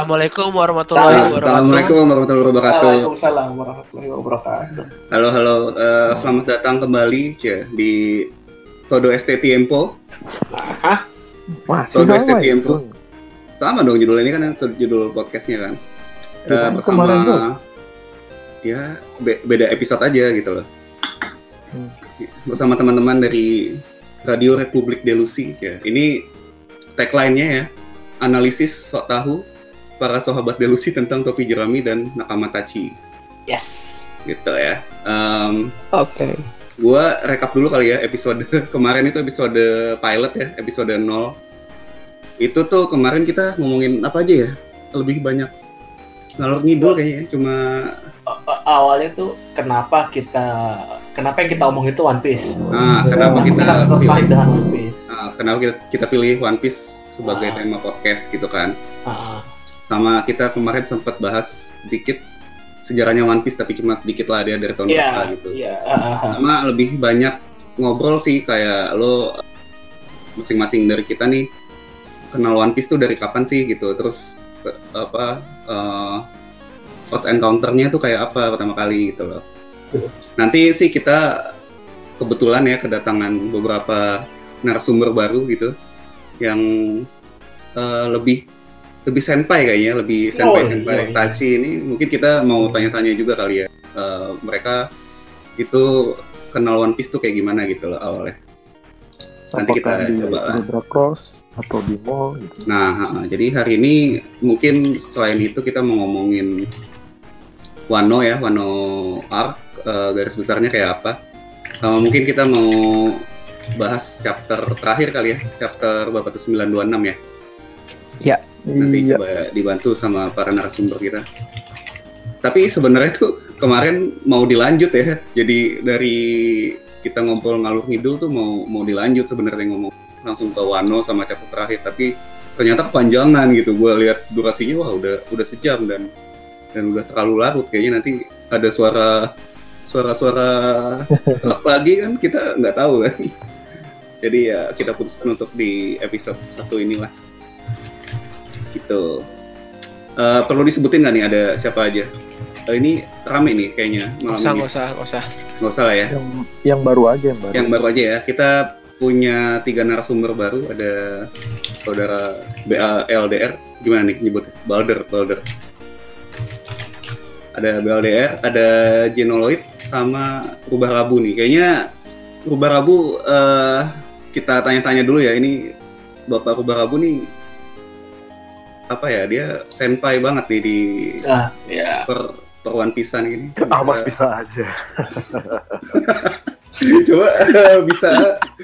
Assalamualaikum warahmatullahi wabarakatuh. Assalamualaikum warahmatullahi wabarakatuh. Waalaikumsalam warahmatullahi wabarakatuh. Halo halo, eh, selamat datang kembali ya, di Todo ST Tiempo. Hah? Masih Todo ST itu. Tiempo. Sama dong judul ini kan judul podcastnya kan. Eh, Bukan bersama ya be- beda episode aja gitu loh. Hmm. Bersama teman-teman dari Radio Republik Delusi ya. Ini tagline-nya ya. Analisis sok tahu para sahabat Delusi tentang topi jerami dan nakama tachi Yes. gitu ya. Em, Oke. gua rekap dulu kali ya episode kemarin itu episode pilot ya, episode 0. Itu tuh kemarin kita ngomongin apa aja ya? Lebih banyak ngalor ngidul kayaknya, cuma awalnya tuh kenapa kita kenapa yang kita omong itu One Piece? ah kenapa kita tertarik pilih dengan One Piece? ah, kenapa kita, kita pilih One Piece sebagai Ah. tema podcast gitu kan. Ah, Sama kita kemarin sempat bahas sedikit sejarahnya One Piece tapi cuma sedikit lah dia dari tahun Iya, berapa gitu. iya. ah, ah, sama lebih banyak ngobrol sih kayak lo masing-masing dari kita nih kenal One Piece tuh dari kapan sih gitu terus ke- apa eh, first encounter-nya tuh kayak apa pertama kali gitu loh nanti sih kita kebetulan ya kedatangan beberapa narasumber baru gitu yang eh, lebih lebih senpai kayaknya lebih senpai senpai iya, iya. tachi ini mungkin kita mau tanya-tanya juga kali ya Eh, mereka itu kenal One Piece tuh kayak gimana gitu loh awalnya. Nanti kita di coba lah. Zebra Cross atau di mall gitu. Nah, jadi hari ini mungkin selain itu kita mau ngomongin Wano ya, Wano Arc, eh, garis besarnya kayak apa. Sama mungkin kita mau bahas chapter terakhir kali ya, chapter tuh 926 ya. Nanti Iya. coba dibantu sama para narasumber kita. Tapi sebenarnya tuh kemarin mau dilanjut ya. Jadi dari kita ngobrol ngalur ngidul tuh mau mau dilanjut sebenarnya ngomong langsung ke Wano sama chapter terakhir. Tapi ternyata kepanjangan gitu. Gue lihat durasinya wah udah udah sejam dan dan udah terlalu larut kayaknya nanti ada suara suara-suara lagi kan kita nggak tahu kan. Jadi ya kita putuskan untuk di episode satu inilah gitu. Eh, perlu disebutin nggak nih ada siapa aja? Eh, ini rame nih kayaknya Nggak malam usah, ini. nggak usah, nggak usah. Nggak usah lah ya. Yang yang baru aja yang baru. Yang baru aja ya. Kita punya tiga narasumber baru. Ada saudara BALDR. Gimana nih nyebutnya? Balder, Balder. Ada BLDR, ada Genoloid, sama Rubah Rabu nih. Kayaknya Rubah Rabu eh, kita tanya-tanya dulu ya. Ini Bapak Rubah Rabu nih apa ya? Dia senpai banget nih di Ah, ya. per per One Piece-an gini. Ah, Mas bisa aja. Coba eh, bisa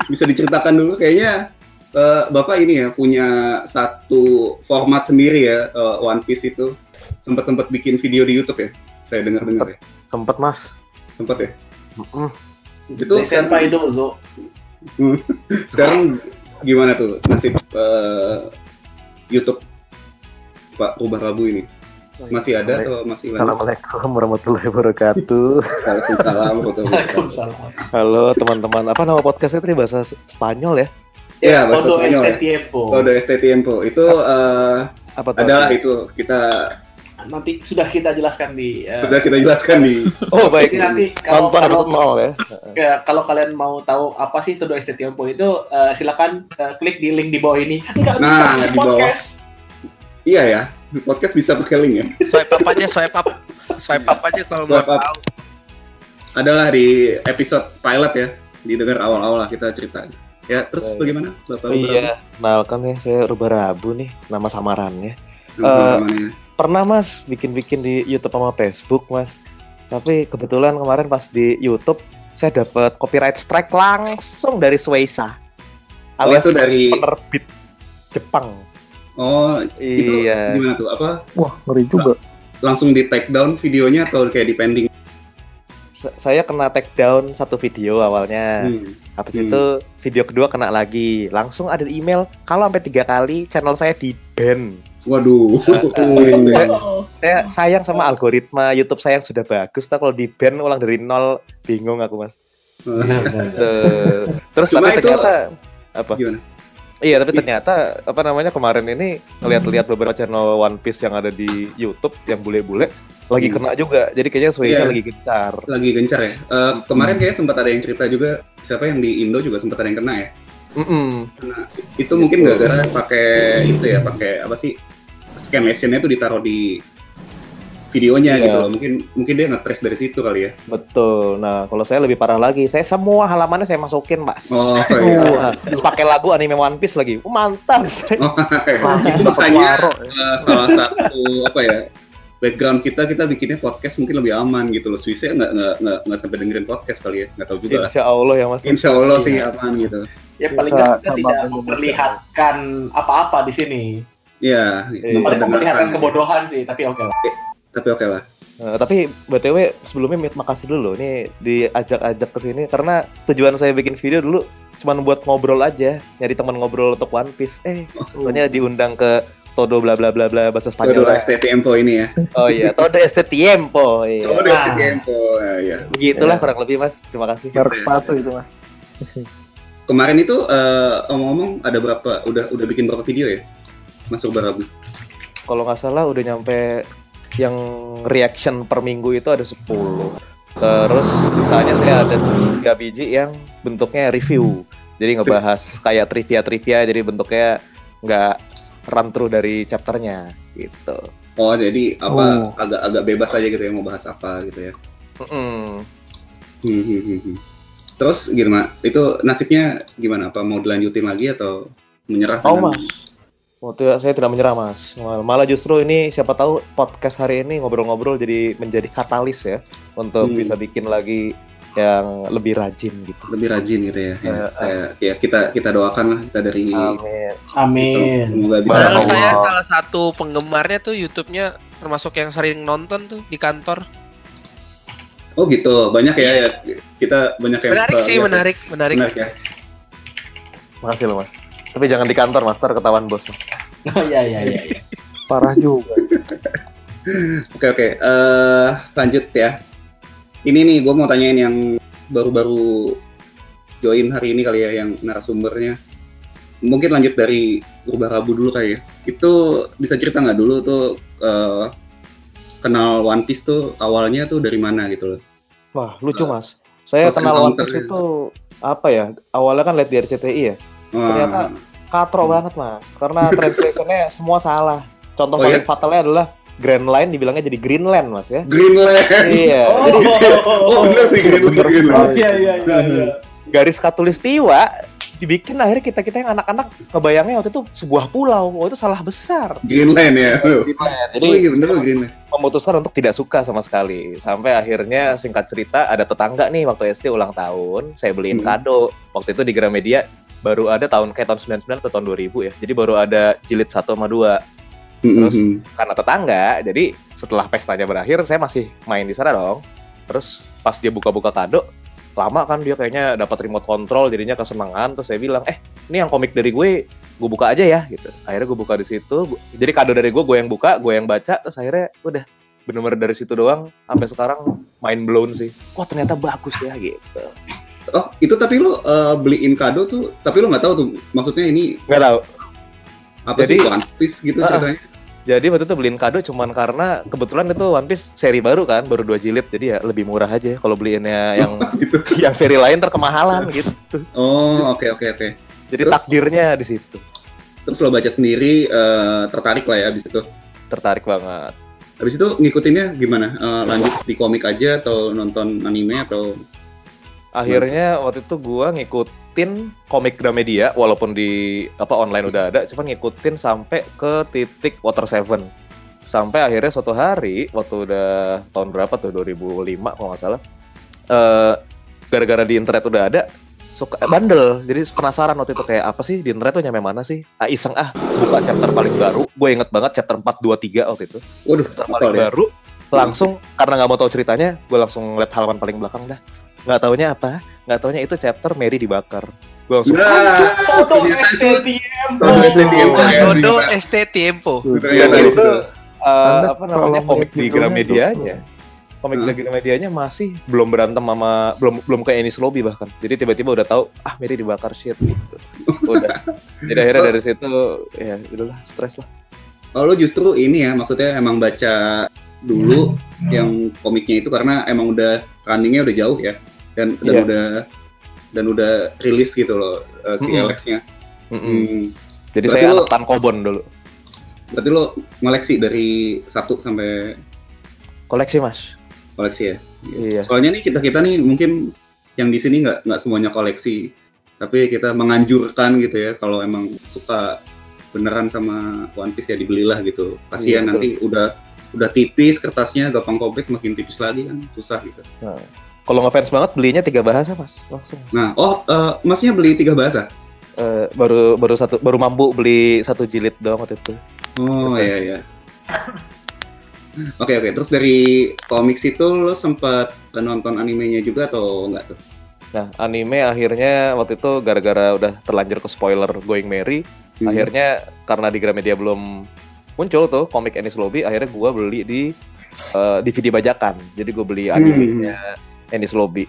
bisa diceritakan dulu kayaknya eh, Bapak ini ya punya satu format sendiri ya eh, One Piece itu sempat sempat bikin video di YouTube ya saya dengar dengar ya Sempet Mas. sempat ya Mm-mm. itu Dari senpai Dozo. sekarang gimana tuh nasib eh, YouTube Pak Rubah Rabu ini masih ada atau masih lanjut? Assalamualaikum warahmatullahi wabarakatuh. Waalaikumsalam warahmatullahi. Halo teman-teman. Apa nama podcastnya tadi bahasa Spanyol ya? Ya, bahasa Todo Spanyol este ya. tiempo. Todo este tiempo itu eh, Apa tuh? adalah itu kita Nanti sudah kita jelaskan di. eh, sudah kita jelaskan di Oh baik. Jadi nanti kalau Nonton kalau, nol ya. ya, kalau kalian mau tahu apa sih Todo Este Tiempo itu eh, silakan eh, klik di link di bawah ini. Enggak Nah, bisa di bawah. Iya ya, podcast bisa pakai link ya. Swipe up aja, swipe up. Swipe up aja kalau mau tahu. Adalah di episode pilot ya, didengar awal-awal lah kita cerita. Ya, terus Baik. bagaimana Bapak Iya, kenalkan ya saya Rubah Rabu nih, nama samarannya. Rubah? Eh, Pernah Mas bikin-bikin di YouTube sama Facebook Mas. Tapi kebetulan kemarin pas di YouTube saya dapat copyright strike langsung dari Sueisa. oh, Alias itu dari penerbit Jepang. Oh, itu Iya. gimana tuh? Apa Wah, ngeri juga. langsung di take down videonya atau kayak di pending? Sa- Saya kena take down satu video awalnya. Hmm. Habis Hmm. itu video kedua kena lagi. Langsung ada email kalau sampai tiga kali channel saya di ban. Waduh. Oh. Saya sayang sama algoritma YouTube saya yang sudah bagus. Tapi kalau di ban ulang dari nol bingung aku mas. Tuh. Terus Cuma tapi itu- ternyata apa? gimana? Iya, tapi ternyata apa namanya kemarin ini ngeliat-liat beberapa channel One Piece yang ada di YouTube yang bule-bule lagi Hmm. kena juga. Jadi kayaknya Sway-nya Iya. lagi gencar. lagi gencar ya. Eh, kemarin kayak sempat ada yang cerita juga siapa yang di Indo juga sempat ada yang kena ya. Mm-mm. Itu mungkin gara-gara pakai itu ya, pakai apa sih? Scan lesionnya tuh ditaruh di videonya Iya. gitu loh. Mungkin mungkin dia nge-trace dari situ kali ya. Betul. Nah, kalau saya lebih parah lagi. Saya semua halamannya saya masukin, Mas. Oh iya. Nah, terus pakai lagu anime One Piece lagi. Oh, mantap. Oh, Wah, itu makanya eh, salah satu apa ya background kita kita bikinnya podcast mungkin lebih aman gitu loh. Swisnya nggak nggak nggak nggak sampai dengerin podcast kali ya, nggak tahu juga lah. Insya Allah ya, Mas. Insya Allah sih Iya. aman gitu. Ya paling nggak kita tidak memperlihatkan apa-apa di sini. Iya, Iya. Paling memperlihatkan kebodohan sih, tapi oke lah. Tapi oke lah. Eh, tapi BTW sebelumnya Mit, makasih dulu ini diajak-ajak ke sini karena tujuan saya bikin video dulu cuma buat ngobrol aja, nyari teman ngobrol untuk One Piece. Eh, soalnya diundang ke Todo bla bla bla bla bahasa Spanyol. Todo este tiempo ini ya. Oh iya, Todo este tiempo. Iya. Todo este Nah. tiempo. Ya, ya. Begitulah kurang lebih Mas. Terima kasih. Merek sepatu itu mas. Kemarin itu eh, omong-omong ada berapa? Udah udah bikin berapa video ya? Masuk berapa? Kalau nggak salah udah nyampe yang reaction per minggu itu ada 10. Terus sisanya saya ada tiga biji yang bentuknya review. Jadi ngebahas kayak trivia-trivia jadi bentuknya nggak run through dari chapternya gitu. Oh, jadi apa Oh. agak agak bebas aja gitu ya mau bahas apa gitu ya. Hmm, hmm. Terus gimana? Itu nasibnya gimana? Apa mau dilanjutin lagi atau menyerah? Oh dengan- mas, waktu saya tidak menyerah mas. Mal- Malah justru ini siapa tahu podcast hari ini ngobrol-ngobrol jadi menjadi katalis ya untuk Hmm. bisa bikin lagi yang lebih rajin gitu. lebih rajin gitu ya. Ya, saya- ya kita kita doakan lah kita dari Amin. Amin. semoga bisa. Padahal Barang saya salah satu penggemarnya tuh YouTube-nya termasuk yang sering nonton tuh di kantor. Oh gitu, banyak ya, ya. Kita banyak yang Menarik sih, ya. menarik, menarik. Menarik ya. Makasih loh mas. Tapi jangan di kantor mas, ntar ketahuan bos. Oh iya iya iya. iya. Parah juga. Oke oke, Eh lanjut ya. Ini nih, gue mau tanyain yang baru-baru join hari ini kali ya, yang narasumbernya. Mungkin lanjut dari Rubah Rabu dulu kali ya. Itu bisa cerita nggak dulu tuh eh, kenal One Piece tuh awalnya tuh dari mana gitu loh? Wah lucu mas. Saya kenal One Piece ya. itu apa ya? Awalnya kan lihat di RCTI ya. Wah, Ternyata katro banget mas. Karena translationnya semua salah. Contoh Oh, paling iya? fatalnya adalah Grand Line dibilangnya jadi Greenland mas ya. Greenland. iya. Oh, Jadi Oh bener sih Greenland. oh Greenland. iya iya iya. iya. garis katulistiwa dibikin akhirnya kita kita yang anak-anak kebayangnya waktu itu sebuah pulau. Oh itu salah besar. Greenland ya. Jadi oh iya bener loh Greenland. memutuskan untuk tidak suka sama sekali sampai akhirnya singkat cerita ada tetangga nih waktu SD ulang tahun saya beliin Hmm. kado waktu itu di Gramedia baru ada tahun kayak tahun 99 atau tahun 2000 ya. Jadi baru ada jilid 1 sama 2 Terus? Mm-mm. karena tetangga jadi setelah pestanya berakhir saya masih main di sana dong. Terus pas dia buka-buka kado lama kan dia kayaknya dapat remote control jadinya kesenangan. Terus saya bilang eh ini yang komik dari gue gue buka aja ya gitu. Akhirnya gue buka di situ jadi kado dari gue gue yang buka gue yang baca terus akhirnya udah bener-bener dari situ doang sampai sekarang mind blown sih. Wah ternyata bagus ya gitu Oh itu tapi lo eh, beliin kado tuh, tapi lo nggak tahu tuh maksudnya ini nggak tahu apa Jadi- sih One Piece gitu Ah, ceritanya? jadi waktu itu beliin kado cuman karena kebetulan itu One Piece seri baru kan baru dua jilid jadi ya lebih murah aja kalau beliinnya yang gitu. yang seri lain terkemahalan gitu Oh oke oke oke. jadi Terus? takdirnya di situ Terus lo baca sendiri eh, tertarik lah ya abis itu. tertarik banget Habis itu ngikutinnya gimana? Eh, lanjut di komik aja atau nonton anime atau akhirnya waktu itu gua ngikutin komik Gramedia walaupun di apa online udah ada cuma ngikutin sampai ke titik Water Seven. Sampai akhirnya suatu hari waktu udah tahun berapa tuh 2005 kalau nggak salah eh gara-gara di internet udah ada suka eh, bandel. Jadi penasaran waktu itu kayak apa sih di internet tuh nyampe mana sih? Ah iseng ah buka chapter paling baru. Gue inget banget chapter 423 waktu itu. Waduh chapter paling ya? baru langsung karena nggak mau tahu ceritanya gue langsung ngeliat halaman paling belakang dah nggak taunya apa nggak taunya itu chapter Mary dibakar gue langsung Nah, Todo este itu- tiempo. Todo este tiempo. ya, itu apa namanya kalau komik di judulnya Gramedia aja komik Hah? dari Gramedianya masih belum berantem sama belum belum kayak Ennis Lobby bahkan. Jadi tiba-tiba udah tahu ah Mary dibakar shit gitu. Udah. Jadi akhirnya dari situ ya udahlah stres lah. Oh, lo justru ini ya, maksudnya emang baca dulu yang komiknya itu karena emang udah runningnya udah jauh ya, dan dan Iya. udah dan udah rilis gitu loh eh, si Mm-mm. Alex-nya. Mm-mm. Hmm. Jadi Berarti saya lu- anak tankobon dulu. Berarti lo ngoleksi dari satu sampai Koleksi mas. koleksi ya? Iya. Soalnya nih kita kita nih mungkin yang di sini nggak nggak semuanya koleksi, tapi kita menganjurkan gitu ya kalau emang suka beneran sama One Piece ya dibelilah gitu. Iya, Kasihan betul. nanti udah udah tipis kertasnya gampang kobek makin tipis lagi kan susah gitu. Kalau ngefans banget belinya tiga bahasa mas langsung. Nah, oh eh, masnya beli tiga bahasa? Eh, baru baru satu baru mampu beli satu jilid doang waktu itu. Oh iya iya. Oke oke. Terus dari komik itu lo sempat nonton animenya juga atau enggak tuh? Nah anime akhirnya waktu itu gara-gara udah terlanjur ke spoiler Going Merry, Hmm. akhirnya karena di Gramedia belum muncul tuh komik Ennis Lobby, akhirnya gua beli di eh, DVD bajakan. Jadi gue beli Hmm. Ennis Lobby.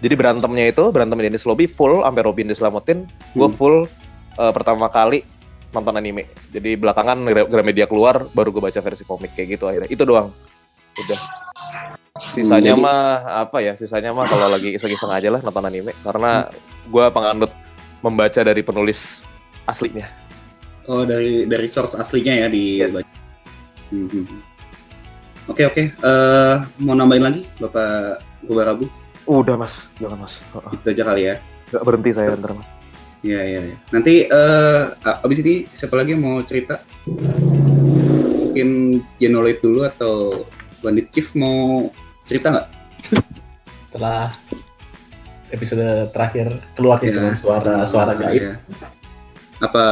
Jadi berantemnya itu berantem Ennis Lobby full sampai Robin diselamatin, gue Hmm. full eh, pertama kali nonton anime. Jadi belakangan Gra- Gramedia keluar, baru gue baca versi komik kayak gitu akhirnya. Itu doang. Udah. Sisanya Hmm, jadi- mah apa ya? Sisanya mah kalau lagi iseng-iseng aja lah nonton anime karena gua penganut membaca dari penulis aslinya. Oh dari dari source aslinya ya di Yes. Hmm, hmm, hmm. Oke oke. Eh, mau nambahin lagi Bapak Gubarabu? Udah mas, jangan mas. Itu aja kali ya. Gak berhenti saya Terus. ntar mas. Iya iya. iya. Nanti eh abis ini siapa lagi yang mau cerita? Mungkin Genoid dulu atau Bandit Chief mau cerita nggak? Setelah episode terakhir keluar kan suara suara gaib. Iya. Apa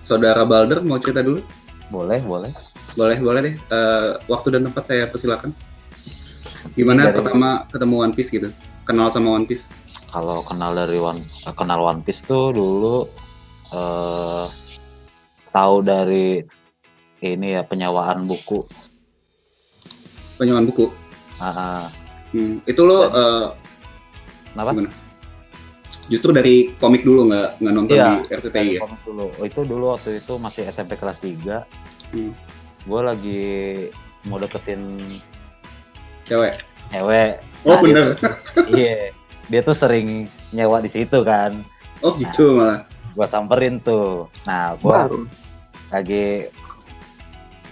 saudara Balder mau cerita dulu? Boleh, boleh. Boleh, boleh deh. Eh, waktu dan tempat saya persilakan. Gimana Dari- pertama ketemu One Piece gitu? Kenal sama One Piece? kalau kenal dari One kenal One Piece tuh dulu eh tahu dari ini ya penyewaan buku Penyewaan buku. Ah. Hmm, itu lo eh, kenapa gimana? Justru dari komik dulu nggak nggak nonton Iya, di RCTI Dari ya? komik dulu Oh, itu dulu waktu itu masih SMP kelas 3 Hmm. gue lagi mau deketin Cewek. cewek Oh Nah, bener. iya dia tuh sering nyewa di situ kan Oh gitu malah. gue samperin tuh nah gue Baru. lagi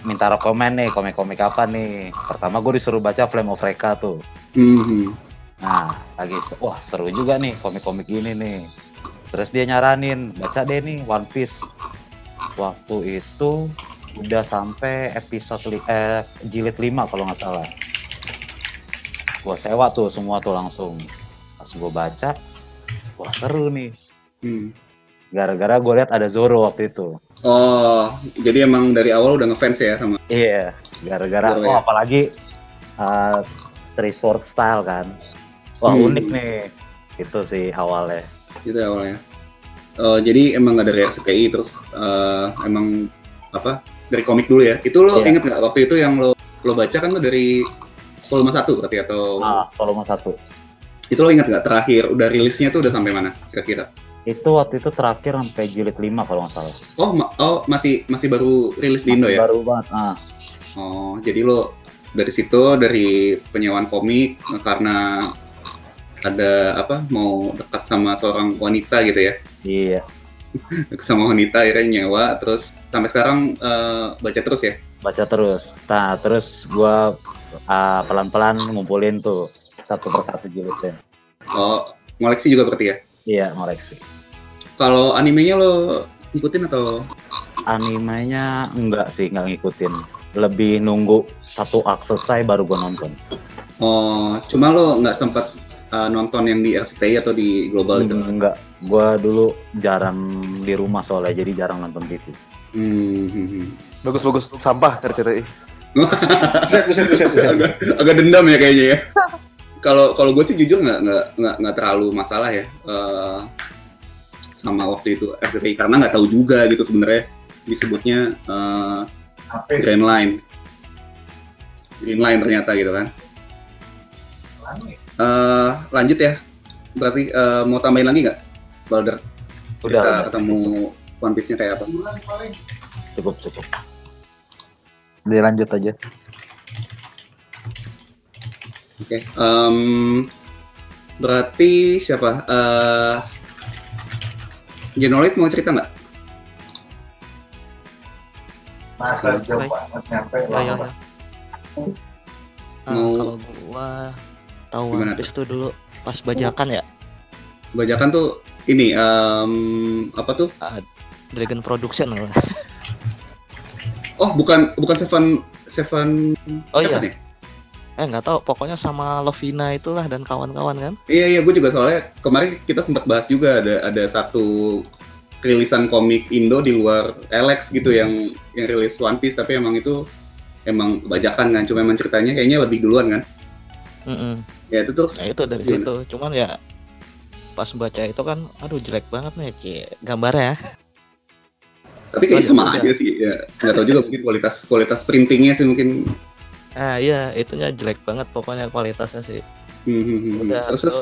minta rekomen nih komik-komik apa nih pertama gue disuruh baca Flame of Reka tuh Hmm, hmm. nah lagi wah seru juga nih komik-komik ini nih terus dia nyaranin baca deh nih One Piece waktu itu udah sampai episode li- eh, jilid 5 kalau nggak salah gua sewa tuh semua tuh langsung pas gue baca wah seru nih Hmm. gara-gara gue lihat ada Zoro waktu itu Oh, jadi emang dari awal udah ngefans ya sama. Iya, gara-gara Seru oh ya? apalagi uh, three sword style kan. Wah Hmm. unik nih. Itu sih awalnya. gitu awalnya. Oh, jadi emang nggak dari RCTI terus eh, emang apa dari komik dulu ya? Itu lo Iya. inget nggak waktu itu yang lo lo baca kan lo dari volume satu berarti atau Ah, volume satu. itu lo inget nggak terakhir udah rilisnya tuh udah sampai mana kira-kira? Itu waktu itu terakhir sampai jilid 5 kalau nggak salah. Oh, ma- oh masih masih baru rilis di Indo ya? Baru banget. Ah, Oh, jadi lo dari situ dari penyewaan komik karena ada apa mau dekat sama seorang wanita gitu ya? iya. Sama wanita akhirnya nyewa terus sampai sekarang eh, baca terus ya? Baca terus. Nah, terus gua ah, pelan-pelan ngumpulin tuh satu persatu jilidnya. Oh, ngoleksi juga berarti ya? Iya, ngoreksi. Kalau animenya lo ngikutin atau? Animenya enggak sih, enggak ngikutin. Lebih nunggu satu akt selesai baru gua nonton. Oh, cuma lo nggak sempat uh, nonton yang di RCTI atau di global itu? Enggak, gua dulu jarang di rumah soalnya jadi jarang nonton TV. Hmm. Bagus bagus sampah RCTI. Buset, buset, buset, buset. agak, agak dendam ya kayaknya ya. Kalau kalau gue sih jujur nggak nggak nggak nggak terlalu masalah ya eh, sama waktu itu RCTI karena nggak tahu juga gitu sebenarnya disebutnya eh, Grand Line. Green Line ternyata gitu kan. Eh, lanjut ya. Berarti eh, mau tambahin lagi nggak, Balder? Udah, Kita udah. ketemu One Piece-nya kayak apa? Cukup, cukup. Dilanjut aja. Oke. em, berarti siapa? Eh Genolit mau cerita nggak? Masa jauh banget nyampe Ya, ya, ya. Nah, Mau- kalau gua tahu One Piece tuh dulu pas bajakan ya, Bajakan tuh ini em, apa tuh? Dragon Production kalau. Oh, bukan bukan Seven Seven Oh Seven iya, ya? eh nggak tahu, pokoknya sama Lovina itulah dan kawan-kawan kan. Iya iya, gue juga soalnya kemarin kita sempat bahas juga ada ada satu rilisan komik Indo di luar Alex gitu yang yang rilis One Piece tapi emang itu emang bajakan kan, cuma emang ceritanya kayaknya lebih duluan kan. Mm-mm. Ya itu terus Ya itu dari Gimana? situ. Cuman ya pas baca itu kan, aduh jelek banget nih, Cie. Gambarnya. Tapi kayaknya ya sama aja sih ya. Nggak tahu juga mungkin kualitas kualitas printingnya sih mungkin. Ah iya, itunya jelek banget pokoknya kualitasnya sih. Hmm, hmm, hmm, hmm. Udah terus terus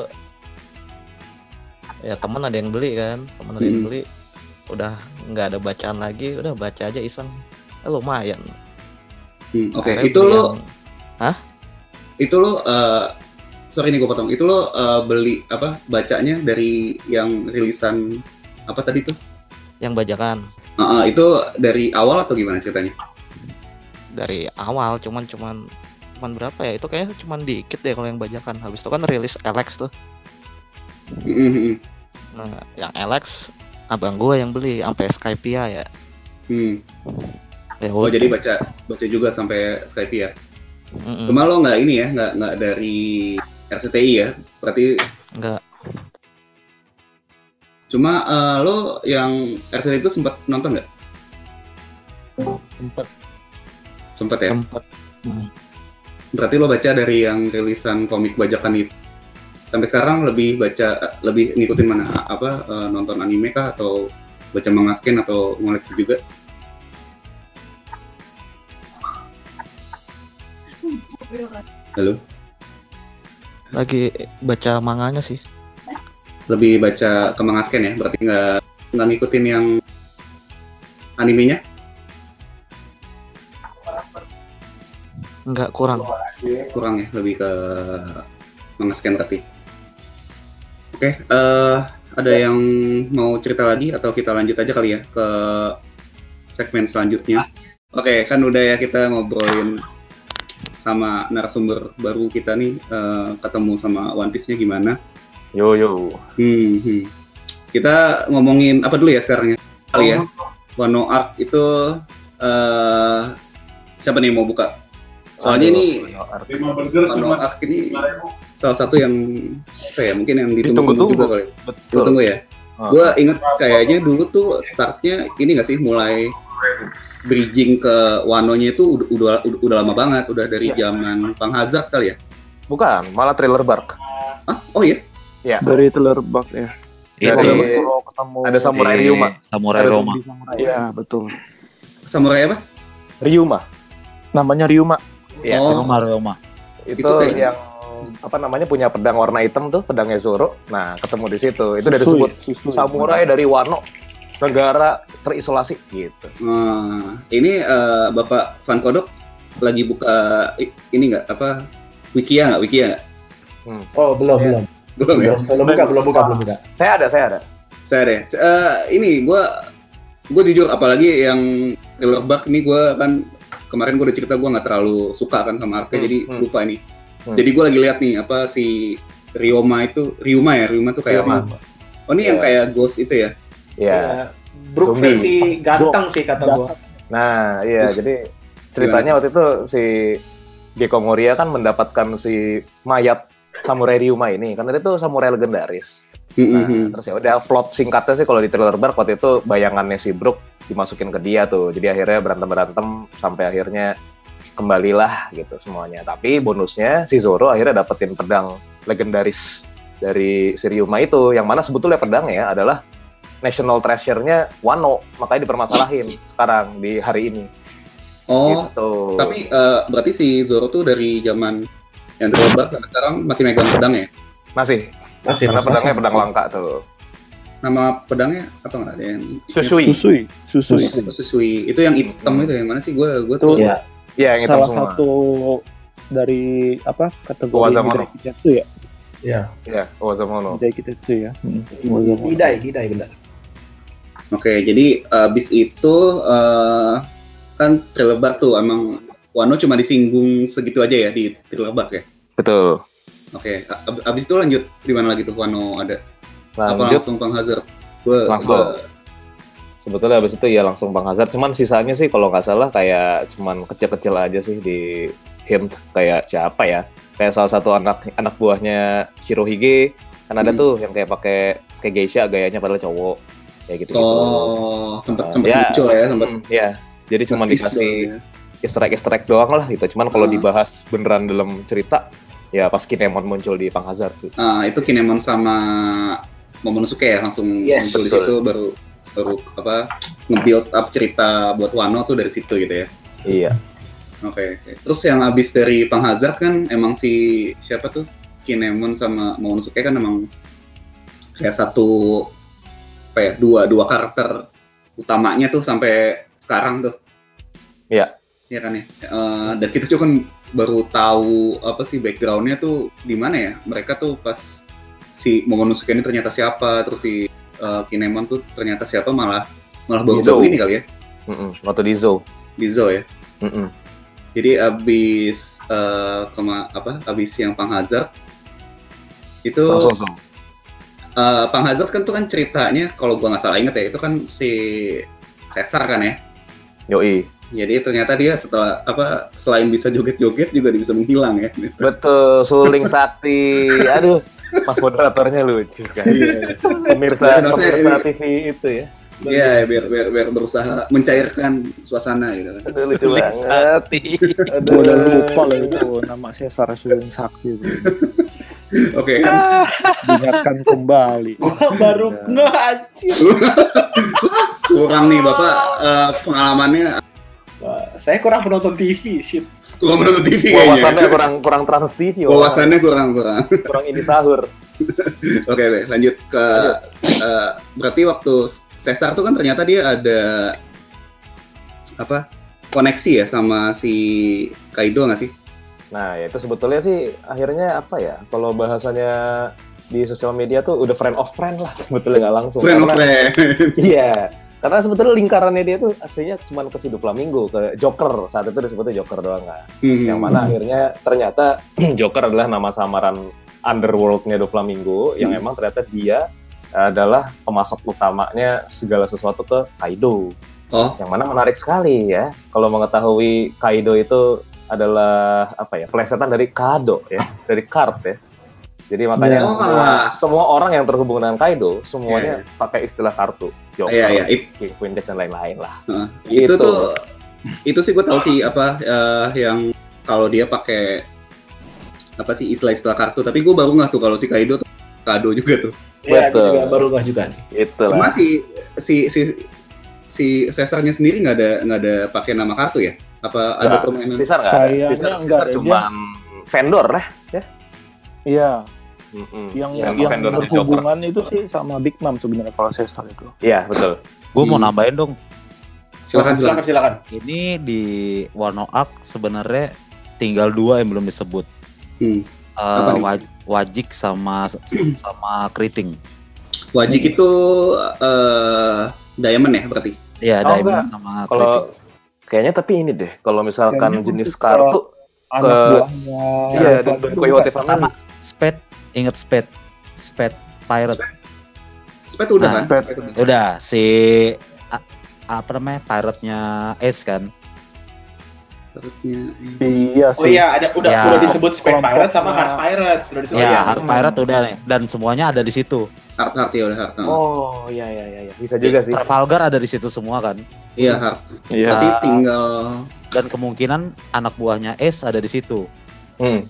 ya temen ada yang beli kan, temen ada yang beli. Udah nggak ada bacaan lagi, udah baca aja iseng. Eh, lumayan. hmm, oke Akhirnya itu lo yang- itu lo eh, sorry nih gue potong itu lo eh, beli apa bacanya dari yang rilisan apa tadi tuh yang bajakan Ah, ah, itu dari awal atau gimana ceritanya dari awal cuman cuman cuman berapa ya itu kayaknya cuman dikit deh kalau yang bajakan habis itu kan rilis Alex tuh Hmm, hmm, hmm. nah yang Alex abang gua yang beli sampai Skypia ya Hmm. ya Oh jadi baca baca juga sampai Skype ya. Mm-mm. Cuma lo nggak ini ya nggak nggak dari RCTI ya. Berarti nggak cuma eh, lo yang RCTI itu sempat nonton nggak? sempet Sempat ya. sempet Berarti lo baca dari yang rilisan komik bajakan itu. Sampai sekarang lebih baca lebih ngikutin mana apa eh, nonton anime kah atau baca manga scan atau ngoleksi juga? Halo. lagi baca manganya sih Lebih baca ke manga scan ya. Berarti nggak nggak ngikutin yang animenya? nggak kurang kurang ya lebih ke mengescan berarti oke eh ada yang mau cerita lagi atau kita lanjut aja kali ya ke segmen selanjutnya oke kan udah ya kita ngobrolin sama narasumber baru kita nih eh, ketemu sama One Piece-nya gimana Yo yo. hmm, hmm. kita ngomongin apa dulu ya sekarang ya kali ya Wano Arc itu eh siapa nih yang mau buka soalnya ini Wano Arc ini salah satu yang apa ya mungkin yang ditunggu-tunggu Ditunggu-tunggu. juga kali. Betul. Tunggu ya. Ah. Gue inget kayaknya dulu tuh startnya ini nggak sih mulai bridging ke Wanonya itu udah udah, udah, udah lama banget, udah dari Iya. zaman Bang Hazard kali ya. Bukan, malah thriller bark. Ah, oh iya. Dari telur bak ya. Itu Dari- Kalau ketemu ada Samurai di Ryuma. Samurai Ada Roma. Iya betul. Samurai apa? Ryuma. Namanya Ryuma. Iya. Oh. Roma Roma. Itu, Itu kayak- yang apa namanya punya pedang warna hitam tuh, pedangnya Zoro. Nah, ketemu di situ. Itu udah Susui, disebut susui. samurai dari Wano, negara terisolasi gitu. Nah, ini eh, Bapak Van Kodok lagi buka ini nggak apa Wikia nggak Wikia nggak? Oh, belum, Iya. belum. Belum ya. Belum, belum buka, belum buka, belum buka. Saya ada, saya ada. Saya deh. Eh, ini gue gue jujur apalagi yang Thriller Bark ini gue kan kemarin gue udah cerita gue nggak terlalu suka kan sama Arke Hmm, jadi hmm. lupa ini. Hmm. Jadi gue lagi lihat nih apa si Ryoma itu Ryuma ya Ryuma tuh kayak Ryuma. apa? Oh ini yang Iya. kayak Ghost itu ya? Iya. Brook Zombie. versi ganteng sih kata gua. Nah, iya, jadi ceritanya waktu itu si Gecko Moria kan mendapatkan si mayat samurai Ryuma ini, karena itu samurai legendaris. Hmm, Nah, hmm, hmm. terus ya udah plot singkatnya sih kalau di Thriller Bark waktu itu bayangannya si Brook dimasukin ke dia tuh. Jadi akhirnya berantem-berantem sampai akhirnya kembalilah gitu semuanya. Tapi bonusnya si Zoro akhirnya dapetin pedang legendaris dari si Ryuma itu yang mana sebetulnya pedangnya adalah national treasure-nya Wano, makanya dipermasalahin sekarang di hari ini. Oh, gitu. tapi eh, berarti si Zoro tuh dari zaman Yang terlebar sampai sekarang masih megang pedang ya. Masih. Masih Karena masih. pedangnya pedang langka tuh. Nama pedangnya apa nggak ada yang Susui. Susui, susui. Susui. Itu yang hitam itu yang mana sih? Gue gue Tuh. Iya. Iya, yang hitam Salah semua. satu dari apa kategori Wazamono. Hidai Kitetsu ya? Iya. Iya, Wazamono. Hidai Kitetsu ya. Hmm. Hidai, hidai benar. Oke, jadi abis itu eh, kan Trilebak tuh emang Wano cuma disinggung segitu aja ya di Trilebak ya. Betul. Oke, ab- abis itu lanjut di mana lagi tuh Wano ada? Apa Lanjut langsung Bang Hazard? Gue Langsung. sebetulnya habis itu ya langsung Bang Hazard. Cuman sisanya sih kalau nggak salah kayak cuman kecil-kecil aja sih di hint kayak siapa ya? Kayak salah satu anak anak buahnya Shirohige kan ada Hmm. tuh yang kayak pakai kayak geisha gayanya padahal cowok kayak gitu gitu. Oh, sempet Uh, sempet ya. muncul ya, sempet ya. Jadi cuma dikasih ya. Easter egg easter egg doang lah gitu. Cuman kalau Ah. dibahas beneran dalam cerita ya pas Kinemon muncul di Bang Hazard sih. Ah, itu Kinemon sama Momonosuke ya langsung Yes, muncul di betul. situ baru baru apa nge-build up cerita buat Wano tuh dari situ gitu ya. Iya. Oke, oke. Terus yang abis dari Pang Hazard kan emang si siapa tuh Kinemon sama Momonosuke kan emang kayak satu apa ya dua dua karakter utamanya tuh sampai sekarang tuh. Iya. Iya kan ya. Eh, dan kita juga kan baru tahu apa sih backgroundnya tuh di mana ya. Mereka tuh pas si Momonosuke ini ternyata siapa, terus si eh, Kinemon tuh ternyata siapa malah malah baru baru Izo. ini kali ya Mm-mm. Waktu di Zou. di Zo ya. Mm-mm. Jadi abis eh, kema apa abis yang Pang Hazard itu Langsung Zou. eh, Pang Hazard kan tuh kan ceritanya kalau gua nggak salah inget ya itu kan si Caesar kan ya. Yoi. Jadi ternyata dia setelah apa selain bisa joget-joget juga dia bisa menghilang ya. Betul, suling sakti. Aduh, pas moderatornya lucu kan. Pemirsa, Dan maksudnya pemirsa ini- TV itu ya. Iya, biar, biar biar berusaha mencairkan suasana gitu kan. Aduh, lucu Suling banget. Sakti. Aduh, udah lupa loh itu nama Caesar Suling Sakti. Oke kan. Diingatkan kembali. Gua baru nggak anjir. Kurang nih Bapak eh, pengalamannya Wah, Saya kurang penonton TV, shit. kurang menonton TV Wawasannya kayaknya. kurang kurang trans TV, Wawasannya kurang kurang. kurang ini sahur. Oke, lanjut ke eh, berarti waktu Caesar tuh kan ternyata dia ada apa koneksi ya sama si Kaido nggak sih? Nah, ya itu sebetulnya sih akhirnya apa ya? Kalau bahasanya di sosial media tuh udah friend of friend lah sebetulnya nggak langsung. Friend of Karena- friend. Iya, karena sebetulnya lingkarannya dia tuh aslinya cuma ke si Flamingo, ke Joker. Saat itu disebutnya Joker doang kan. Hmm. Yang mana akhirnya ternyata Joker adalah nama samaran underworldnya Doflamingo yang Hmm. emang ternyata dia adalah pemasok utamanya segala sesuatu ke Kaido. Oh, Yang mana menarik sekali ya kalau mengetahui Kaido itu adalah apa ya plesetan dari Kado ya dari card ya. Jadi makanya Ya. semua, Oh. semua orang yang terhubung dengan Kaido semuanya Iya, pakai istilah kartu Joker, Iya, iya. It- King Queen Death dan lain-lain lah. Heeh. Gitu. itu tuh itu sih gue tahu sih apa eh, yang kalau dia pakai apa sih istilah-istilah kartu tapi gue baru nggak tuh kalau si Kaido tuh kado juga tuh Ya, Betul. juga baru nggak juga nih. Itu cuma lah. si si si si Caesarnya sendiri nggak ada nggak ada pakai nama kartu ya apa ada Nggak. permainan Caesar nggak ada. Caesar, Caesar ada, cuman vendor lah. Iya, Mm-mm. yang Yang yang berhubungan itu sih sama Big Mom sebenarnya kalau Caesar itu. Iya betul. Gue mau Hmm. nambahin dong. silakan silakan silakan. Ini di Wano Arc sebenarnya tinggal dua yang belum disebut. Hmm. Eh, Apa nih? Waj- Wajik sama sama Kriting. Wajik itu eh Diamond ya berarti Iya, Oh, Diamond enggak. sama Kalau Kriting. kayaknya tapi ini deh, kalau misalkan Kayaknya jenis kartu, Anak Ke- buahnya. iya dan Coyote Pertama. Spade, inget Spade. Spade Pirate. Spet udah Nah, kan Spet. Udah. Si a- apa namanya? Pirate-nya Ace kan. Iya Oh sih. iya, ada udah Ya. udah disebut Kelompok- Pirates sama Hard Pirates, udah disebut. ya, ya. Hard Pirate udah nih dan semuanya ada di situ. hard hard ya udah hard Oh iya iya iya iya. bisa juga sih. Trafalgar ada di situ semua kan. iya hard Iya. Ah. tinggal Dan kemungkinan anak buahnya Ace ada di situ. Hmm.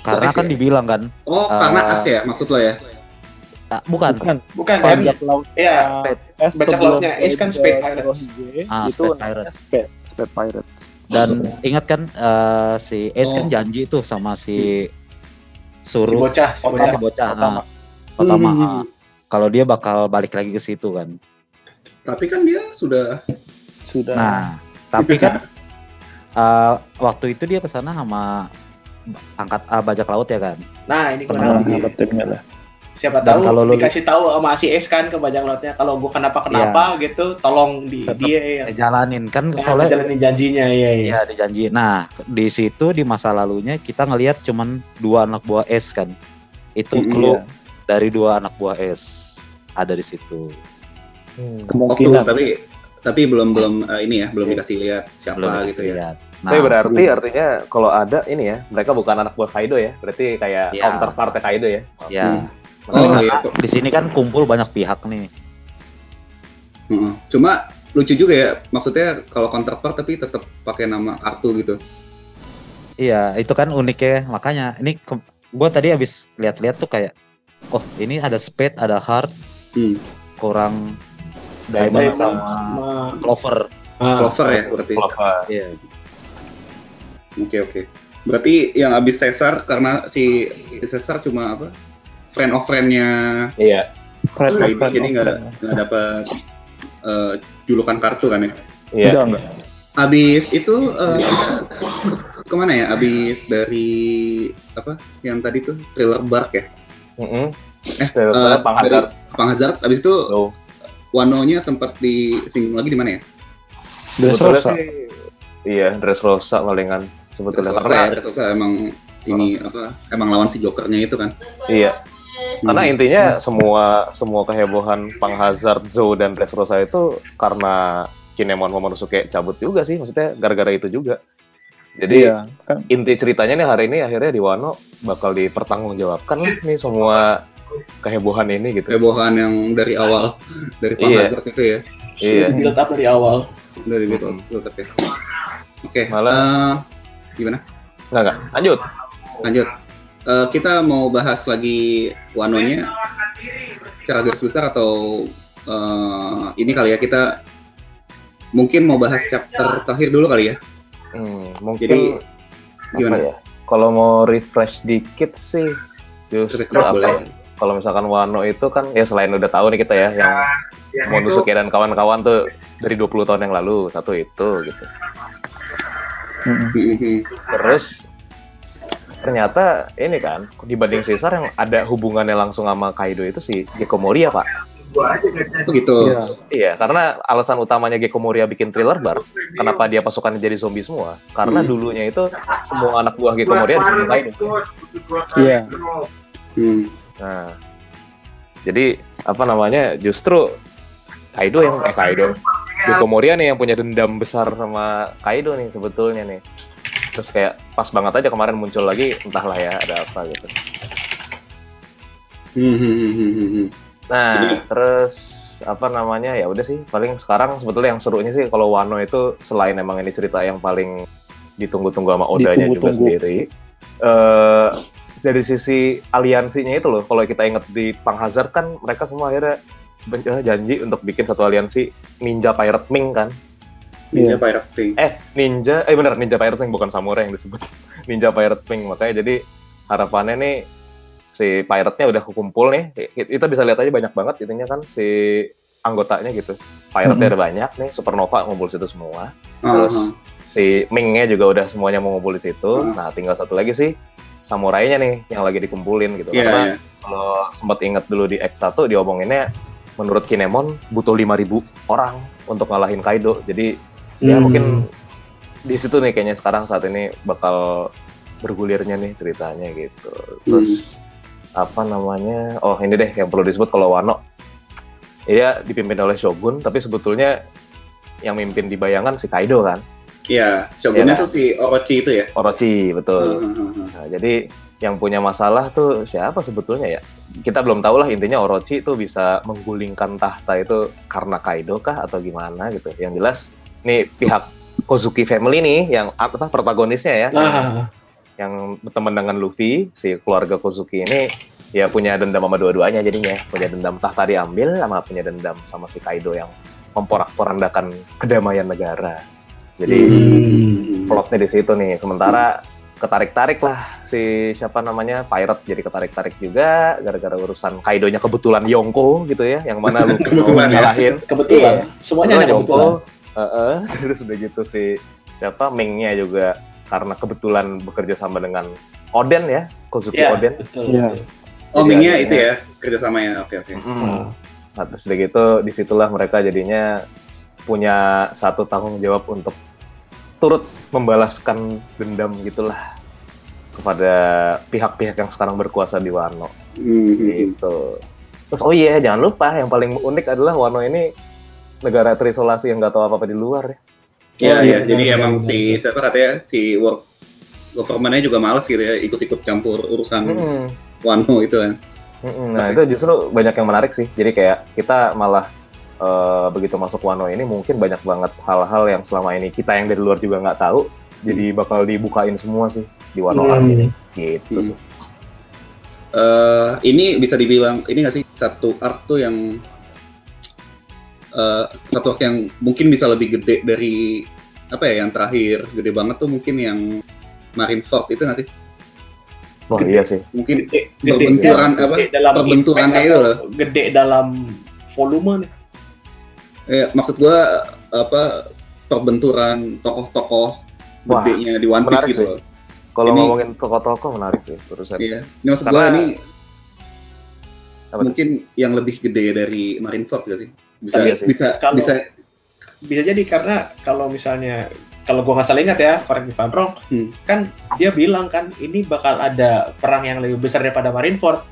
Karena kan ya? dibilang kan, oh Ah. karena as ya maksud lo ya ah, bukan, Bukan. Bukan kan? Bajak laut. S Bajak sebelum lautnya Ace kan Spade Pirates. Kurohige, Ah, itu Spade namanya Pirate. Spade, Spade Pirate. Dan ingat kan eh, si Ace kan Oh. janji tuh sama si Si suruh bocah, si si bocah. bocah, Otama. ah, Otama, Hmm. ah. kalau dia bakal balik lagi ke situ kan. Tapi kan dia sudah Sudah. Nah, tapi kan eh, waktu itu dia ke sana sama angkat ah, bajak laut ya kan. Nah, ini kenapa? ngebetinnya lah. Siapa Dan tahu kalau lu- dikasih tahu sama si S kan ke bajak lautnya kalau gua kenapa kenapa gitu, tolong di dia yang Jalanin kan yang soalnya ngejalanin janjinya ya ya. Iya dijanji. Nah di situ di masa lalunya kita ngelihat cuman dua anak buah S kan. Itu Mm, clue iya. dari dua anak buah S ada di situ. Hmm. Kemungkinan. tapi tapi belum belum eh, ini ya belum dikasih lihat siapa Belum gitu ya. lihat. Tapi Nah, berarti artinya kalau ada ini ya, mereka bukan anak buah Kaido ya. Berarti kayak Iya. counterpart Kaido ya. ya Oh Makanya iya. di sini kan kumpul banyak pihak nih. Heeh. Cuma lucu juga ya maksudnya kalau counterpart tapi tetap pakai nama kartu gitu. Iya itu kan unik ya makanya ini ke- gua tadi habis lihat-lihat tuh kayak oh ini ada spade ada heart Hmm. kurang Diamond sama sama clover. ah, Clover ya berarti. Clover. Iya. Oke oke. Berarti yang habis Caesar karena si Caesar cuma apa? Friend of friend-nya Iya. Fred Kaido Fred jadi nggak nggak dapat eh, julukan kartu kan ya. Iya. Enggak, enggak. Abis itu eh, kita ke mana ya? Abis dari apa? Yang tadi tuh thriller bark ya. Heeh. Eh, Terus eh, Pang Hazard. dari Pang Hazard. Abis itu Tuh. Wano-nya sempat disinggung lagi di mana ya? Dressrosa. iya Dressrosa palingan sebetulnya Dressrosa karena ya, Dressrosa emang ini apa? Emang lawan si Jokernya itu kan. iya karena Hmm. intinya semua semua kehebohan Pang Hazard, Zou dan Dressrosa itu karena Kinemon Momonosuke cabut juga sih maksudnya gara-gara itu juga. Jadi Iya, kan inti ceritanya nih hari ini akhirnya di Wano bakal dipertanggungjawabkan lah nih semua kehebohan ini gitu. Hebohan yang dari awal dari Pang Iya. Hazard itu ya. Iya. build up dari awal. Dari gitu. Hmm. Oke. Oke. Malah- eh, gimana? Enggak enggak. Lanjut. Lanjut. Eh, kita mau bahas lagi Wano-nya secara garis besar atau eh, ini kali ya kita mungkin mau bahas chapter terakhir dulu kali ya. Hmm, mungkin Jadi gimana? ya? Kalau mau refresh dikit sih justru apa? boleh. ya? Kalau misalkan Wano itu kan ya selain udah tahu nih kita ya yang Momonosuke dan kawan-kawan tuh dari 20 tahun yang lalu satu itu gitu. Terus ternyata ini kan dibanding Caesar yang ada hubungannya langsung sama Kaido itu si Gekko Moria pak. Oh gitu. Iya. Iya karena alasan utamanya Gekko Moria bikin thriller bar kenapa dia pasukannya jadi zombie semua karena Hmm. dulunya itu semua anak buah Gekko Moria disuruh Kaido. Iya. Hmm. Nah jadi apa namanya justru Kaido yang eh Kaido Gekko Moria nih yang punya dendam besar sama Kaido nih sebetulnya nih. Terus kayak pas banget aja kemarin muncul lagi entahlah ya ada apa gitu. Hmm, hmm, hmm. Nah, Jadi- terus apa namanya ya udah sih paling sekarang sebetulnya yang serunya sih kalau Wano itu selain emang ini cerita yang paling ditunggu-tunggu sama Odanya juga sendiri. eh dari sisi aliansinya itu loh, kalau kita inget di Pang Hazard kan mereka semua akhirnya janji untuk bikin satu aliansi Ninja Pirate Ming kan. Ninja Iya. Pirate King. Eh, Ninja, eh bener Ninja Pirate Ming bukan samurai yang disebut. Ninja Pirate Ming makanya jadi harapannya nih si pirate-nya udah kumpul nih. Ki- Kita bisa lihat aja banyak banget intinya kan si anggotanya gitu. Pirate-nya Mhm. ada banyak nih, Supernova ngumpul situ semua. Ah, Terus ah. si Ming-nya juga udah semuanya mau ngumpul di situ. Hmm. Nah, tinggal satu lagi sih samurainya nih yang lagi dikumpulin gitu. Iya, Karena iya. kalau sempat inget dulu di X1 diomonginnya menurut Kinemon butuh 5000 orang untuk ngalahin Kaido. Jadi ya Hmm. mungkin di situ nih kayaknya sekarang saat ini bakal bergulirnya nih ceritanya gitu. Terus apa namanya? Oh, ini deh yang perlu disebut kalau Wano Iya dipimpin oleh Shogun, tapi sebetulnya yang mimpin di bayangan si Kaido kan, Iya, Shogunnya Iya. tuh si Orochi itu ya. Orochi betul. Ah, ah, ah. Nah, jadi yang punya masalah tuh siapa sebetulnya ya? Kita belum tahu lah intinya Orochi tuh bisa menggulingkan tahta itu karena Kaido kah atau gimana gitu. Yang jelas nih pihak Kozuki family nih yang apa protagonisnya ya, yang, Nah, yang berteman dengan Luffy, si keluarga Kozuki ini ya punya dendam sama dua-duanya jadinya, punya dendam tahta diambil sama punya dendam sama si Kaido yang memporak-porandakan kedamaian negara Jadi Hmm. plotnya di situ nih. Sementara ketarik-tarik lah si siapa namanya Pirate jadi ketarik-tarik juga gara-gara urusan Kaidonya kebetulan Yonko gitu ya, yang mana lu Kebetulan ya. Kebetulan. Iya. Semuanya ada Yonko, kebetulan. Heeh, terus udah gitu si siapa Ming-nya juga karena kebetulan bekerja sama dengan Oden ya, Kozuki Iya, Oden. betul. Iya. betul. Oh, Ming-nya itu ya kerjasamanya. Oke oke. Mm. Nah, terus udah gitu di situlah mereka jadinya punya satu tanggung jawab untuk turut membalaskan dendam gitulah kepada pihak-pihak yang sekarang berkuasa di Wano Hmm. gitu. Terus oh iya jangan lupa yang paling unik adalah Wano ini negara terisolasi yang nggak tahu apa-apa di luar ya. Iya Oh, iya. iya, Jadi benar, emang benar, si siapa katanya si work government-nya juga males gitu ya ikut-ikut campur urusan Mm-mm. Wano itu kan. Mm-mm. Nah itu justru banyak yang menarik sih. Jadi kayak kita malah eh, begitu masuk Wano ini mungkin banyak banget hal-hal yang selama ini kita yang dari luar juga nggak tahu. Jadi bakal dibukain semua sih di Wano Hmm. Ini. Gitu Hmm. Eh, ini bisa dibilang ini nggak sih satu art tuh yang eh, satu art yang mungkin bisa lebih gede dari apa ya yang terakhir gede banget tuh mungkin yang Marineford itu nggak sih? Wah Gede. iya sih. Mungkin Gede, Perbenturan gede apa? dalam Perbenturannya impact itu atau loh. Gede dalam volume nih. eh, maksud gua apa perbenturan tokoh-tokoh gedenya di One Piece gitu sih. loh. Kalau Ini- ngomongin tokoh-tokoh menarik sih urusan. Iya. Ini maksud Karena- gua ini Apa mungkin yang lebih gede dari Marineford gak sih? Bisa Tapi bisa kalau- bisa Bisa jadi karena kalau misalnya kalau gua nggak salah ingat ya, correct me if I'm wrong, Hmm. kan dia bilang kan ini bakal ada perang yang lebih besar daripada Marineford.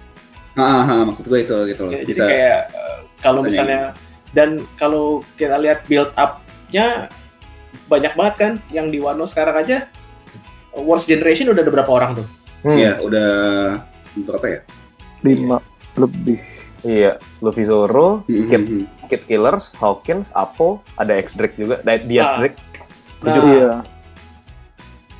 ah, ah, ah, maksud gua itu gitu loh. Ya, Bisa Jadi kayak eh, kalau bisa misalnya dan kalau kita lihat build up-nya banyak banget kan yang di Wano sekarang aja Worst Generation udah ada berapa orang tuh? Hmm, ya udah berapa ya? lima lebih Iya, Luffy Zoro, Hmm, Kid, hmm, hmm. Kid Killers, Hawkins, Apo, ada X-Drake juga, Da- Diaz Ah. Drake. Nah, Tujuh. iya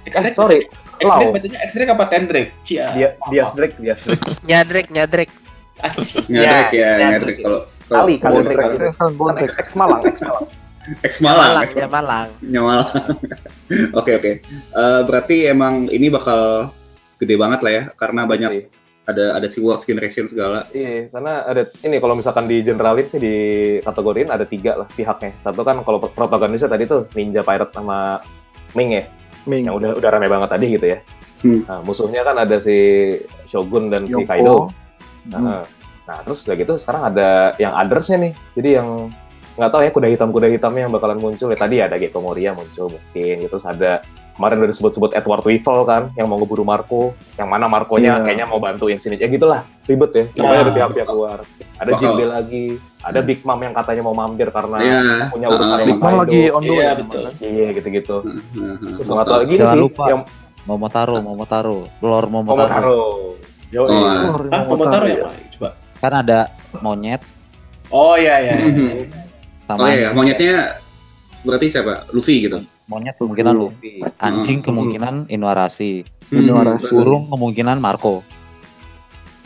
Eh, X-Drake, sorry, X-Drake Lau. bacanya X-Drake apa Tendrake? Cia. Dia, Diaz Drake, Diaz Drake. Nyadrek, nyadrek. Nyadrek ya, nyadrek. nyadrek kalau kalau Kali, kali kalau- Drake. kalau- kan Kan bontek X, X Malang, X Malang. X Malang, Malang, X ya Malang. Nyamal. Oke oke. Eh, berarti emang ini bakal gede banget lah ya karena banyak Sih. ada ada si Worst Generation segala. Iya, karena ada ini kalau misalkan di generalin sih di kategorin ada tiga lah pihaknya. Satu kan kalau protagonisnya tadi tuh Ninja Pirate sama Ming ya, Ming yang udah udah rame banget tadi gitu ya. Hmm. Nah, musuhnya kan ada si Shogun dan si Yonko. Kaido. Hmm. Nah, nah, terus udah gitu sekarang ada yang othersnya nih. Jadi yang nggak tahu ya kuda hitam kuda hitamnya yang bakalan muncul ya tadi ada Gecko Moria muncul mungkin gitu terus ada kemarin udah disebut-sebut Edward Weevil kan yang mau ngeburu Marco yang mana Marconya Iya. kayaknya mau bantuin sini ya gitulah ribet ya pokoknya Ah. ada pihak-pihak luar ada Bakal- Jinbe lagi ada Big Mom yang katanya mau mampir karena Iya. punya urusan sama Big Mom lagi on the way Iya, betul. kan. iya gitu-gitu terus nggak tahu lagi Jangan sih lupa. yang Momotaro, Momotaro, Lord Momotaro. Momotaro Yo, Oh, Ah, Momotaro ya, Pak? Coba. Kan ada monyet Oh iya iya. iya. Sama Oh iya, monyetnya berarti siapa? Luffy gitu. monyet kemungkinan Luffy. Luffy, anjing Hmm. kemungkinan Inuarashi, Hmm, burung kemungkinan Marco.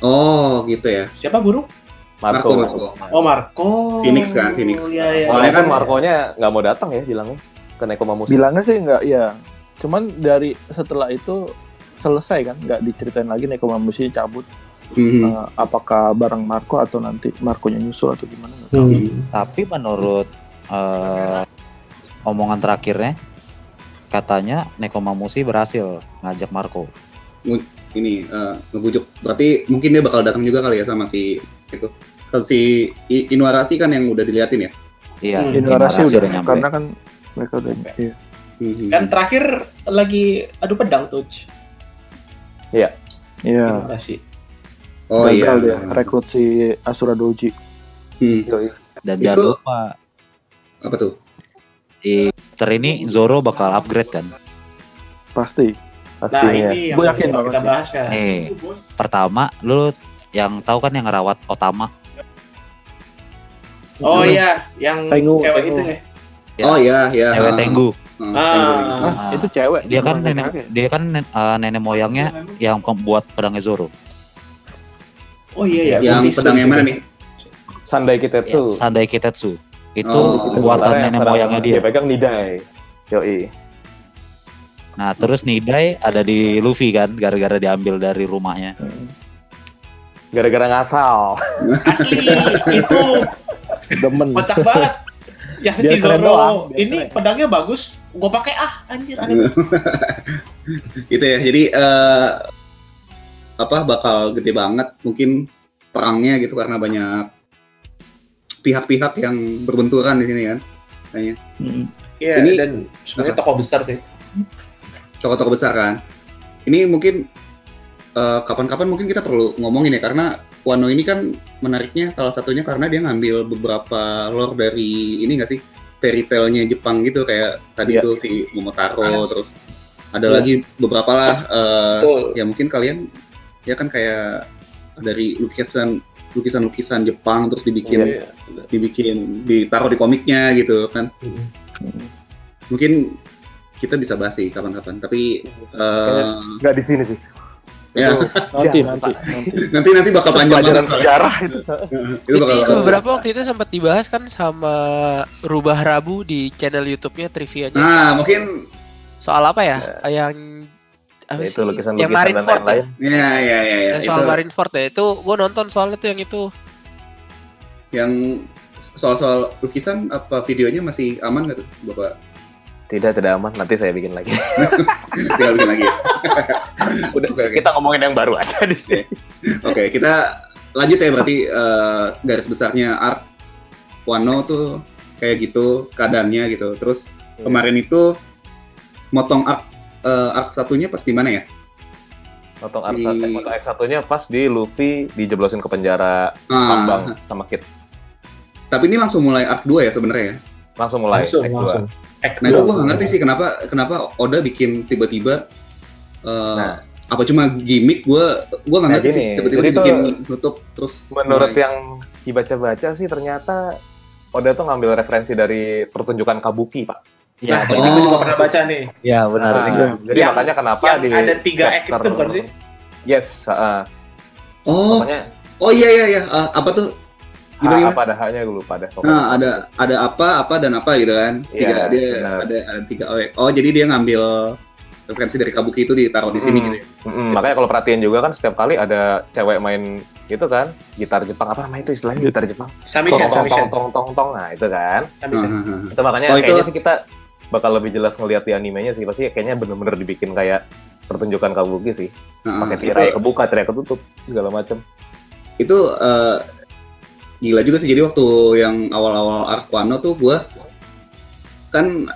Oh, gitu ya. Siapa burung? Marco, Marco, Marco. Marco. Oh Marco. Phoenix kan, Phoenix. Iya iya. Soalnya Iya. kan Marco-nya nggak mau datang ya bilangnya ke Nekomamushi. bilangnya sih enggak ya cuman dari setelah itu selesai kan nggak diceritain lagi Nekomamushi cabut Hmm. Eh, apakah bareng Marco atau nanti Marco-nya nyusul atau gimana nggak tahu. Hmm. Tapi menurut eh, omongan terakhirnya, katanya Nekomamushi berhasil ngajak Marco. Ini eh, ngebujuk. Berarti mungkin dia bakal datang juga kali ya sama si itu. Si I- Inuarashi kan yang udah diliatin ya. Iya, Hmm. Inuarashi Inuarashi udah, nyampe. karena kan mereka udah iya. Hmm. Kan terakhir lagi adu pedang tuh. Iya, Inuarashi. Oh iya. dia rekrut si Asura Doji. Hmm. Dan Itu- jangan lupa Apa tuh? di chapter ini Zoro bakal upgrade kan. Pasti. Nah Pastinya. ini yang Gua yakin kita bahas kan. Nih, pertama lu yang tahu kan yang ngerawat Otama. Oh iya, yang Tengu, cewek Tengu. itu ya. Ya, Oh iya, iya. Cewek Ah, Tenggu. ah, Ah. Tenggu. Hah, Ah. itu cewek. Dia kan nenek dia kan eh, nenek moyangnya yang pembuat pedangnya Zoro. Oh iya ya. Yang pedang yang mana nih? Sandai Ya, Kitetsu. Sandai Kitetsu. Itu Oh, buatan nenek moyangnya dia. Dia pegang Nidai. Yoi. Nah, terus Nidai ada di Luffy kan, gara-gara diambil dari rumahnya. Gara-gara ngasal. Asli itu Demen. kocak banget. Ya si Zoro ini keren. pedangnya bagus, gua pakai ah anjir aneh. Gitu ya. Jadi eh, apa bakal gede banget mungkin perangnya gitu karena banyak pihak-pihak yang berbenturan di sini kan. Kayaknya Mm. Iya Ini- dan sebenarnya tokoh besar sih. tokoh-tokoh besar kan. Ini mungkin eh, kapan-kapan mungkin kita perlu ngomongin ya karena Wano ini kan menariknya salah satunya karena dia ngambil beberapa lore dari ini nggak sih fairy tale-nya Jepang gitu kayak tadi Iya. itu si Momotaro terus ada Iya. lagi beberapa lah Betul. ya mungkin kalian ya kan kayak dari lukisan lukisan-lukisan Jepang terus dibikin Iya. dibikin ditaruh di komiknya gitu kan Mm. mungkin kita bisa bahas sih kapan-kapan tapi eh, Nggak di sini sih. ya Nanti, Ya, nanti, nanti. nanti nanti bakal panjang Pelajaran banget sejarah itu. itu bakal Itu beberapa waktu itu sempat dibahas kan sama Rubah Rabu di channel YouTube-nya trivianya. nah mungkin Soal apa ya? Yang apa Ya, sih? itu lukisan-lukisan yang Marineford ya? lain-lain. ya ya ya, ya. Soal itu Marineford ya. Itu gue nonton soalnya tuh yang itu. yang soal-soal lukisan apa videonya masih aman nggak tuh bapak Tidak, tidak aman. Nanti saya bikin lagi. tinggal bikin lagi? Udah, Oke, oke. kita ngomongin yang baru aja di sini. Oke, kita lanjut ya berarti eh, garis besarnya art Wano tuh kayak gitu keadaannya gitu. Terus Hmm. kemarin itu motong arc eh, arc satunya pas di mana ya? Motong arc Di- satu, motong arc satunya pas di Luffy dijeblosin ke penjara Ah, tambang sama Kid. tapi ini langsung mulai arc 2 ya sebenarnya ya. Langsung mulai. langsung, act dua. langsung. Act Nah, itu gua nggak ngerti sih kenapa kenapa Oda bikin tiba-tiba eh, Nah. apa cuma gimmick gua gua nggak Nah, ngerti sih gini, tiba-tiba dibikin tutup terus Menurut mulai. yang dibaca-baca sih ternyata Oda tuh ngambil referensi dari pertunjukan Kabuki, Pak. Nah, Ya, ini Oh. gue juga pernah baca nih. ya benar. Nah, Ini jadi Yang- makanya kenapa yang di ada tiga act chapter- itu bukan sih? Yes, heeh. oh Pokoknya oh iya iya iya Eh, apa tuh Gimana, gimana? apa ada haknya gue lupa pokoknya. Nah, ada ada apa apa dan apa gitu kan. Tiga Iya, dia benar. ada ada tiga oh, oh jadi dia ngambil referensi dari Kabuki itu ditaruh di sini Mm. gitu ya. Mm-mm, makanya kalau perhatiin juga kan setiap kali ada cewek main itu kan gitar Jepang apa namanya itu istilahnya gitar Jepang Samishan, tong tong Samishan, tong tong tong nah itu kan Samishan. Ah, ah, ah. itu makanya Oh, itu- kayaknya sih kita bakal lebih jelas ngelihat di animenya sih. Pasti kayaknya bener-bener dibikin kayak pertunjukan kabuki sih. Ah. pakai Itu- tirai kebuka tirai ketutup segala macam itu eh, gila juga sih. Jadi waktu yang awal-awal arc Wano tuh gua kan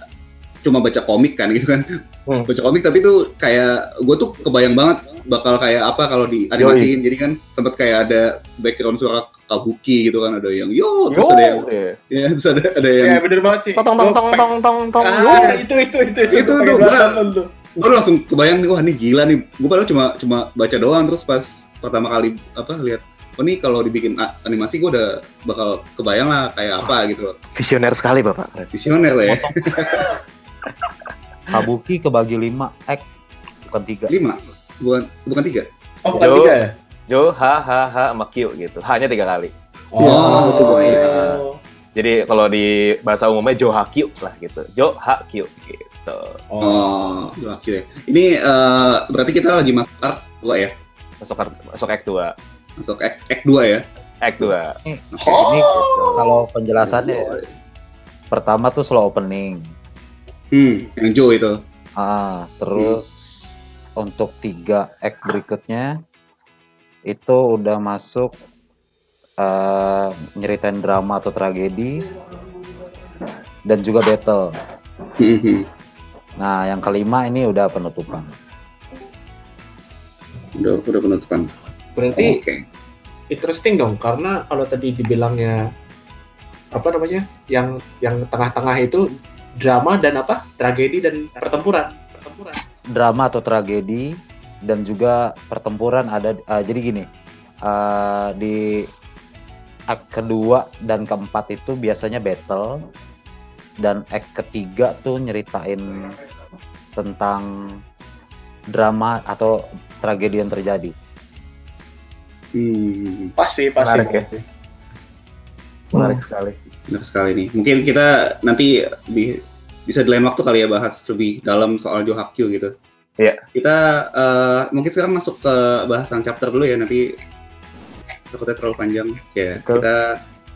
cuma baca komik kan gitu kan. Hmm. baca komik tapi tuh kayak gue tuh kebayang banget bakal kayak apa kalau di animasiin jadi kan sempet kayak ada background suara kabuki gitu kan ada yang yo! Terus ada yang iya. ya terus ada ada yang Ya bener banget sih. tong tong tong tong tong tong. Ah, itu itu itu itu. Itu, tuh. gue langsung kebayang nih wah ini gila nih. Gue padahal cuma cuma baca doang. Terus pas pertama kali apa lihat oh ini kalau dibikin animasi gue udah bakal kebayang lah kayak apa gitu. Loh visioner sekali bapak. Visioner lah ya Kabuki kebagi 5 act bukan 3. lima? Bukan bukan tiga? Oh, bukan Jo. tiga ya? Jo ha ha ha sama gitu. Hanya tiga kali. Oh, iya. jadi kalau di bahasa umumnya Jo ha Kyo lah gitu. Jo ha Kyo gitu. Oh. Dua Q ya ini eh, berarti kita lagi masuk art dua ya? Masuk masuk act 2 masuk act, act dua ya? Act 2 Ini, Oh. ini kalau penjelasannya ya, pertama tuh slow opening. Hmm yang Joe itu Ah, terus untuk tiga act berikutnya itu udah masuk eh, nyeritain drama atau tragedi dan juga battle. Hmm, hmm. Nah, yang kelima ini udah penutupan. udah udah penutupan Berarti oke interesting dong karena kalau tadi dibilangnya apa namanya yang yang tengah-tengah itu drama dan apa? Tragedi dan pertempuran. Pertempuran. Drama atau tragedi dan juga pertempuran ada ah, jadi gini. eh, di act kedua dan keempat itu biasanya battle dan act ketiga tuh nyeritain tentang drama atau tragedi yang terjadi. hmm, pasti pasti. Menarik ya. menarik sekali. Benar sekali nih. Mungkin kita nanti di bisa di lain waktu kali ya bahas lebih dalam soal Johakyu gitu. Iya. Kita eh, mungkin sekarang masuk ke bahasan chapter dulu ya nanti takutnya terlalu panjang. Ya Betul. kita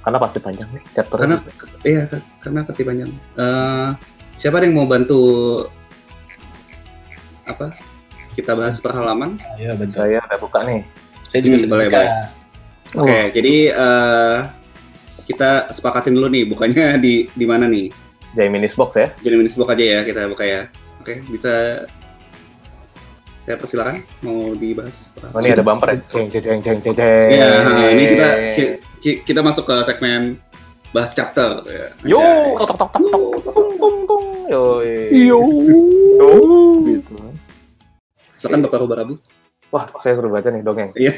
Karena pasti panjang nih chapter. karena iya ka- karena pasti panjang. Eh, siapa ada yang mau bantu apa? Kita bahas per halaman. Iya betul. saya udah buka nih. Saya juga Hmm, boleh, buka. boleh. Oke, jadi eh, kita sepakatin dulu nih, bukannya di di mana nih? Jaminis box ya. Jadi minis book aja ya kita buka ya. Oke, bisa saya persilakan mau dibahas. Oh, ini ada bumper ya. Ceng ceng ceng ceng ceng. ceng. Ya, ini kita ki- ki- kita masuk ke segmen bahas chapter. Ya. Yo, tok tok tok tok tok tung tung. Yo. Yo. Gitu. Silakan Bapak Rubarabu. Wah, saya suruh baca nih dongeng. Iya.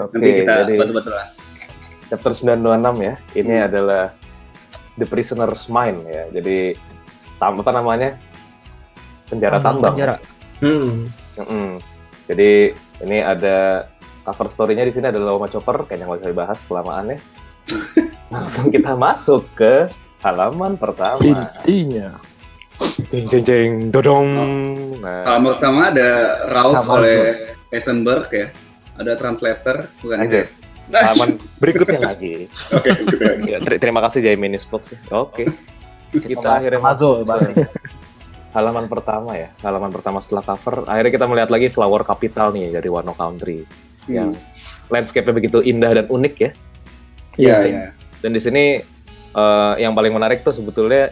Oke, Nanti kita jadi bantu-bantu lah. chapter 926 ya. Ini adalah The Prisoner's Mind ya. Jadi tam apa namanya? Penjara tambang. Penjara. Hmm. Mm-mm. Jadi ini ada cover story-nya di sini ada Loma Chopper, kayaknya nggak usah dibahas kelamaannya. Langsung kita masuk ke halaman pertama. Intinya. Jeng jeng jeng dodong. Nah, Halaman pertama ada Raus oleh Eisenberg ya. Ada translator, bukan Anjay. Halaman berikutnya lagi. Oke, gitu ya. Ter- terima kasih Jaminis Box ya. Oke. Kita bahas akhirnya masuk halaman pertama ya. Halaman pertama setelah cover. Akhirnya kita melihat lagi Flower Capital nih dari Wano Country. Yang landscape-nya begitu indah dan unik ya. Iya, iya. Dan di sini eh, yang paling menarik tuh sebetulnya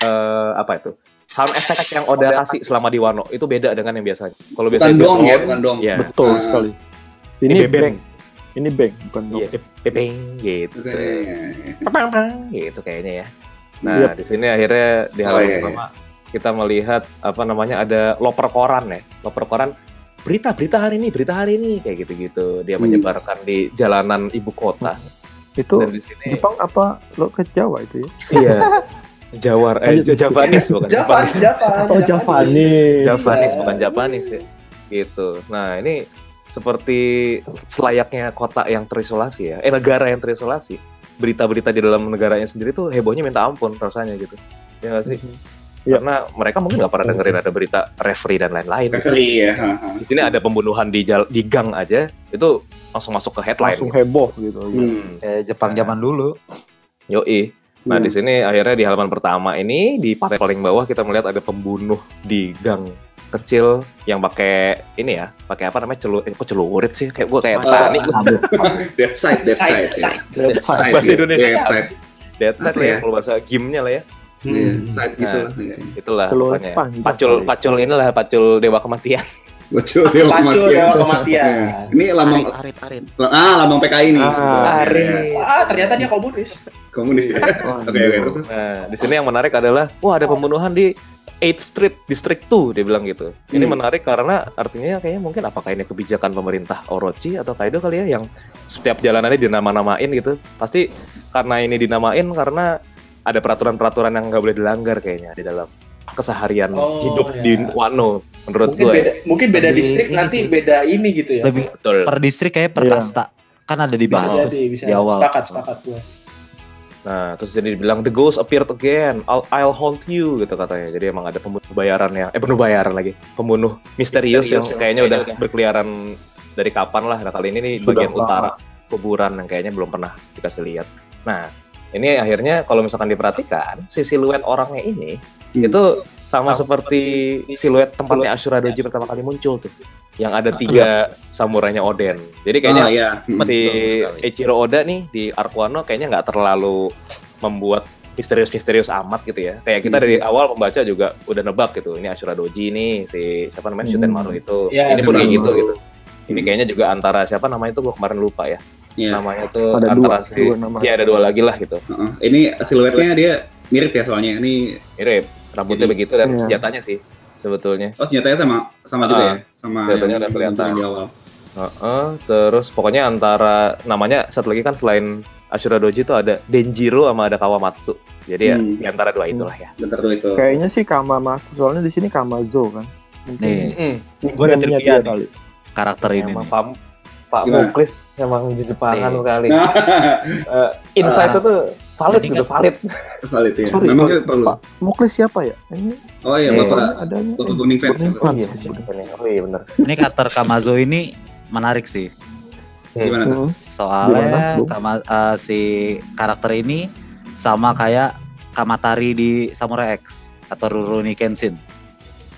eh, apa itu? Sound effect yang Oda kasih selama di Wano itu beda dengan yang biasanya. Kalau Bukan biasanya dong dia ya, bukan dong. ya. Betul Ah. sekali. Ini Ini bebeng. Ini bank, bukan dong. Iya, pe- pepeng gitu. Pang, gitu kayaknya ya. Nah, Yep. di sini akhirnya di Oh, halaman iya, iya. pertama kita melihat apa namanya ada loper koran ya. Loper koran berita berita hari ini, berita hari ini kayak gitu-gitu. Dia Hmm. menyebarkan di jalanan ibu kota. Itu Dan di sini Jepang apa lo ke Jawa itu ya? iya. Jawar eh. Javanis bukan Javan, Javan. Oh. Javanis Iya. bukan Japanese ya. Gitu. Nah, ini seperti selayaknya kota yang terisolasi ya. Eh negara yang terisolasi. Berita-berita di dalam negaranya sendiri tuh hebohnya minta ampun rasanya gitu. Ya nggak sih? Iya. Karena mereka mungkin nggak pernah dengerin ada berita referee dan lain-lain. Referee ya. ha, ha. Di sini ada pembunuhan di jal- di gang aja itu langsung masuk ke headline. Langsung heboh gitu. Hmm. Kayak Jepang zaman dulu. Yoi. Nah, Hmm. di sini akhirnya di halaman pertama ini di panel paling bawah kita melihat ada pembunuh di gang kecil yang pakai ini ya, pakai apa namanya celu, eh, kok celurit sih? Kayak gua kayak Oh. petani. Dead side, dead side. ya. Side, Dead side. Bahasa ya. Indonesia. Dead side. Dead Apa lah ya, ya? kalau bahasa gamenya lah ya. Iya, Hmm. side gitu lah. Iya. Itulah Celurit pokoknya. Pacul pacul inilah pacul dewa kematian. Bocor dewa Pacul kematian. dewa kematian. Iya. Ini lambang Arit, arit, arit. ah lambang PKI nih. Ah, Iya, iya. Ah, ternyata dia komunis. Komunis. Oke, oke. Nah, di sini yang menarik adalah wah ada pembunuhan di 8th Street District 2 dia bilang gitu. Ini Hmm. menarik karena artinya kayaknya mungkin apakah ini kebijakan pemerintah Orochi atau Kaido kali ya yang setiap jalanannya dinama-namain gitu. Pasti karena ini dinamain karena ada peraturan-peraturan yang nggak boleh dilanggar kayaknya di dalam keseharian Oh, hidup ya. di Wano menurut Mungkin gue. beda, mungkin beda Lebih distrik nanti sih. beda ini gitu ya. Lebih Betul. per distrik kayak per Iya. kasta. Kan ada Bisa dibahas tuh. jadi, bisa di awal. sepakat, sepakat gue. Nah, terus jadi dibilang the ghost appeared again. I'll, I'll haunt you gitu katanya. Jadi emang ada pembunuh bayaran yang eh pembunuh bayaran lagi. Pembunuh misterius, yang kayaknya udah berkeliaran dari kapan lah. Nah, kali ini nih Sudah bagian lama. utara kuburan yang kayaknya belum pernah dikasih lihat. Nah, ini akhirnya kalau misalkan diperhatikan, si siluet orangnya ini Hmm. itu sama seperti siluet tempatnya Ashura Doji pertama kali muncul tuh. Yang ada tiga samurainya Oden. Jadi kayaknya Oh iya. Hmm. si. Eiichiro Oda nih di Arc Wano kayaknya nggak terlalu membuat misterius-misterius amat gitu ya. Kayak kita Hmm. dari awal membaca juga udah nebak gitu. Ini Ashura Doji nih, si siapa namanya Shuten Hmm. Maru itu. Ya, ini pun kayak gitu gitu. Ini Hmm. kayaknya juga antara siapa namanya itu gua kemarin lupa ya. Iya. Namanya tuh Ada antara dua, si dua nama. ya ada dua lagi lah gitu. Heeh. Ini siluetnya dia mirip ya soalnya. Ini Mirip, rambutnya Jadi- begitu dan Iya. senjatanya sih sebetulnya. oh senjatanya sama sama juga Ah, ya, sama kelihatannya yang udah kelihatan. di awal. Heeh, terus pokoknya antara namanya satu lagi kan selain Ashura Doji itu ada Denjiro sama ada Kawamatsu. Jadi ya Hmm. di antara dua itulah ya. Bentar dulu itu. Kayaknya sih Kamamatsu soalnya di sini Kamazo kan. Mungkin Nih, Mm. Trivia dia nih. kali. karakter ini Emang. Pak Pak? Muklis emang Jepangan Nih. sekali. Nah, Eh, insight Ah. itu valid gitu kan- valid valid ya. Sorry, Memang kita perlu. Pak Muklis siapa ya? Ini Oh iya, Eh, Bapak Fans. Burning Bapak. Fans. iya sih oh iya bener Ini karakter Kamazo ini menarik sih. Gimana tuh? Hmm. Soalnya Gimana? Kama, eh, si karakter ini sama kayak Kamatari di Samurai X atau Rurouni Kenshin.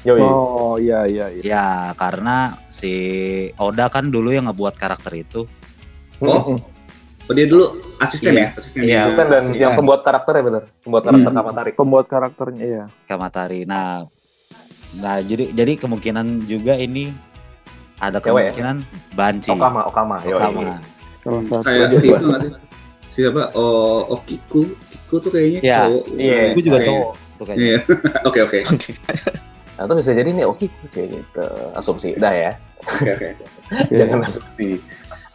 Yoi. Oh iya iya iya. Ya, karena si Oda kan dulu yang ngebuat karakter itu. Oh, oh, dia dulu asisten Iya. ya? Asisten Iya. Asisten dan Asisten. yang pembuat karakternya bener pembuat karakter Hmm. Kamatari Pembuat karakternya iya. Kamatari. Nah, nah jadi jadi kemungkinan juga ini ada Cewek ya? kemungkinan banci. Okama Okama. Okama. Salah satu. Kayak si itu nggak sih? Siapa? Oh, oh Kiku. Kiku tuh kayaknya Iya. cowok. Iya. Itu juga Iya. cowok tuh kayaknya. Iya. Oke, oke. Nah, itu bisa jadi nih oke sih gitu. Asumsi. Udah ya. Oke, oke. Iya. Jangan asumsi.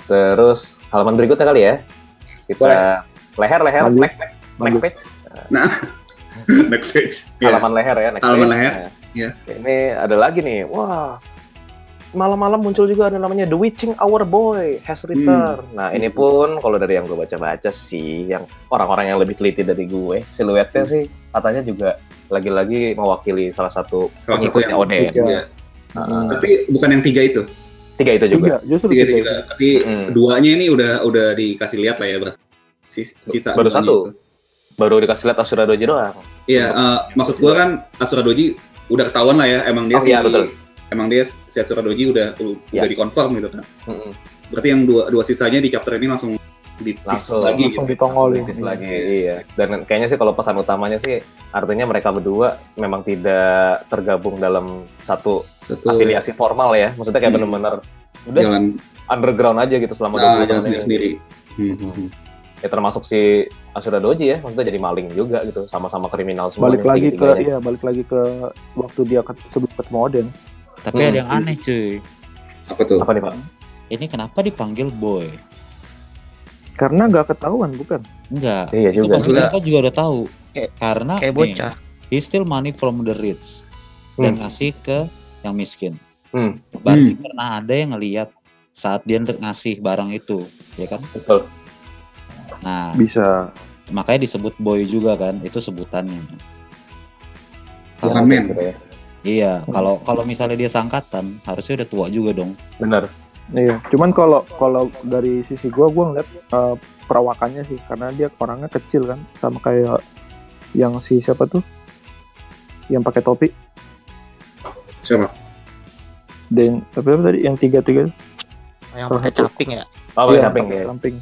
Terus halaman berikutnya kali ya. Kita leher leher Lanjut. neck neck neck page. Next page. Iya. Halaman leher ya, neck Halaman page. leher, Nah, iya. Ini ada lagi nih. Wah. Malam-malam muncul juga ada namanya The Witching Our Boy has return. Nah, ini pun kalau dari yang gue baca-baca sih, yang orang-orang yang lebih teliti dari gue, siluetnya sih katanya juga lagi-lagi mewakili salah satu Salah satu pengikutnya yang Oden. Iya. Heeh. Tapi bukan yang tiga itu. Tiga itu juga. Tiga, justru Tiga tiga. juga. Tapi Mm. duanya ini udah udah dikasih lihat lah ya, Bro. Sis- Sisa Baru satu. itu. Baru dikasih lihat Asura Doji doang. Iya, eh, maksud gua kan Asura Doji udah ketahuan lah ya, emang dia Oh, si iya, betul. emang dia si Asura Doji udah udah Iya. dikonfirm gitu kan. Mm-mm. Berarti yang dua dua sisanya di chapter ini langsung ditis Langsung. lagi Langsung gitu. ditongolin. Kritis lagi, iya. Dan kayaknya sih kalau pesan utamanya sih artinya mereka berdua memang tidak tergabung dalam satu Satu afiliasi formal ya. Maksudnya kayak Hmm. bener-bener udah jalan underground aja gitu selama nah, 20 jalan tahun ini. sendiri-sendiri. Hmm, hmm, hmm. Ya termasuk si Asura Doji ya, maksudnya jadi maling juga gitu, sama-sama kriminal semua. Balik lagi ke iya, balik lagi ke waktu dia ket- sebelum ketemu Oden. Tapi Hmm. ada yang aneh cuy. Apa tuh? Apa nih Pak? Ini kenapa dipanggil boy? Karena nggak ketahuan bukan? Enggak. Iya Itu juga. pasti mereka juga udah tahu. Kayak- Karena Kayak nih, bocah. he steal money from the rich dan Hmm. ngasih ke yang miskin. Hmm, Berarti pernah ada yang ngelihat saat dia ngasih barang itu, ya kan? betul. Nah, Bisa. makanya disebut boy juga kan, itu sebutannya. Bukan men. Gitu ya. Iya, kalau kalau misalnya dia sangkatan, harusnya udah tua juga dong. Bener. Iya. Cuman kalau kalau dari sisi gua gua ngeliat eh, perawakannya sih karena dia orangnya kecil kan sama kayak yang si siapa tuh yang pakai topi Siapa? dan tapi apa tadi yang tiga tiga Yang Salah pakai caping ya. Oh, Iya, pakai ya. samping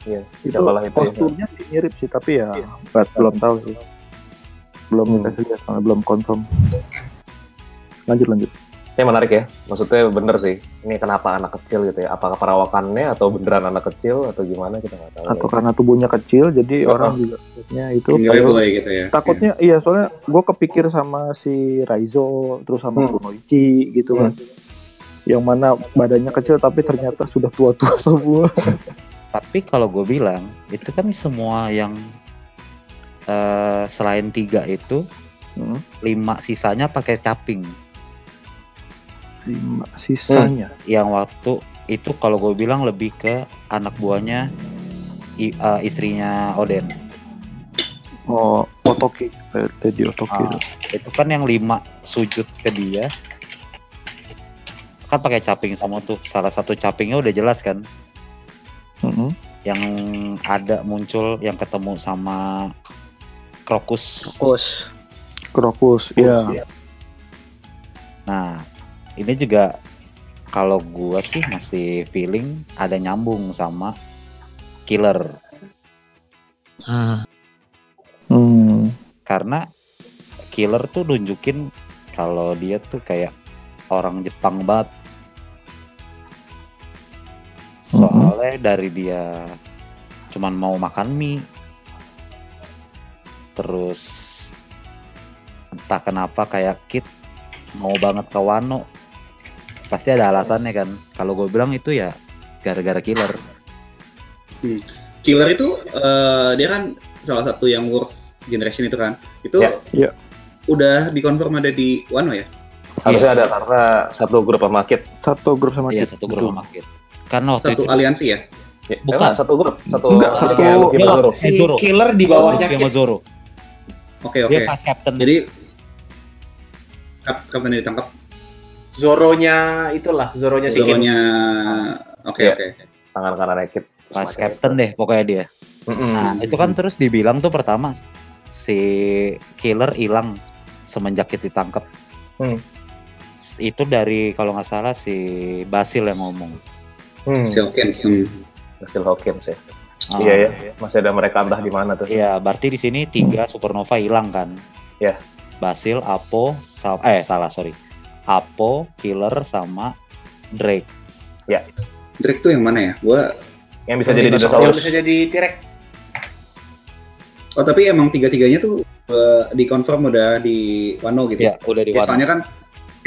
Iya, itu ya. posturnya sih mirip sih tapi ya nggak- belum tahu sih belum Hmm. dikasih lihat belum confirm lanjut lanjut Ini menarik ya. Maksudnya bener sih. Ini kenapa anak kecil gitu ya? Apakah perawakannya atau beneran anak kecil atau gimana kita nggak tahu. atau ya. karena tubuhnya kecil jadi Oh, orang juga lihatnya itu Tinggalnya kayak- gitu ya. takutnya iya soalnya gue kepikir sama si Raizo terus sama Hmm. Kunoichi gitu kan yang mana badannya kecil tapi ternyata sudah tua-tua semua Tapi kalau gue bilang, itu kan semua yang eh, selain tiga itu, Hmm. lima sisanya pakai caping. Lima sisanya. Yang waktu itu kalau gue bilang lebih ke anak buahnya i- eh, istrinya Oden. oh Otoki eh, Teddy Otoki Ah, itu. kan yang lima sujud ke dia. Kan pakai caping semua tuh. Salah satu capingnya udah jelas kan? Mm-mm. yang ada muncul yang ketemu sama krokus. Fokus. Krokus iya. Nah ini juga kalau gua sih masih feeling ada nyambung sama killer Hmm. hmm. karena killer tuh nunjukin kalau dia tuh kayak orang Jepang banget. Soalnya dari dia cuman mau makan mie, terus entah kenapa kayak Kit mau banget ke Wano, pasti ada alasannya kan. Kalau gue bilang itu ya gara-gara killer. Killer itu eh, dia kan salah satu yang worst generation itu kan. Itu Ya, ya. udah dikonfirm ada di Wano ya? Harusnya ada karena satu grup pemakit. satu grup sama Iya Kit. satu grup sama Kit. Karena waktu Satu itu aliansi ya? Ya, Bukan. enggak, satu grup, satu Enggak, satu- sama Zoro. si Zoro. killer di bawahnya sama Kid. Zoro. Oke oke. Dia pas captain. Jadi kap kapan ditangkap? Zoronya itulah, Zoronya si Kid. Zoronya oke Iya. oke. Tangan kanan Kid. pas captain deh pokoknya dia. Mm-mm. Nah, itu kan terus dibilang tuh pertama si killer hilang semenjak kita ditangkap. Hmm. Itu dari kalau nggak salah si Basil yang ngomong. Hmm. Si Hawkins. Hmm. Hasil Hawkins ya. Ah, Iya ya, masih ada mereka entah di mana tuh. Iya, berarti di sini tiga supernova hilang kan? Iya. Basil, Apo, sa- eh salah sorry. Apo, Killer sama Drake. Drake tuh yang mana ya? Gua Yang bisa jadi Yang dinosaurus. bisa jadi T-Rex. Oh tapi emang tiga-tiganya tuh uh, dikonfirm udah di Wano gitu. Iya, udah di Ya, Wano. soalnya kan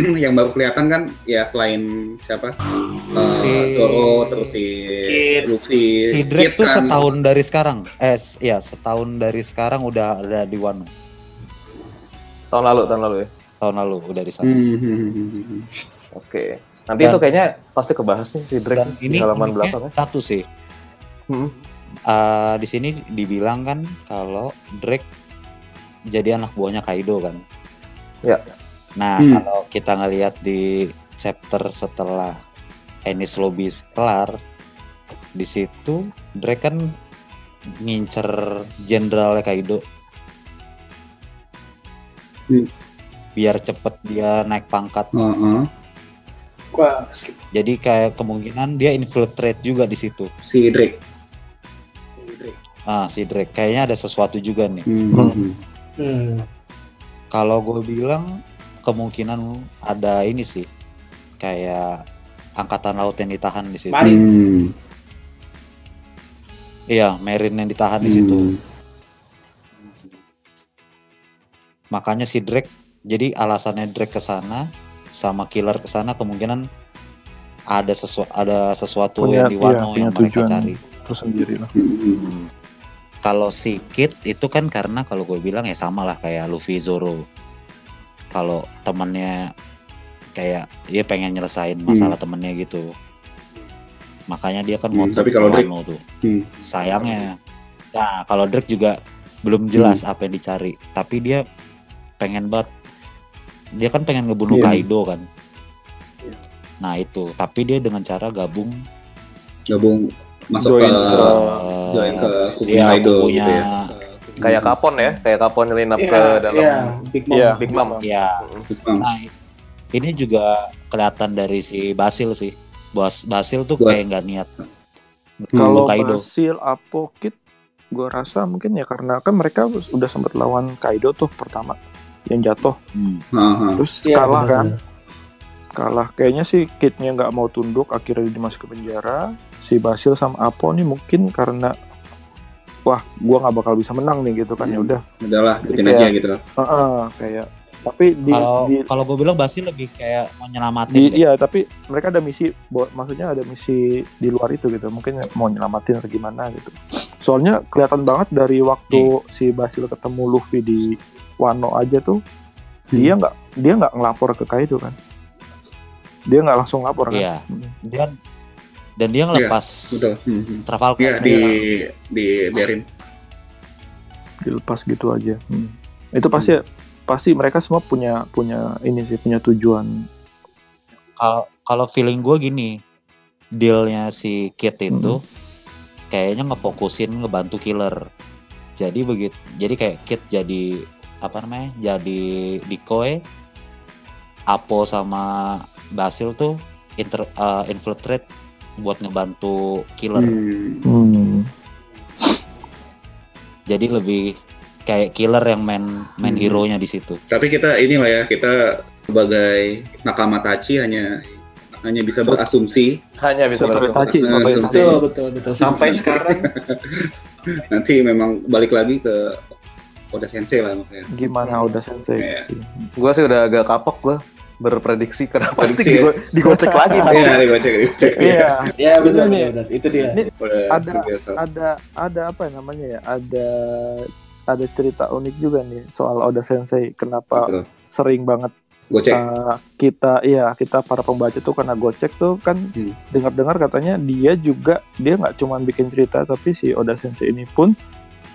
yang baru kelihatan kan ya selain siapa? Uh, Si- Zoro terus si Kid. Luffy. Si Drake Kid tuh kan. setahun dari sekarang. Eh, s- ya setahun dari sekarang udah ada di Wano. Tahun lalu, tahun lalu ya. Tahun lalu udah di sana. Hmm, hmm, hmm, hmm. Oke. Nanti Dan- itu kayaknya pasti kebahas nih si Drake Dan di ini halaman uniknya belakang ya. satu sih. Hmm. Eh, di sini dibilang kan kalau Drake jadi anak buahnya Kaido kan. Ya. Nah, Hmm. kalau kita ngelihat di chapter setelah Enies Lobby kelar, di situ Drake kan ngincer jenderal Kaido. Biar cepet dia naik pangkat. Wah, skip. Jadi kayak kemungkinan dia infiltrate juga di situ. Si Drake. Ah, si Drake kayaknya ada sesuatu juga nih. Hmm, hmm, hmm. Hmm. Kalau gue bilang kemungkinan ada ini sih, kayak angkatan laut yang ditahan di situ. Mari. Hmm. Iya, Marine yang ditahan di situ. Hmm. Makanya si Drake, jadi alasannya Drake ke sana sama Killer ke sana kemungkinan ada sesu ada sesuatu Punya- yang di Wano iya, yang mereka cari. tersendiri lah. Hmm, hmm. Kalau si Kid itu kan karena kalau gue bilang ya sama lah kayak Luffy Zoro. Kalau temennya kayak dia pengen nyelesain masalah temennya gitu. Makanya dia kan Hmm, ngotot tapi kalau Drake- Wano tuh. Hmm. Sayangnya. Nah, kalau Drake juga belum jelas apa yang dicari, tapi dia pengen banget dia kan pengen ngebunuh Iya. Kaido kan. Nah, itu. Tapi dia dengan cara gabung Gabung masuk Join ke ke- join ke Iya, Kaido kubunya gitu ya. Kayak Kapon ya, kayak Kapon nyelinap Iya, ke dalam iya, Big Mom. Iya, Big Mom. ya Hmm. Nah, ini juga kelihatan dari si Basil sih. Bos Basil tuh Buat- kayak nggak niat. Kalau Kaido. Basil, Apo, Kid, gue rasa mungkin ya karena kan mereka udah sempat lawan Kaido tuh pertama yang jatuh, Hmm. Terus Iya, kalah kan, benar. kalah. Kayaknya sih Kidnya nggak mau tunduk, akhirnya dimasuk ke penjara. Si Basil sama Apo nih mungkin karena wah gua nggak bakal bisa menang nih gitu kan ya Hmm. udah Udahlah, bikin Kayak- aja gitu. Heeh, kayak tapi di, Kalau di, kalau gue bilang Basil lebih kayak mau nyelamatin. di deh. iya tapi mereka ada misi maksudnya ada misi di luar itu gitu mungkin mau nyelamatin atau gimana gitu soalnya kelihatan banget dari waktu si Basil ketemu Luffy di Wano aja tuh dia nggak dia nggak ngelapor ke Kaido kan dia nggak langsung lapor kan Iya. Hmm. Dia dan dia ngelepas Betul. Hmm, hmm. Trafalgar. Iya, di di biarin. dilepas gitu aja Hmm. itu pasti pasti mereka semua punya punya ini sih punya tujuan Kalau kalau feeling gue gini, dealnya si Kid itu Hmm. kayaknya ngefokusin ngebantu killer. Jadi begitu, jadi kayak Kid jadi apa namanya? Jadi decoy. Apo sama Basil tuh inter, eh, infiltrate buat ngebantu killer. Hmm. Hmm. Jadi lebih kayak killer yang main main Hmm. hero-nya di situ. Tapi kita inilah ya, kita sebagai nakama Tachi hanya hanya bisa berasumsi hanya bisa berasumsi. Betul, betul, betul. Sampai sekarang nanti memang balik lagi ke Oda Sensei lah makanya. gimana udah sensei Iya. sih Gue sih udah agak kapok gue berprediksi kenapa pasti Prediksi ya. digo- digocek lagi nanti. Iya, digocek, digocek. iya ya betul, Ini nih. betul. Itu dia. ini Udah Ada- terbiasa. ada ada apa ya namanya ya ada ada cerita unik juga nih soal Oda Sensei kenapa Betul. sering banget Gocek. uh, kita iya kita para pembaca tuh karena gocek tuh kan Hmm. dengar-dengar katanya dia juga dia nggak cuma bikin cerita tapi si Oda Sensei ini pun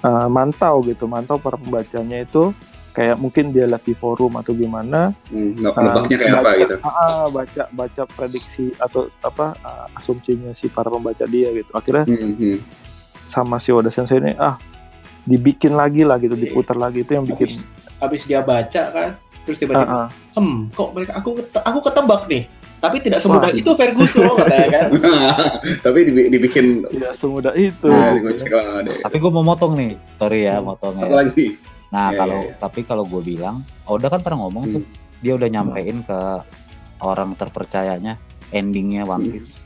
uh, mantau gitu mantau para pembacanya itu kayak mungkin dia lihat di forum atau gimana Hmm, uh, nebaknya kayak apa baca, gitu. ah, ah, baca baca prediksi atau apa uh, asumsinya si para pembaca dia gitu akhirnya Hmm, hmm. sama si Oda Sensei ini ah dibikin lagi lah gitu diputar lagi itu yang bikin habis dia baca kan terus tiba-tiba ah, ah. hmm kok mereka aku aku ketebak nih tapi tidak semudah Wah. itu Ferguson katanya kan Tapi dibi- dibikin tidak semudah itu Nah, ya, oh. Tapi gue mau motong nih, sorry ya Hmm. motongnya. Apa lagi? Nah Iya, kalau iya, iya. tapi kalau gue bilang, Oda kan pernah ngomong tuh, dia udah nyampein ke orang terpercayanya endingnya One Hmm. Piece.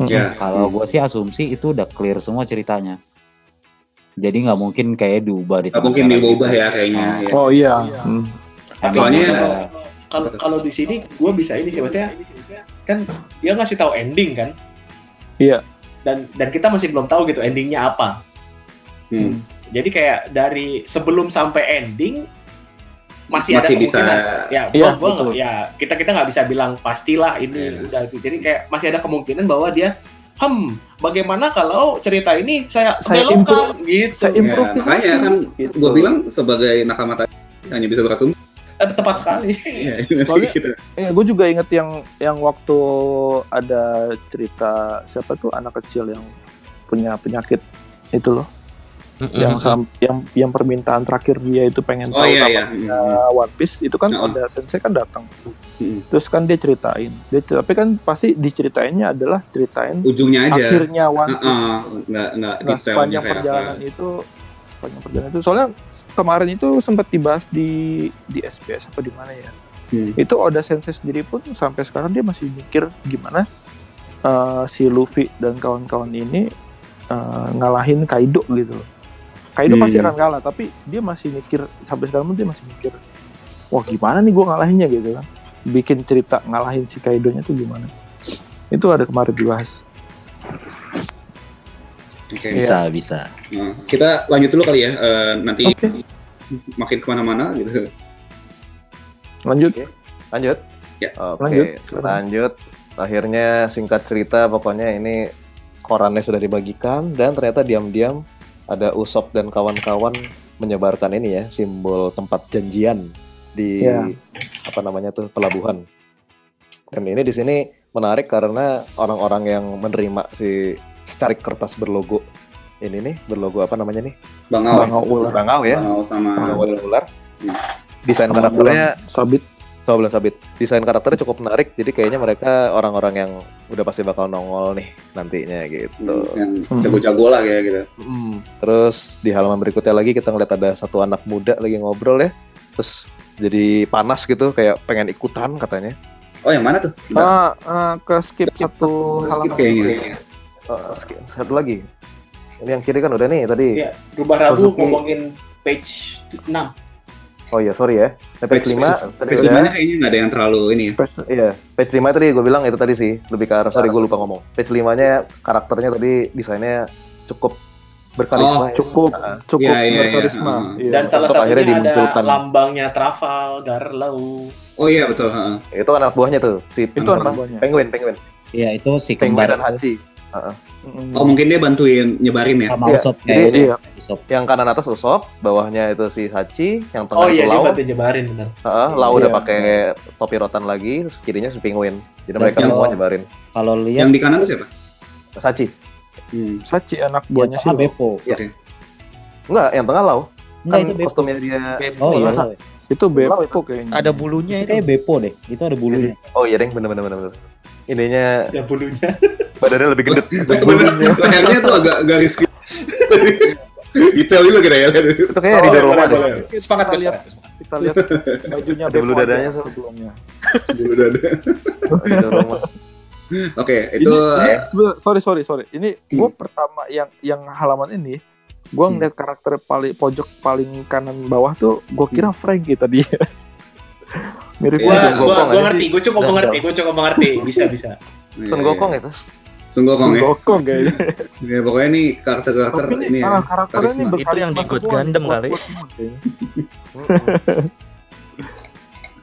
Ya. Kalau gue sih asumsi itu udah clear semua ceritanya. Jadi nggak mungkin kayak diubah di Nggak mungkin diubah gitu. ya kayaknya. Oh. ya. oh iya Hmm. Soalnya- kalau- kalau di sini gue bisa ini sih maksudnya kan dia ngasih tahu ending kan Iya. dan dan kita masih belum tahu gitu endingnya apa Hmm. jadi kayak dari sebelum sampai ending masih, ada Masih bisa kemungkinan ya Iya, gua, gua ya kita kita nggak bisa bilang pastilah ini Iya. udah gitu. jadi kayak masih ada kemungkinan bahwa dia hmm bagaimana kalau cerita ini saya, Saya belokkan gitu saya Ya, makanya kan Gitu. gue bilang sebagai nakama tadi hanya bisa berasumsi. Eh, tepat sekali Iya, Soalnya- gitu. Eh, gue juga inget yang yang waktu ada cerita siapa tuh anak kecil yang punya penyakit itu loh, yang sam- yang yang permintaan terakhir dia itu pengen Oh tahu iya iya. kabarnya One Piece itu kan Heeh. Oda Sensei kan datang, Hmm. terus kan dia ceritain, dia cer- tapi kan pasti diceritainnya adalah ceritain Ujungnya aja. akhirnya One Piece. Heeh, nggak nggak Nah, sepanjang perjalanan apa. itu, sepanjang perjalanan itu, soalnya kemarin itu sempat dibahas di di SBS apa di mana ya? Hmm. Itu Oda Sensei sendiri pun sampai sekarang dia masih mikir gimana uh, si Luffy dan kawan-kawan ini uh, ngalahin Kaido gitu loh. Kaido Hmm. pasti akan kalah, tapi dia masih mikir sampai sekarang pun dia masih mikir, wah gimana nih gua ngalahinnya gitu kan? Bikin cerita ngalahin si Kaidonya tuh gimana? Itu ada kemarin dibahas. Oke. Bisa bisa. Nah, kita lanjut dulu kali ya. eh, nanti Oke. makin ke mana-mana gitu. Lanjut. Lanjut. Ya. Oke, Lanjut. lanjut. Akhirnya singkat cerita pokoknya ini korannya sudah dibagikan dan ternyata diam-diam ada Usop dan kawan-kawan menyebarkan ini ya simbol tempat janjian di Ya. apa namanya tuh pelabuhan. Dan ini di sini menarik karena orang-orang yang menerima si secarik kertas berlogo ini nih berlogo apa namanya nih Bangau. Bangau ular. Bangau ya Bangau sama Bangau ular. Hmm. Desain Sama karakternya bulan sabit. Soal sabit. Desain karakternya cukup menarik, jadi kayaknya mereka orang-orang yang udah pasti bakal nongol nih nantinya gitu. Hmm, yang Hmm. jago-jago lah kayak gitu. Mm. Terus di halaman berikutnya lagi kita ngeliat ada satu anak muda lagi ngobrol ya. Terus jadi panas gitu, kayak pengen ikutan katanya. Oh yang mana tuh? Ah, ah, ke skip satu Skip halaman. kayaknya. Oh, skip. satu lagi. Ini yang kiri kan udah nih tadi. ya rubah rabu Suzuki. ngomongin page 6 Oh iya sorry ya. Nah, page, 5 tadi Page udah. limanya kayaknya nggak ada yang terlalu ini ya. Iya, page 5 tadi gue bilang itu tadi sih, lebih ke arah sorry gue lupa ngomong. Page 5-nya karakternya tadi desainnya cukup berkarisma. ya. Cukup, Ah, cukup Iya, iya, iya. berkarisma. Iya. dan salah Untuk akhirnya satunya ada dimunculkan. lambangnya Trafalgar Law Oh iya betul. heeh. Itu anak buahnya tuh, si itu apa? anak buahnya. Penguin, penguin. Iya itu si Penguin kembar dan Hansi. Mm. Oh mungkin dia bantuin nyebarin ya. sama Iya, Usop jadi kayaknya. iya. Usop. Yang kanan atas Usop, bawahnya itu si Hachi, yang tengah oh itu iya dia Lau. bantu nyebarin benar Heeh, Lau udah Iya. pakai topi rotan lagi, terus kirinya si penguin. Jadi Dan mereka yang- semua nyebarin. Kalau lihat Yang di kanan tuh siapa? Sachi. Hmm. Sachi anak buahnya sih. tengah Beppo. Enggak, yang tengah Lau. Enggak Kan itu Beppo. kostumnya dia. Oh iya. Itu Lau Beppo kayaknya. Ada bulunya Itu itu. kayak Beppo deh. Itu ada bulunya. Oh iya, Deng, bener bener bener. bener. Ininya ada bulunya badannya lebih gendut. Bener, lehernya tuh agak garis gitu. Detail juga kita ya. itu kayak di Roma boleh, deh. boleh. sepakat Kita lihat. Kita lihat bajunya Ada bulu aja dadanya, sebelumnya. Dulu udah ada. Di Roma. Oke, itu Ini, sebentar, sorry sorry sorry. Ini Hmm. gue pertama yang yang halaman ini, gue Hmm. ngeliat karakter paling pojok paling kanan bawah tuh, gue kira Frankie tadi. Mirip Iya, Gua, banget. Son gua, Gokong gua aja. ngerti, gua cukup mengerti, gua cukup mengerti, bisa bisa. Son Gokong itu. Sun Gokong ya. Gokong kayaknya. Ya pokoknya nih karakter-karakter ini ya. karakternya ini Itu yang di God Gundam kali.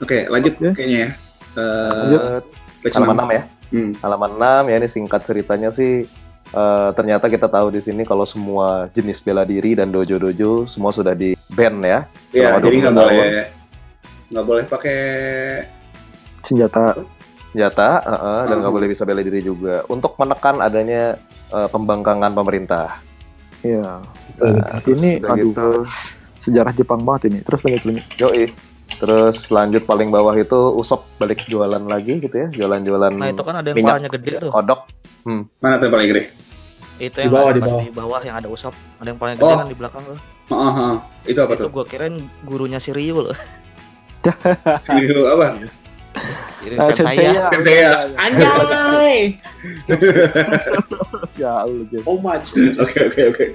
Oke, lanjut kayaknya ya. Eh, Lanjut. halaman enam. 6 ya. Hmm. Halaman 6 ya ini singkat ceritanya sih eh, ternyata kita tahu di sini kalau semua jenis bela diri dan dojo-dojo semua sudah di ban ya. Iya, jadi 20 nggak boleh nggak boleh pakai senjata senjata heeh, dan nggak Hmm. boleh bisa bela diri juga untuk menekan adanya eh, pembangkangan pemerintah. ya Betul, betul. ini aduh gitu, sejarah Jepang banget ini terus lanjut lanjut yoi. Terus lanjut paling bawah itu Usop balik jualan lagi gitu ya, jualan-jualan Nah itu kan ada yang minyak palanya gede tuh. kodok. mana tuh yang paling gede? Itu Di yang bawah, ada di pas bawah. di bawah yang ada usap. Ada yang paling gede Oh. kan di belakang tuh. Heeh, heeh. Itu apa Itu tuh? gua kirain gurunya si Ryu loh. Dulu apa? Si Ryu Ah, sensei ya. Ya. Anjay! ya Allah gitu So much. Oke, oke, oke.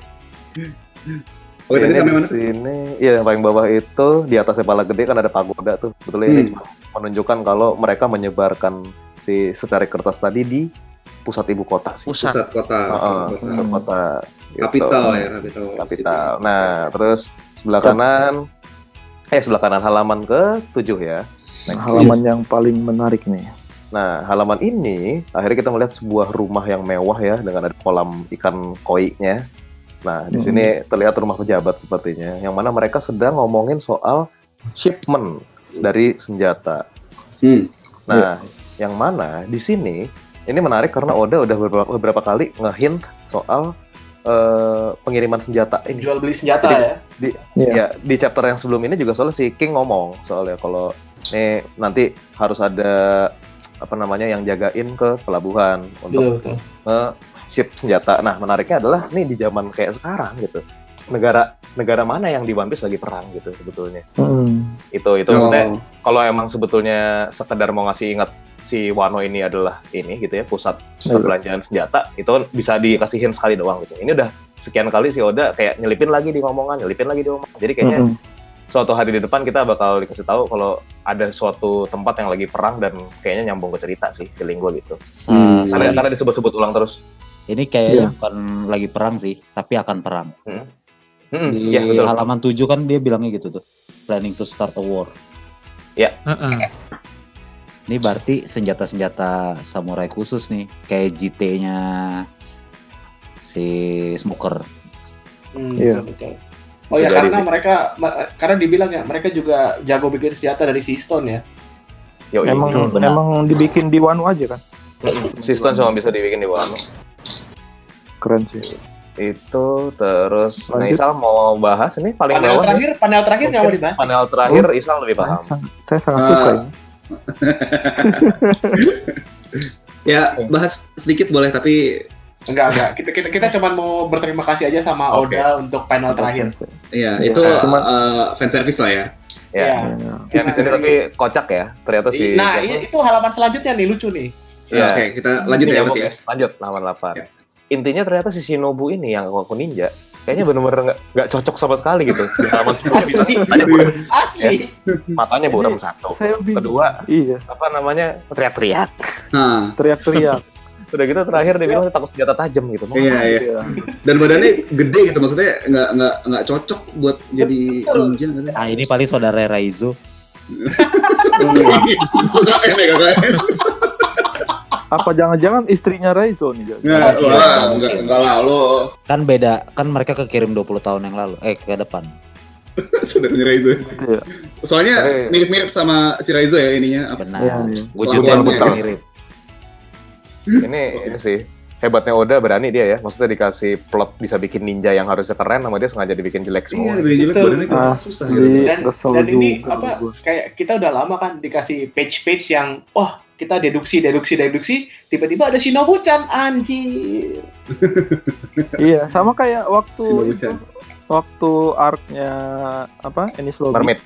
Oke, tadi Ini sampai di mana? Sini, iya yang paling bawah itu di atas kepala gede kan ada pagoda tuh. Sebetulnya ini Hmm. cuma menunjukkan kalau mereka menyebarkan si secari kertas tadi di pusat ibu kota sih. Pusat. Pusat kota. Heeh, pusat kota. pusat kota. gitu. Kapital ya, kapital. Kapital. Nah, terus sebelah kanan eh sebelah kanan halaman ke 7 ya. Next. halaman yang paling menarik nih Nah, halaman ini akhirnya kita melihat sebuah rumah yang mewah ya dengan ada kolam ikan koi-nya. Nah, di Hmm. sini terlihat rumah pejabat sepertinya, yang mana mereka sedang ngomongin soal shipment dari senjata. Hmm. Nah, yang mana di sini ini menarik karena Oda udah beberapa, beberapa kali ngehint soal eh, pengiriman senjata ini. Jual beli senjata Jadi- ya. Iya. Ya, di chapter yang sebelum ini juga soalnya si King ngomong soalnya kalau nih nanti harus ada apa namanya yang jagain ke pelabuhan untuk Betul, betul. nge-ship senjata. Nah, menariknya adalah nih di zaman kayak sekarang gitu. Negara negara mana yang di One Piece lagi perang gitu sebetulnya. Hmm. Itu itu Oh. maksudnya kalau emang sebetulnya sekedar mau ngasih ingat si Wano ini adalah ini gitu ya pusat Iya. perbelanjaan senjata itu bisa dikasihin sekali doang gitu. Ini udah sekian kali si Oda kayak nyelipin lagi di ngomongan, nyelipin lagi di ngomongan. Jadi kayaknya Mm-mm. suatu hari di depan kita bakal dikasih tahu kalau ada suatu tempat yang lagi perang dan kayaknya nyambung ke cerita sih feeling gue gitu. Hmm. Karena, sorry. karena disebut-sebut ulang terus. Ini kayaknya bukan lagi perang sih, tapi akan perang. Hmm, Di iya betul. halaman 7 kan dia bilangnya gitu tuh. Planning to start a war. Heeh. Ini berarti senjata-senjata samurai khusus nih, kayak JT-nya si Smoker. Hmm, Iya. betul, betul. Oh ya Bisa karena jadi. mereka karena dibilang ya mereka juga jago bikin senjata dari Seastone ya. Yoi. emang Betul, benar. emang dibikin di Wano aja kan Sistem cuma bisa dibikin di Wano. keren sih Itu terus nah Lanjut. Isal mau bahas ini paling Panel terakhir, panel terakhir nggak mau dibahas. Panel terakhir Isal lebih saya paham. sangat, saya sangat Ah. suka ini Ya, bahas sedikit boleh tapi Enggak, enggak. Kita kita, kita cuma mau berterima kasih aja sama Oke. Oda untuk panel terakhir. ya Iya, itu cuman- eh, fan service lah ya. Ya. Iya. Ya. Yang di sini tapi kocak ya. Ternyata si Nah, ini, itu halaman selanjutnya nih lucu nih. Iya. Oke, kita lanjut Ini ya berarti ya. Lanjut halaman 8. Ya. Intinya ternyata si Shinobu ini yang aku ninja kayaknya bener-bener nggak cocok sama sekali gitu. Di halaman 10 Asli. bisa matanya buram, Asli. matanya buram satu. Kedua, iya apa namanya? teriak-teriak. Nah, teriak-teriak Udah gitu terakhir dia bilang takut senjata tajam gitu. Mau Iya, iya. Iya. dan badannya gede gitu maksudnya nggak nggak nggak cocok buat jadi ninja gitu. Ah ini paling saudara Raizo. apa jangan-jangan istrinya Raizo nih Jas? Nggak, wah, nggak nggak lah lo Kan beda, kan mereka kekirim 20 tahun yang lalu. Eh ke depan. saudaranya Raizo. Iya. Soalnya Tapi- mirip-mirip sama si Raizo ya ininya. Apa? Benar. Iya, iya. Wujudnya Betul, mirip. Ini ini sih hebatnya Oda berani dia ya. Maksudnya dikasih plot bisa bikin ninja yang harusnya keren sama dia sengaja dibikin jelek Iya, semua. lebih jelek Betul. badannya Ah, susah gitu. Dan- dan ini juga apa? Kayak kita udah lama kan dikasih page-page yang wah kita deduksi deduksi deduksi tiba-tiba ada Shinobu-chan anjir. Iya, sama kayak waktu itu, waktu arc-nya apa? Enis Lobby. Mermaid.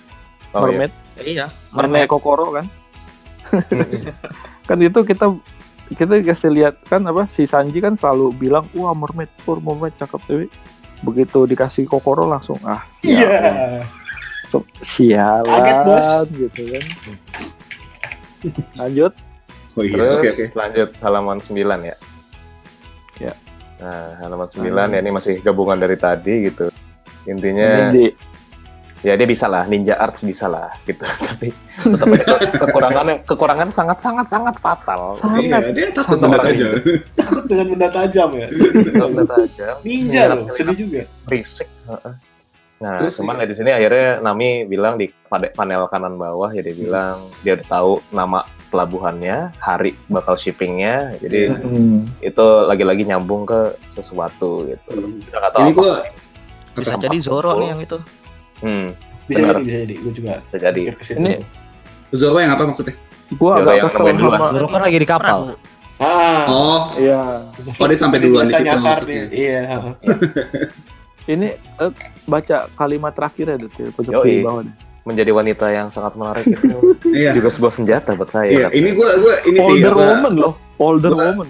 Oh, iya. Mermaid. Iya. Mermaid Kokoro kan. kan itu kita kita kasih lihat kan apa si Sanji kan selalu bilang wah mermaid pur mermaid cakep dewi begitu dikasih Kokoro langsung ah sialan So, sialan Kaget, Bos. gitu kan lanjut Oh iya, Terus oke oke. lanjut halaman 9 ya. Ya. Nah, halaman 9 ya ini masih gabungan dari tadi gitu. Intinya ini di ya dia bisa lah ninja arts bisa lah gitu tapi tetap aja ke- kekurangannya kekurangan sangat sangat sangat fatal Iya, dia takut orang aja. Takut dengan benda tajam ya. Sangat tajam. Ninja loh, sedih juga. berisik heeh. Nah Terus cuman di sini akhirnya Nami bilang di panel kanan bawah ya dia bilang dia udah tahu nama pelabuhannya hari bakal shippingnya jadi. Hmm. itu lagi-lagi nyambung ke sesuatu gitu Hmm. kita nggak tahu Ini gua Bisa jadi Zoro nih yang itu. hmm, Bisa Benar. jadi, bisa jadi. Gue juga bisa jadi. Ini- Zoro yang apa maksudnya? Gua Yaudah, agak yang kesel sama Zoro kan lagi di kapal. Ah, Oh, Iya, Oh, dia sampai duluan di situ maksudnya. Iya. ini eh, baca kalimat pojok kiri bawah deh. menjadi wanita yang sangat menarik itu iya. juga sebuah senjata buat saya Iya, ini gua gua ini sih Older apa, woman loh, older Gua- woman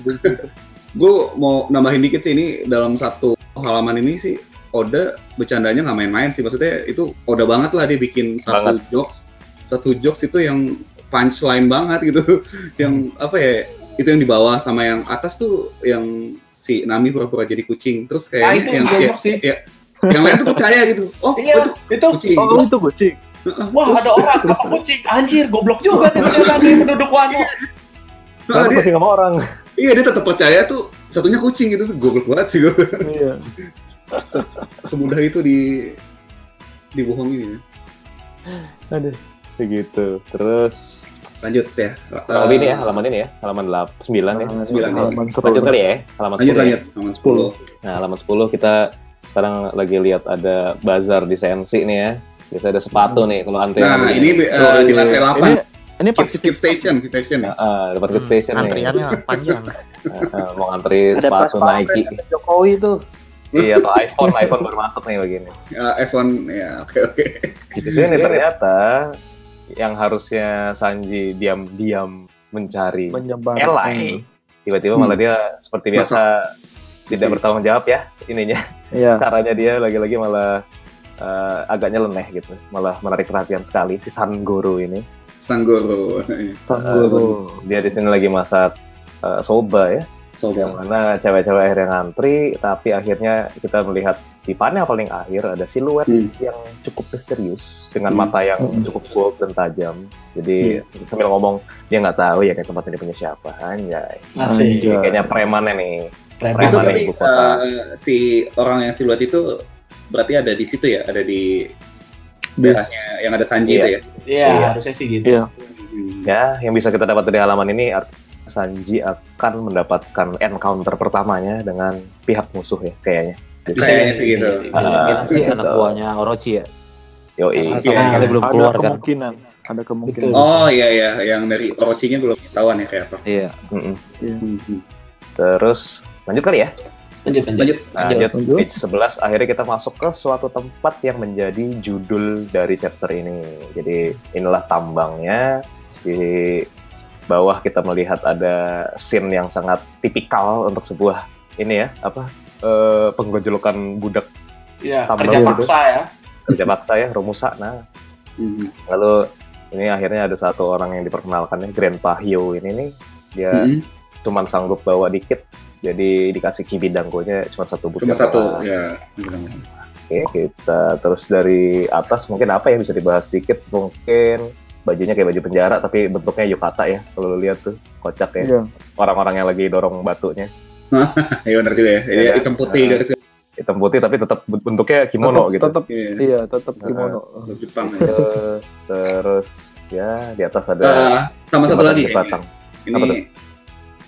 gue mau nambahin dikit sih ini dalam satu halaman ini sih Oda bercandanya nggak main-main sih. Maksudnya itu Oda banget lah dia bikin satu Banget. jokes. Satu jokes itu yang punchline banget gitu. Yang apa ya itu yang di bawah sama yang atas tuh yang si Nami pura-pura jadi kucing. Terus Nah, kayak itu yang ya, sih. ya, yang lain tuh percaya gitu. Oh Iya, itu itu. kucing. Oh itu kucing. Wah ada orang apa kucing? Anjir goblok juga nih ternyata nih penduduk Wano. Nah, Kenapa dia, sama orang. Iya dia tetap percaya tuh satunya kucing gitu goblok banget sih gue Iya. semudah itu di dibohongin ya. Aduh begitu terus lanjut ya kurang lebih ini ya halaman ini ya halaman 8, 9 ya sembilan ya. Halaman seru. lanjut kali ya halaman 10 lanjut ya. lanjut halaman 10 Nah, halaman 10 kita sekarang lagi lihat ada bazar di CNC nih ya. Biasa ada sepatu nih kalau antrian. Nah, ini eh, di lantai 8. Ini ini pas Skip, skip station, skip station ya. Ah, dapat ke Hmm, station nih. Antriannya panjang. Ah, mau ngantri sepatu Nike. Jokowi tuh. Iya, atau iPhone, iPhone baru masuk nih begini. Ya, iPhone ya, oke oke. Di sini ternyata yang harusnya Sanji diam-diam mencari menyebar. Elai, tiba-tiba Hmm. malah dia seperti biasa tidak Oke. bertanggung jawab ya ininya. Iya. caranya dia lagi-lagi malah eh, agak nyeleneh gitu, malah menarik perhatian sekali si San Guru ini. Sanggoro. Tanggoro. Dia di sini lagi masak eh, soba ya, yang Sobat. mana cewek-cewek akhirnya ngantri, tapi akhirnya kita melihat di panel paling akhir ada siluet Hmm. yang cukup misterius dengan Hmm. mata yang Hmm. cukup bold dan tajam. Jadi sambil ngomong dia nggak tahu ya kayak tempat ini punya siapa, anjay. Asik. Anjay. Kayaknya premannya nih. Preman. Itu Preman tapi ibu kota. eh, si orang yang siluet itu berarti ada di situ ya, ada di daerahnya yang ada Sanji Iya. itu ya. Iya, Iya. harusnya sih gitu. Iya. Hmm. Ya, yang bisa kita dapat dari halaman ini Sanji akan mendapatkan encounter pertamanya dengan pihak musuh ya kayaknya. Sih gitu. Ah, Mungkin sih gitu. anak buahnya Orochi ya. Karena sama Iya. sekali belum ada keluar kan. kemungkinan. Ada kemungkinan. Betul. Oh iya iya, yang dari Orochinya belum ketahuan ya kayak apa. Iya. Mm-mm. Hmm. Terus lanjut kali ya. Lanjut lanjut. Lanjut. Lanjut Lanjut. page 11 akhirnya kita masuk ke suatu tempat yang menjadi judul dari chapter ini. Jadi inilah tambangnya di bawah kita melihat ada scene yang sangat tipikal untuk sebuah ini ya apa eh, penggojolokan budak Tambah kerja gitu. paksa ya. kerja paksa ya Romusa. Nah Hmm. lalu ini akhirnya ada satu orang yang diperkenalkan nih Grandpa Hyo ini nih dia Hmm. cuman sanggup bawa dikit jadi dikasih kibi danggonya cuma satu butir Cuma satu ya. Oke, kita terus dari atas mungkin apa ya bisa dibahas sedikit mungkin bajunya kayak baju penjara tapi bentuknya yukata ya kalau lu lihat tuh kocak ya Iya. orang-orang yang lagi dorong batunya Ya benar juga ya. Ini Iya. hitam putih Ah. garis hitam putih tapi tetap bentuknya kimono Tetap- gitu Tetap Iya. iya, tetap Nah, kimono. Kalau Jepang ya. Terus, ya di atas ada Eh, sama satu lagi jembatan. ini Apa tuh?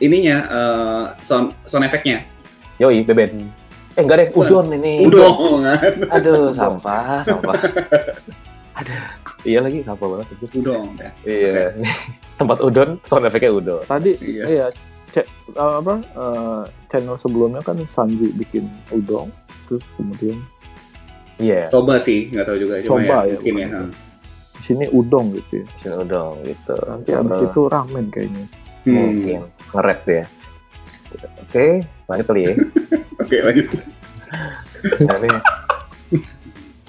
ininya eh, sound sound efeknya Yoi, beben. Eh enggak deh, udon ini. udon Aduh, sampah, sampah. Aduh, iya lagi sampah banget. udon ya. Iya, tempat udon, sound efeknya udon. Tadi Iya. iya cek eh, apa eh, channel sebelumnya kan Sanji bikin udong terus kemudian Iya, coba sih nggak tahu juga cuma Coba ya, ya, mungkin ya. di sini udong gitu ya. sini udon gitu. Nanti abis Eh, itu ramen kayaknya. Hmm. mungkin ngerap dia. Oke, lanjut kali ya. Oke lanjut. Nah, ini,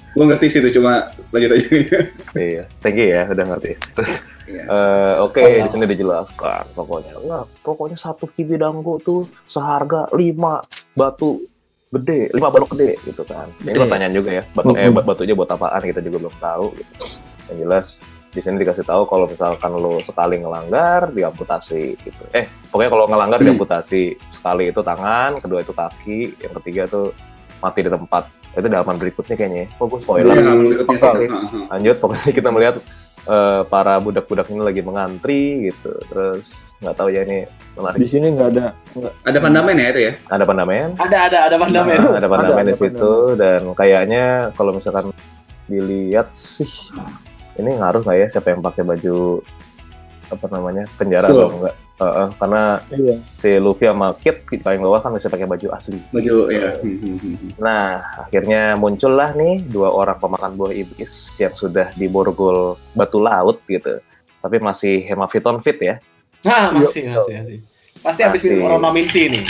Gua ngerti sih itu cuma lanjut aja. iya, thank you ya, udah ngerti. Terus, Iya. eh, oke, Sama. di sini dijelaskan pokoknya. Nah, pokoknya satu kibi dango tuh seharga lima batu gede, lima balok gede gitu kan. Ini Gede. pertanyaan juga ya, batu eh bat- batunya buat apaan kita juga belum tahu gitu. Yang jelas di sini dikasih tahu kalau misalkan lo sekali ngelanggar diamputasi gitu. Eh, pokoknya kalau ngelanggar Hmm. diamputasi. Sekali itu tangan, kedua itu kaki, yang ketiga tuh mati di tempat. Itu di halaman berikutnya kayaknya. ya. Oh, gue spoiler. Ha, ha. Lanjut, pokoknya kita melihat eh, para budak-budak ini lagi mengantri gitu. Terus nggak tahu ya ini Di menarik. sini nggak ada nggak Ada pandamen ya itu ya? Ada pandamen, Ada ada ada pandamen. Nah, ada pandamen Ada, di situ dan kayaknya kalau misalkan dilihat sih ini ngaruh nggak ya siapa yang pakai baju apa namanya penjara atau enggak? Heeh, karena iya si Luffy sama Kid di paling bawah kan bisa pakai baju asli. Baju ya. Nah, akhirnya muncullah nih dua orang pemakan buah iblis yang sudah diborgol batu laut gitu. Tapi masih hemaviton fit ya. Nah, masih masih masih. Pasti habis minum Oronominsi nih.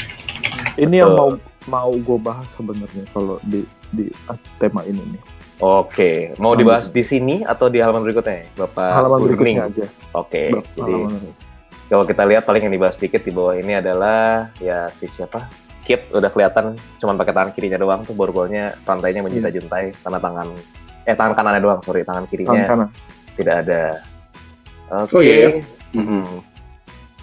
ini yang mau mau gue bahas sebenarnya kalau di di tema ini nih Oke, mau dibahas di sini atau di halaman berikutnya, Bapak halaman Burning? berikutnya aja Oke, Ber- jadi halaman- kalau kita lihat paling yang dibahas sedikit di bawah ini adalah ya si siapa? Kit udah kelihatan cuman pakai tangan kirinya doang tuh borgolnya rantainya menjuntai-juntai karena tangan. Eh tangan kanannya doang sorry tangan tangan kirinya kanan. tidak ada. Oke. Oh, iya ya? Mm-mm.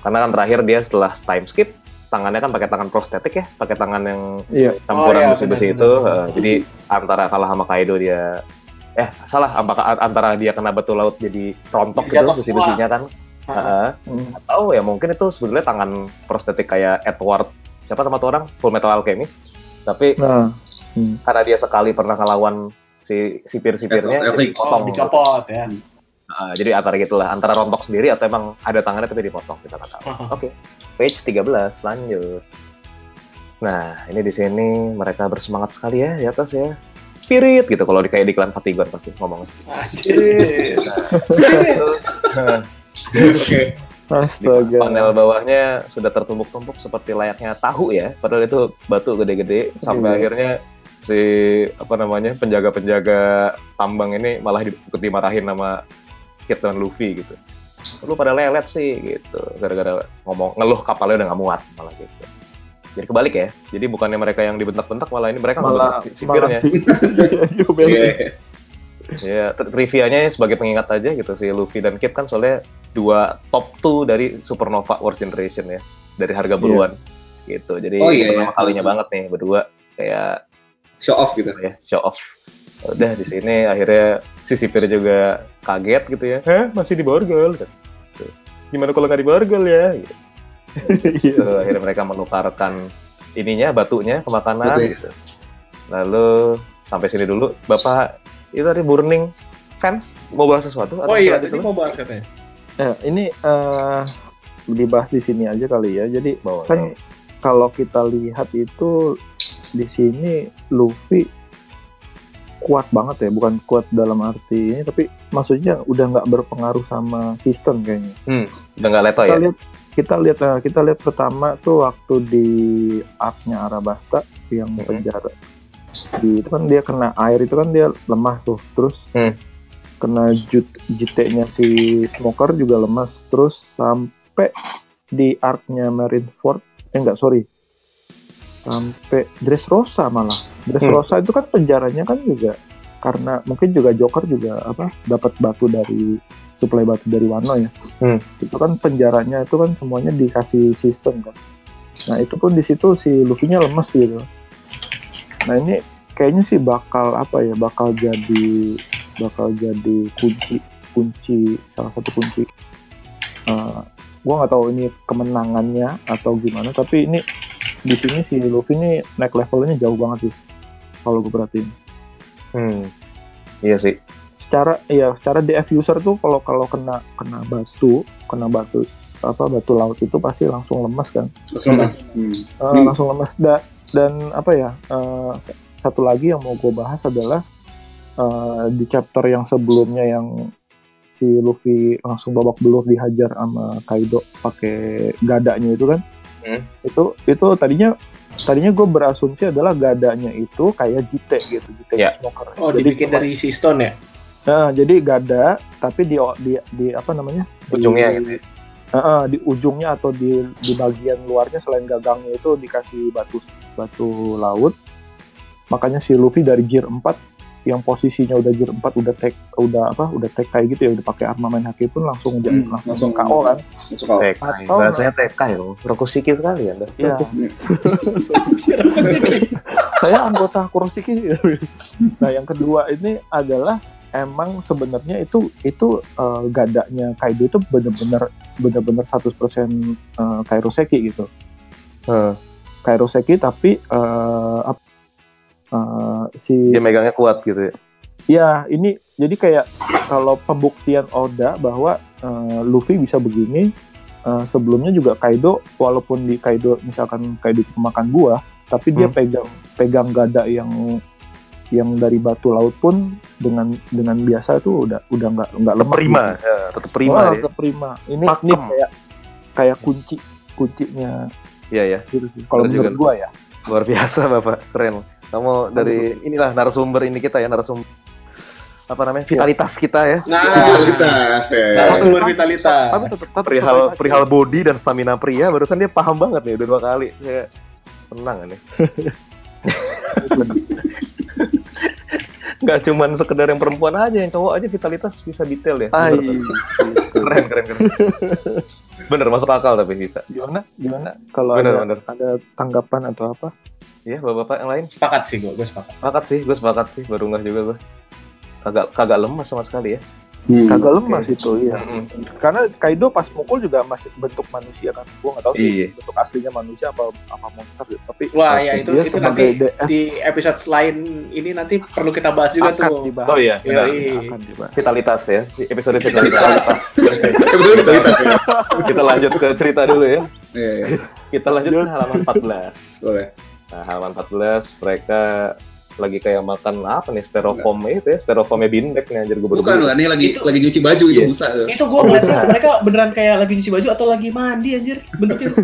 karena kan terakhir dia setelah time skip tangannya kan pakai tangan prostetik ya pakai tangan yang iya. Oh, campuran iya, besi-besi benar, itu. benar. eh, jadi antara kalah sama Kaido dia eh salah apakah antara dia kena batu laut jadi rontok gitu besi-besinya kan Heeh. Hmm. atau ya mungkin itu sebenarnya tangan prostetik kayak Edward siapa sama tuh orang? Full Metal Alchemist. Tapi nah karena dia sekali pernah ngelawan si sipir-sipirnya Edward jadi Elric. potong Oh, dicopot ya. Nah, jadi antara gitulah antara rontok sendiri atau emang ada tangannya tapi dipotong kita nggak tahu. Oke page 13 lanjut. Nah ini di sini mereka bersemangat sekali ya di atas ya. Spirit gitu. Kalau di kayak di klan Fatigon pasti ngomong Anjir. Nah, Oke. di astaga panel bawahnya sudah tertumpuk-tumpuk seperti layaknya tahu ya. Padahal itu batu gede-gede. Sampai Iya. akhirnya si apa namanya penjaga-penjaga tambang ini malah ikut dimarahin sama Kid dan Luffy gitu. Lu pada lelet sih gitu. Gara-gara ngomong ngeluh kapalnya udah nggak muat malah gitu. Jadi kebalik ya. Jadi bukannya mereka yang dibentak-bentak malah ini mereka malah si malah sipirnya si Iya, Iya. ya tri- trivianya sebagai pengingat aja gitu si Luffy dan Kid kan soalnya dua top 2 dari Supernova World Generation ya dari harga buruan gitu jadi Oh, iya, pertama iya. kalinya banget nih berdua kayak Show off gitu. ya show off udah di sini akhirnya si sipir juga kaget gitu ya Hah masih di borgol gitu. gimana kalau nggak di borgol ya gitu. Iya. Akhirnya mereka menukarkan ininya batunya ke makanan Betul. gitu. lalu sampai sini dulu bapak itu tadi burning fans mau bahas sesuatu Oh iya, lanjut tadi dulu? mau bahas katanya. Ya, ini eh dibahas di sini aja kali ya jadi Bawa. kan kalau kita lihat itu di sini Luffy kuat banget ya bukan kuat dalam arti ini tapi maksudnya udah nggak berpengaruh sama sistem kayaknya udah nggak leto kita ya lihat kita lihat eh, kita lihat pertama tuh waktu di arc-nya Arabasta yang Mhm. penjara di itu kan dia kena air itu kan dia lemah tuh. Terus Hmm. kena jut JT-nya si Smoker juga lemas. Terus sampai di arc-nya Marineford eh enggak sorry. Sampai Dressrosa malah. Dressrosa itu kan penjaranya kan juga karena mungkin juga Joker juga apa dapat batu dari suplai batu dari Wano ya. Hmm. itu kan penjaranya itu kan semuanya dikasih sistem kan. Nah itu pun di situ si Luffy-nya lemes gitu nah ini kayaknya sih bakal apa ya bakal jadi bakal jadi kunci kunci salah satu kunci Eh, gua nggak tahu ini kemenangannya atau gimana tapi ini di sini si Luffy ini naik levelnya jauh banget sih kalau gue perhatiin hmm. iya sih secara ya secara DF user tuh kalau kalau kena kena batu kena batu apa batu laut itu pasti langsung lemas kan Terus lemas. Hmm. Eh, Hmm. langsung lemas Da- dan apa ya s- satu lagi yang mau gue bahas adalah eh, di chapter yang sebelumnya yang si Luffy langsung babak belur dihajar sama Kaido pakai gadanya itu kan Hmm. itu itu tadinya tadinya gue berasumsi adalah gadanya itu kayak JT gitu JT Ya. Smoker Oh, Jadi dibikin cuma- dari siston ya? Nah, jadi gada tapi di di, di apa namanya? Di- ujungnya gitu Heeh, di ujungnya atau di di bagian luarnya selain gagangnya itu dikasih batu batu laut. makanya si Luffy dari gear 4 yang posisinya udah gear 4 udah tag udah apa udah tag kayak gitu ya udah pakai armamen haki pun langsung jadi Hmm, langsung, langsung. KO kan. TK, Atau- bahasanya TK ya, Rokusiki sekali Anda. Iya. saya anggota Kurosaki nah yang kedua ini adalah emang sebenarnya itu itu eh, gadanya Kaido itu bener-bener bener-bener 100% eh, Kairoseki gitu Hmm. Kairoseki tapi apa eh, si Dia megangnya kuat gitu ya. ya ini jadi kayak kalau pembuktian Oda bahwa eh, Luffy bisa begini eh, sebelumnya juga Kaido walaupun di Kaido misalkan Kaido makan buah tapi dia Hmm. pegang pegang gada yang yang dari batu laut pun dengan dengan biasa itu udah udah nggak nggak lemah Prima, gitu. ya, tetap prima ya. tetap prima ini Pakem. ini kayak kayak kunci kuncinya Iya ya, gitu sih kalau menurut juga. gua ya luar biasa Bapak, keren. Kamu dari inilah narasumber ini kita ya, narasumber apa namanya? Vitalitas kita ya. Nah, Vitalitas ya. narasumber vitalitas. tapi tetap tetap Perihal tetap- perihal body dan stamina pria barusan dia paham banget nih udah dua kali. Saya senang nih. Nggak cuman sekedar yang perempuan aja, yang cowok aja vitalitas bisa detail ya. Bener, keren, keren, keren. Bener, masuk akal tapi bisa. gimana gimana kalau Bener, ada bener. ada tanggapan atau apa Iya, bapak-bapak yang lain. Sepakat sih gue, gue sepakat. Sepakat sih, gue sepakat sih, baru nggak juga gue. Kagak kagak lemas sama sekali ya. Hmm. kagak lemas itu iya Mm-mm. karena Kaido pas mukul juga masih bentuk manusia kan gua nggak tahu sih Iya. bentuk aslinya manusia apa apa monster gitu. tapi Wah, ya itu itu nanti DF di episode selain ini nanti perlu kita bahas juga akan tuh. dibahas Oh iya, Iya, iya. akan dibahas Vitalitas ya, episode vitalitas. Betul vitalitas ya. Kita lanjut ke cerita dulu ya. Iya, iya. Kita lanjut ke halaman 14. Boleh. Nah, halaman 14 mereka lagi kayak makan apa nih styrofoam itu ya, styrofoamnya bindek nih anjir gue baru Bukan lah, ini lagi Itu- lagi nyuci baju itu Iya. busa. tuh. Itu gue ngeliatnya mereka beneran kayak lagi nyuci baju atau lagi mandi anjir bentuknya.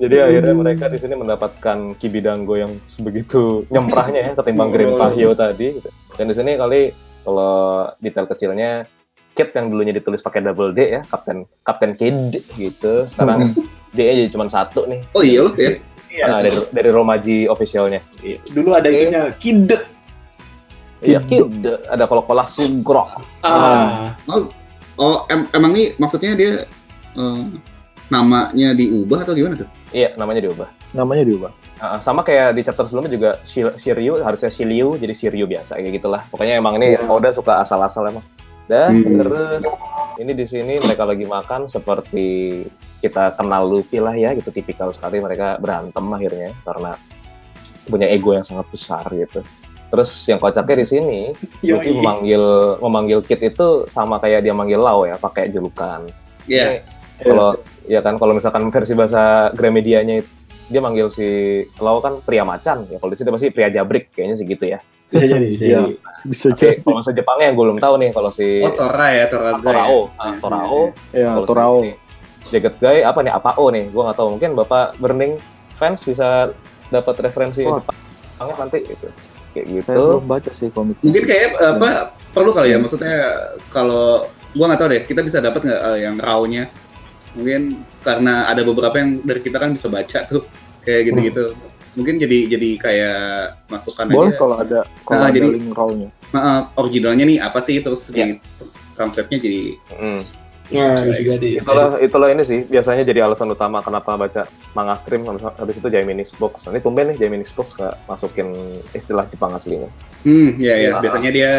Jadi akhirnya mereka di sini mendapatkan kibidango yang sebegitu nyemprahnya ya ketimbang Green Pahio tadi. Gitu. Dan di sini kali kalau detail kecilnya Kit yang dulunya ditulis pakai double D ya, Kapten Kapten Kid gitu. Sekarang D nya jadi cuma satu nih. Oh iya loh ya. Iya. Nah, dari dari Romaji officialnya. Dulu ada itunya kid. Iya Kid, ada kol-kolah sugro. Ah, Oh em- emang nih maksudnya dia eh, namanya diubah atau gimana tuh? Iya, namanya diubah. namanya diubah Ah, sama kayak di chapter sebelumnya juga Shir- Shiryu harusnya Shiryu jadi Shiryu biasa kayak gitulah. Pokoknya emang ini Oda suka asal-asal emang. Dan Hmm. terus ini di sini mereka lagi makan seperti kita kenal Luffy lah ya gitu tipikal sekali mereka berantem akhirnya karena punya ego yang sangat besar gitu. Terus yang kocaknya di sini Yoi. Luffy memanggil memanggil Kid itu sama kayak dia manggil Lau ya pakai julukan. Iya. Ini Kalau ya kan kalau misalkan versi bahasa Gramedia-nya itu dia manggil si Lau kan pria macan ya kalau di sini pasti pria jabrik kayaknya sih gitu ya. bisa jadi, bisa Iya. jadi. bisa Tapi jadi kalau bahasa Jepangnya yang gue belum tahu nih kalau si Oh Tora ya. Torao, ya. ah, Torao, ya kalau si Torao ini Jagat Guy apa nih Apao nih? Gue nggak tahu mungkin Bapak Burning fans bisa dapat referensi Wah. Jepangnya nanti gitu. Kayak saya gitu. belum baca sih komik Mungkin kayak apa perlu kali ya maksudnya kalau gua nggak tahu deh kita bisa dapat nggak eh, yang raw-nya mungkin karena ada beberapa yang dari kita kan bisa baca tuh kayak gitu-gitu mungkin jadi jadi kayak masukan boleh aja kalau ada kalau Nah, ada jadi- link raw-nya Nah, eh, originalnya nih apa sih terus Iya. di translate-nya jadi Hmm. Nah, bisa jadi. Itulah itulah ini sih biasanya jadi alasan utama kenapa baca manga stream habis, habis itu Japanese box. Nah, ini tumben nih Japanese box nggak masukin istilah Jepang aslinya. hmm ya ya Iya. biasanya dia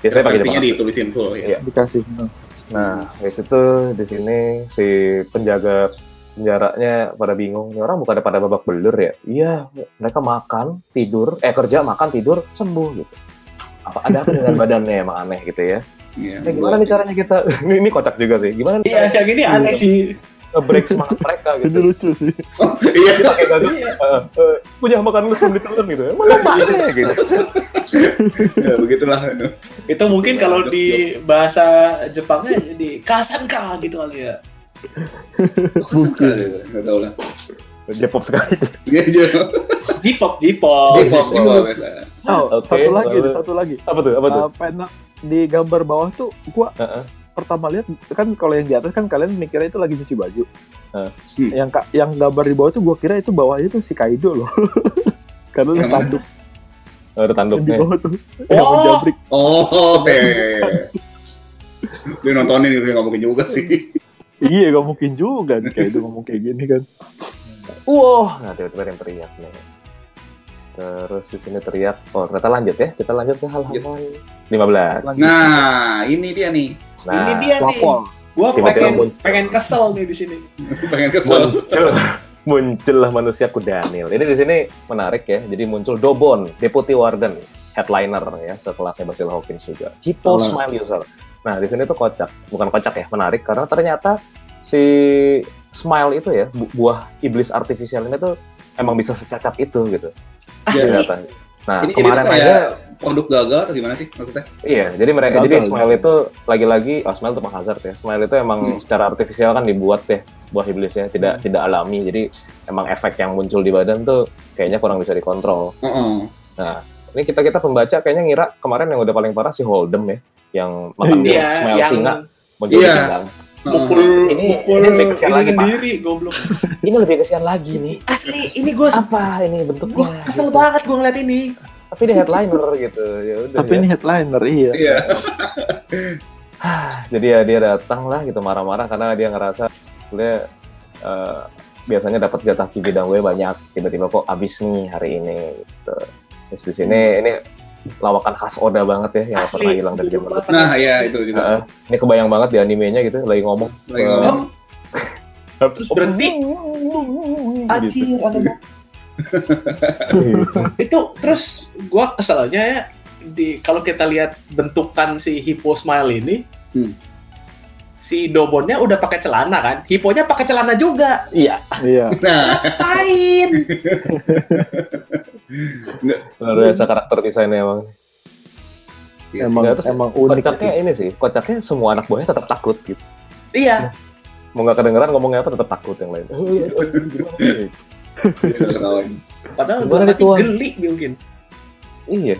Biasanya pakai Jepang. ditulisin full ya Iya. dikasih nah. Nah, di situ di sini si penjaga penjaranya pada bingung. Ini orang bukan pada babak belur ya? Iya, mereka makan, tidur, eh kerja, makan, tidur, sembuh gitu. Apa ada apa dengan badannya emang aneh gitu ya? Iya. Eh, gimana nih caranya kita? ini, ini kocak juga sih. Gimana nih Iya, yang ini aneh sih. nge-break semangat mereka ini gitu? lucu sih Oh, iya Pakai gadu, eh, eh, punya makan lu sebelum ditelan gitu. Emang apa aneh gitu? ya begitulah Itu mungkin kalau di bahasa Jepangnya jadi kasanka gitu kali ya. mungkin nggak tahu lah J-pop sekali. Iya, iya. Jipop. Jipop, jipop. oh satu lagi satu lagi Apa tuh? Apa tuh? Uh, di gambar bawah tuh gua Heeh. pertama lihat kan kalau yang di atas kan kalian mikirnya itu lagi nyuci baju. Heeh. Hmm. Yang yang gambar di bawah tuh gua kira itu bawahnya tuh si Kaido loh. Karena Yang ada tanduk Oh, ada yang di tanduknya. bawah tuh. Oh. menjabrik. Oh, oke. Dia nontonin itu nggak mungkin juga sih. Iya, gak mungkin juga nih kayak itu ngomong kayak gini kan. Wah, nah tiba-tiba yang teriak nih. Terus di sini teriak. Oh, ternyata lanjut ya. Kita lanjut ke halaman 15. Nah, ini dia nih. Nah, ini dia nih. Wapol. Gua Tiba-tiba pengen muncul. pengen kesel nih di sini. Pengen kesel. muncul muncullah manusia kudanil. Ini di sini menarik ya. Jadi muncul Dobon, Deputy Warden, headliner ya, sekelasnya Basil Hawkins juga. Hippo Salah. Smile User. Nah, di sini tuh kocak. Bukan kocak ya, menarik karena ternyata si Smile itu ya, bu- buah iblis artifisial ini tuh emang bisa secacat itu gitu. Asli. Ternyata. Nah, Ini, ini kemarin aja kayak produk gagal atau gimana sih maksudnya? Iya, jadi mereka Gagal, jadi Smile itu lagi-lagi, oh Smile itu Hazard ya. Smile itu emang Hmm. secara artifisial kan dibuat ya buah iblisnya tidak tidak alami. Jadi emang efek yang muncul di badan tuh kayaknya kurang bisa dikontrol. Oh, Ini kita kita pembaca kayaknya ngira kemarin yang udah paling parah si Holdem ya, yang makan dia Iya, Smile yang singa muncul Iya. di sindang. Mukul Ini- mukul ini lebih kesian lagi, Pak. sendiri goblok. Ini lebih kesian lagi nih. Asli, ini gue Apa ini bentuknya? gua kesel gitu. banget gue ngeliat ini. Tapi dia headliner gitu. Ya udah. Tapi ya. ini headliner, iya. Iya. jadi ya dia datang lah gitu marah-marah karena dia ngerasa dia eh, biasanya dapat jatah ki bidang gue banyak tiba-tiba kok abis nih hari ini gitu. terus di sini ini lawakan khas Oda banget ya yang Asli. pernah hilang dari zaman dulu. Nah, ya itu juga. Heeh. ini kebayang banget di animenya gitu lagi ngomong Lagi eh, ngomong. Terus berhenti. gitu. Anjir, banget. itu terus gua keselnya ya di kalau kita lihat bentukan si Hippo Smile ini Hmm. Si Dobonnya udah pakai celana kan? Hipponya pakai celana juga. Iya. Iya. Nah, ngapain? Luar biasa karakter desainnya emang. Iya sih. Emang terus emang unik kocaknya sih. ini sih kocaknya semua anak buahnya tetap takut gitu. Iya. Mau nggak kedengeran ngomongnya apa tetap takut yang lain. Iya, ketahuan. padahal Tuan? geli mungkin. Iya.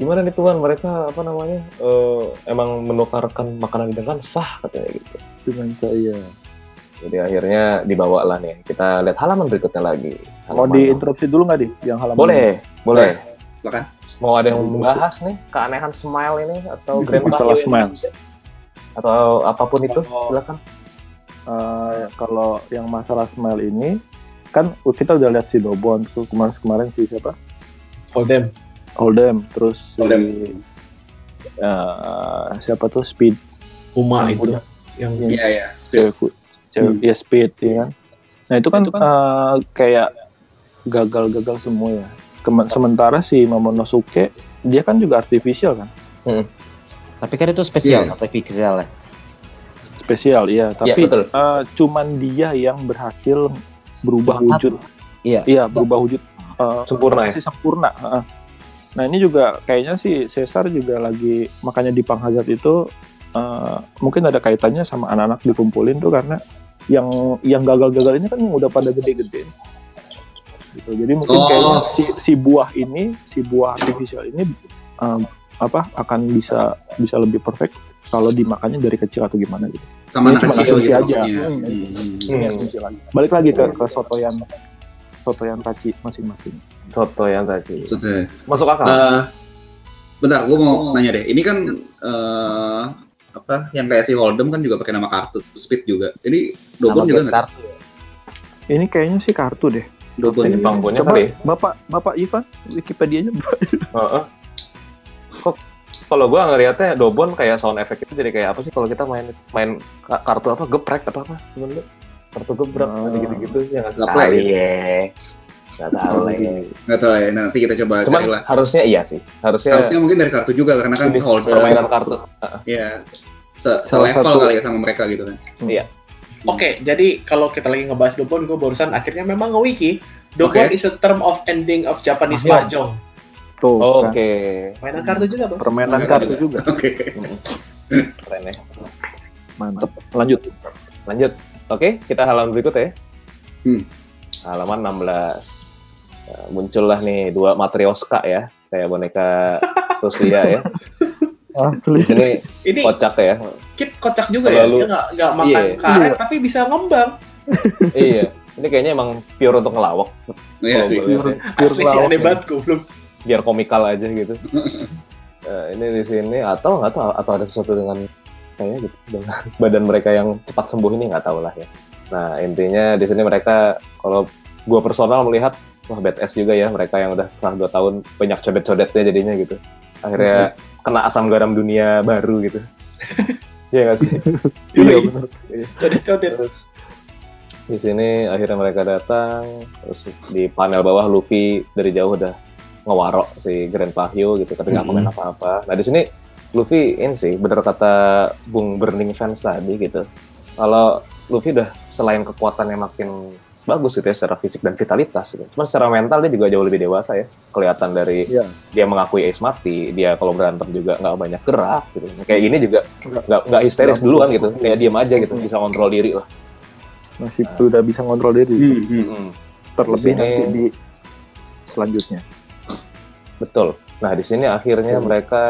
Gimana nih Tuan, mereka apa namanya eh, emang menukarkan makanan dengan sah katanya gitu. dengan saya. Jadi akhirnya dibawa lah nih. Kita lihat halaman berikutnya lagi. Mau Halaman- diinterupsi dulu nggak di yang halaman? Boleh, boleh. Silakan. Mau ada yang membahas nih keanehan smile ini atau grand Masalah smile. Atau apa pun itu silakan. Eh, kalau yang masalah smile ini kan kita udah lihat si Dobon tuh kemarin kemarin si siapa Holdem Holdem terus si Holdem. eh, siapa tuh Speed Uma Yang itu punya- yang Iya, iya. Spill. cewek ku- cewek ya Speed ya kan nah itu kan, eh, kayak gagal-gagal semua ya Kema- sementara si Momonosuke dia kan juga artificial kan Tapi kan itu spesial, Iya. artificial ya. spesial iya tapi betul. eh, cuman dia yang berhasil berubah Cuma wujud Iya. iya berubah wujud eh, Sempurna ya? sempurna heeh. Nah ini juga kayaknya si Caesar juga lagi makanya di Pang Hazard itu eh, mungkin ada kaitannya sama anak-anak dikumpulin tuh karena yang yang gagal-gagal ini kan udah pada gede-gede gitu jadi mungkin Oh. kayaknya si, si buah ini si buah artificial ini eh, apa akan bisa bisa lebih perfect kalau dimakannya dari kecil atau gimana gitu Sama Ini anak cuma kecil gitu aja. Hmm. Hmm. Lagi. balik lagi ke ke sotoyan sotoyan taci masing-masing Soto yang tadi. Maksudnya. Masuk akal. Eh, bentar, gue mau nanya deh. Ini kan eh, apa yang kayak si Holdem kan juga pakai nama kartu Speed juga. Ini Dobon Nama juga nggak? kartu. ini kayaknya sih kartu deh Dobon. Ini Coba kali. ya? bapak bapak Ivan Wikipedia-nya Heeh. Kok kalau gua ngelihatnya Dobon kayak sound effect itu jadi kayak apa sih kalau kita main main ka- kartu apa geprek atau apa sebenarnya kartu gebrak Oh. ada gitu-gitu ya nggak play. ya nggak tahu lah ya. Nggak tahu ya. Nanti kita coba cuman cari lah. harusnya iya sih harusnya, Harusnya mungkin dari kartu juga karena kan jenis Holdem. permainan kartu Ya. Se Salah selevel kali ya sama mereka gitu kan. Oke, jadi kalau kita lagi ngebahas Dobon, gue barusan akhirnya memang nge-wiki. Dobon Oke. is a term of ending of Japanese Mahjong. mahjong. tuh oke kan. Mainan kartu juga, Bos. permainan kartu juga Oke. keren ya mantep lanjut lanjut oke kita halaman berikut ya Hmm. halaman 16 Nah, muncullah nih dua matrioska ya kayak boneka Ruslia ya asli ini Ini kocak ya Kit kocak juga ya. Lalu- Dia nggak nggak makan Iya. karet tapi bisa ngembang. iya Ini kayaknya emang pure untuk ngelawak. Iya sih. ya. Pure Asli sih aneh ya. banget goblok. biar komikal aja gitu. Eh, ini di sini atau nggak tahu atau ada sesuatu dengan kayaknya gitu dengan badan mereka yang cepat sembuh ini nggak tahu lah ya. Nah intinya di sini mereka kalau gua personal melihat wah badass juga ya mereka yang udah setelah dua tahun banyak codet-codetnya jadinya gitu. Akhirnya kena asam garam dunia baru gitu. Iya nggak sih? Iya benar. Codet-codet. Terus di sini akhirnya mereka datang, terus di panel bawah Luffy dari jauh udah ngewarok si Grand Pahyo gitu, tapi nggak komen apa-apa. Nah di sini Luffy ini sih bener kata Bung Burning Fans tadi gitu. Kalau Luffy udah selain kekuatannya makin bagus gitu ya secara fisik dan vitalitas gitu. Cuman secara mental dia juga jauh lebih dewasa ya. Kelihatan dari Iya. dia mengakui ace mati, dia kalau berantem juga nggak banyak gerak gitu. Kayak ini juga Nggak. nggak histeris duluan gitu. Kayak diem aja gitu, bisa kontrol diri lah. Masih udah bisa ngontrol diri. Hmm, hmm. Mm. Terlebih nanti di selanjutnya. Betul. Nah, di sini akhirnya mereka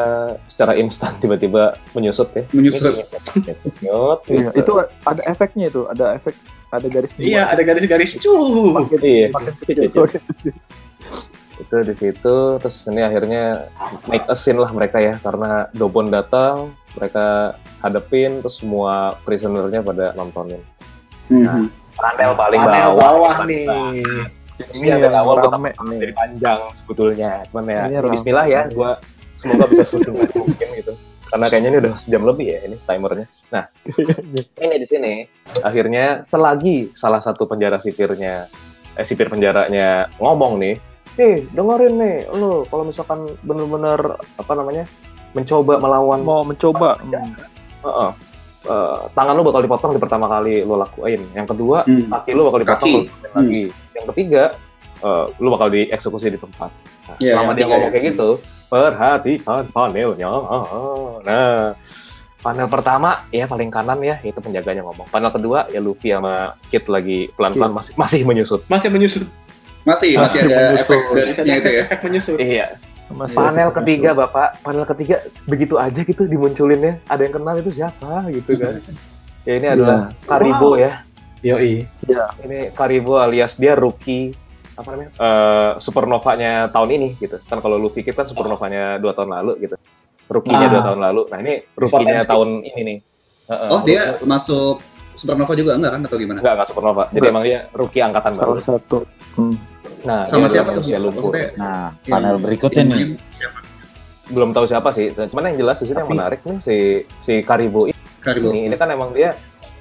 secara instan tiba-tiba menyusut ya. Menyusut. Menyusut. Iya, itu ada efeknya itu, ada efek ada garis dua. Iya, ada garis-garis cuh. Iya. Itu di situ terus ini akhirnya make a scene lah mereka ya karena Dobon datang, mereka hadepin terus semua prisonernya pada nontonin. Hmm. Panel paling Panel bawah, bawah nih. Ini Ini dari yang awal nih. jadi panjang sebetulnya. Cuman ya Ini rame. bismillah ya gua semoga bisa sesingkat mungkin gitu. Karena kayaknya ini udah sejam lebih ya ini timernya. Nah, ini di sini akhirnya selagi salah satu penjara sipirnya eh sipir penjaranya ngomong nih, "Nih, dengerin nih, lo kalau misalkan bener-bener apa namanya? mencoba melawan Mau mencoba. Hmm. Heeh. Eh, tangan lu bakal dipotong di pertama kali lu lakuin. Yang kedua, Hmm. kaki lu bakal dipotong Kaki. lakuin lagi. Yang ketiga, eh, lu bakal dieksekusi di tempat. Nah, Iya, selama dia ketiga ngomong ya. kayak gitu, perhatikan panelnya. Nah, panel pertama ya paling kanan ya itu penjaganya ngomong. Panel kedua ya Luffy sama Kid lagi pelan-pelan masih masih menyusut. Masih menyusut. Masih masih ada efek ada itu ya. efek menyusut. Iya. Masih Panel ketiga bapak, panel ketiga begitu aja gitu dimunculinnya. Ada yang kenal itu siapa gitu kan? Ya ini adalah Karibo ya. Yoi. ini Karibo alias dia rookie apa namanya eh supernovanya tahun ini gitu kan kalau Luffy Kid kan supernovanya dua tahun lalu gitu rookie-nya Ah. dua tahun lalu nah ini rookie-nya Potensi. tahun ini nih Heeh. Oh dia masuk Supernova juga enggak kan atau gimana? enggak enggak supernova jadi Enggak. emang dia rookie angkatan baru satu. Hmm. Nah Sama dia siapa adalah tuh? manusia lumpur Maksudnya Nah, panel berikutnya nih. belum tahu siapa sih cuman yang jelas di sini yang menarik nih si si Karibo Karibo. ini ini kan emang dia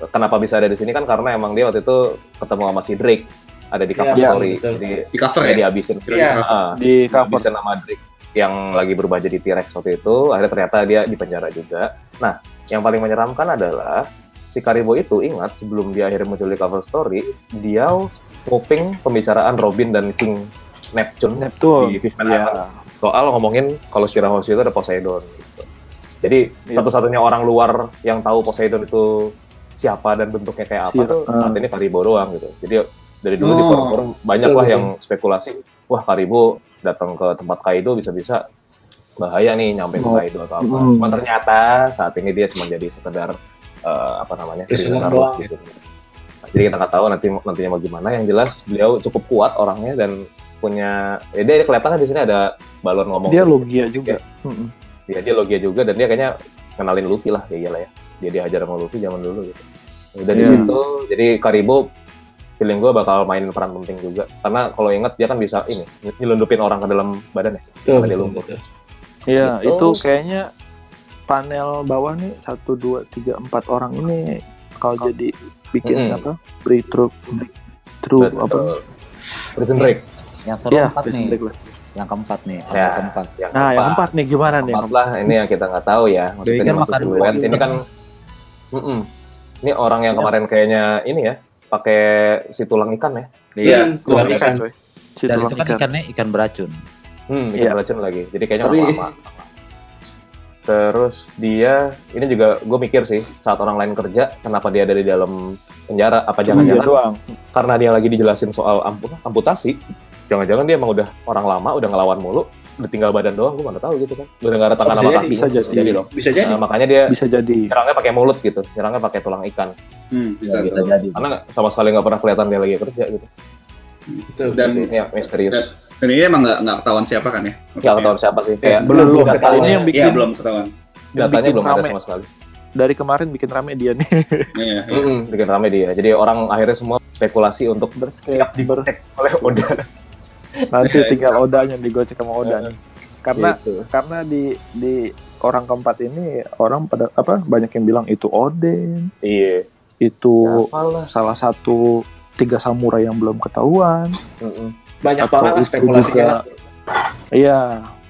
kenapa bisa ada di sini kan karena emang dia waktu itu ketemu sama si Drake ada di cover Iya, story betul. jadi Di cover ya? dihabisin Iya. Ah, Di cover. bisa nama Drake yang lagi berubah jadi T-Rex waktu itu akhirnya ternyata dia di penjara juga nah yang paling menyeramkan adalah si Karibo itu ingat sebelum dia akhirnya muncul di cover story dia nguping pembicaraan Robin dan King Neptune Neptune. di Fishman Iya. Island soal ngomongin kalau Shirahoshi itu ada Poseidon gitu. jadi Iya. satu-satunya orang luar yang tahu Poseidon itu siapa dan bentuknya kayak apa tuh saat ini Karibo doang gitu jadi dari dulu di Oh. forum-forum banyak lah yang spekulasi wah Karibo datang ke tempat Kaido bisa-bisa bahaya nih nyampe ke Oh. Kaido atau apa. Hmm. Cuma ternyata saat ini dia cuma jadi sekedar eh, apa namanya prisoner doang. Jadi kita nggak tahu nanti nantinya mau gimana. Yang jelas beliau cukup kuat orangnya dan punya ya dia kelihatannya di sini ada balon ngomong. Dia logia juga. Hmm. Ya, dia logia juga dan dia kayaknya kenalin Luffy lah ya iyalah ya. Dia diajar sama Luffy zaman dulu gitu. Dan di Iya. situ jadi Karibo feeling gue bakal main peran penting juga karena kalau inget dia kan bisa ini nyelundupin orang ke dalam badannya Betul, Ada betul, lumpur. Iya, Gitu. itu kayaknya panel bawah nih satu dua tiga empat orang ini kalau jadi bikin Mm-mm. apa? Breakthrough, breakthrough apa? Betul. Prison Break Yang seru Iya, empat nih. break lah. Yang keempat nih. Ya. Yang keempat. yang Nah, yang keempat nih gimana nih? Keempat lah ini yang kita nggak tahu ya maksudnya dimaksud makan duet buah. ini kan Mm-mm. ini orang yang kemarin kayaknya ini ya pakai si tulang ikan ya Iya. Hmm, tulang Tulang ikan. coy. Si Dan tulang itu kan ikan. ikannya ikan beracun. hmm ikan Iya. beracun lagi jadi kayaknya Tapi- nggak lama terus dia ini juga gue mikir sih saat orang lain kerja kenapa dia ada di dalam penjara apa dia jangan-jangan doang. karena dia lagi dijelasin soal ampu- amputasi jangan-jangan dia emang udah orang lama udah ngelawan mulu udah tinggal badan doang gue mana tahu gitu kan udah nggak ada tangan Bisa sama jadi, kaki bisa jadi. jadi dong Bisa jadi. Nah, makanya dia Bisa jadi. nyerangnya pakai mulut gitu nyerangnya pakai tulang ikan Hmm, bisa bisa, bisa jadi Karena nggak- sama sekali nggak pernah kelihatan dia lagi kerja gitu. Itu. Dan ya, misterius. dan- dan ini emang nggak nggak ketahuan siapa kan ya? Nggak tahu siapa sih. Kayak belum belum ketahuan. ketahuan ini yang Iya bikin belum ketahuan. yang datanya belum ada sama sekali. dari kemarin bikin rame dia nih Iya. iya. Mm-mm, bikin rame dia. Jadi orang akhirnya semua spekulasi untuk siap digocek oleh Oda. nanti tinggal odanya digocek sama Oda nih karena Gitu. karena di di orang keempat ini orang pada apa banyak yang bilang itu Oden Iya. itu Siapa lah. salah satu tiga samurai yang belum ketahuan Mm-mm. Banyak Atau banget spekulasinya. juga- iya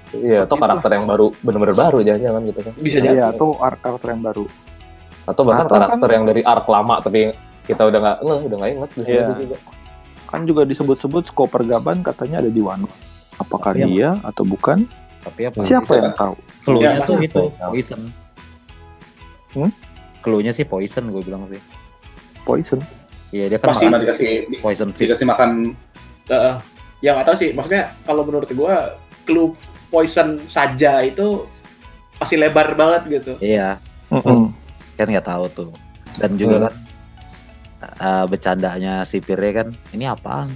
Iya, atau karakter yang baru, bener-bener baru jangan-jangan gitu kan. Bisa jadi. iya arc karakter yang baru Atau bahkan Atau kan- karakter yang dari arc lama tapi kita udah nggak ngeh, udah nggak inget bisa Iya. juga. kan juga disebut-sebut skop pergaban katanya ada di Wano apakah Iya, dia atau bukan tapi apa siapa bisa. yang tahu clue-nya Ya, tuh pasti. itu poison Hmm? clue-nya sih poison gue bilang sih poison iya dia kan Pasti. makan dikasih di- poison fish dikasih makan Heeh. Ya nggak tahu sih. Maksudnya kalau menurut gua clue poison saja itu pasti lebar banget gitu. Iya. Mm-mm. kan nggak tahu tuh. Dan juga Hmm. kan uh, bercandanya si Pire kan ini apaan?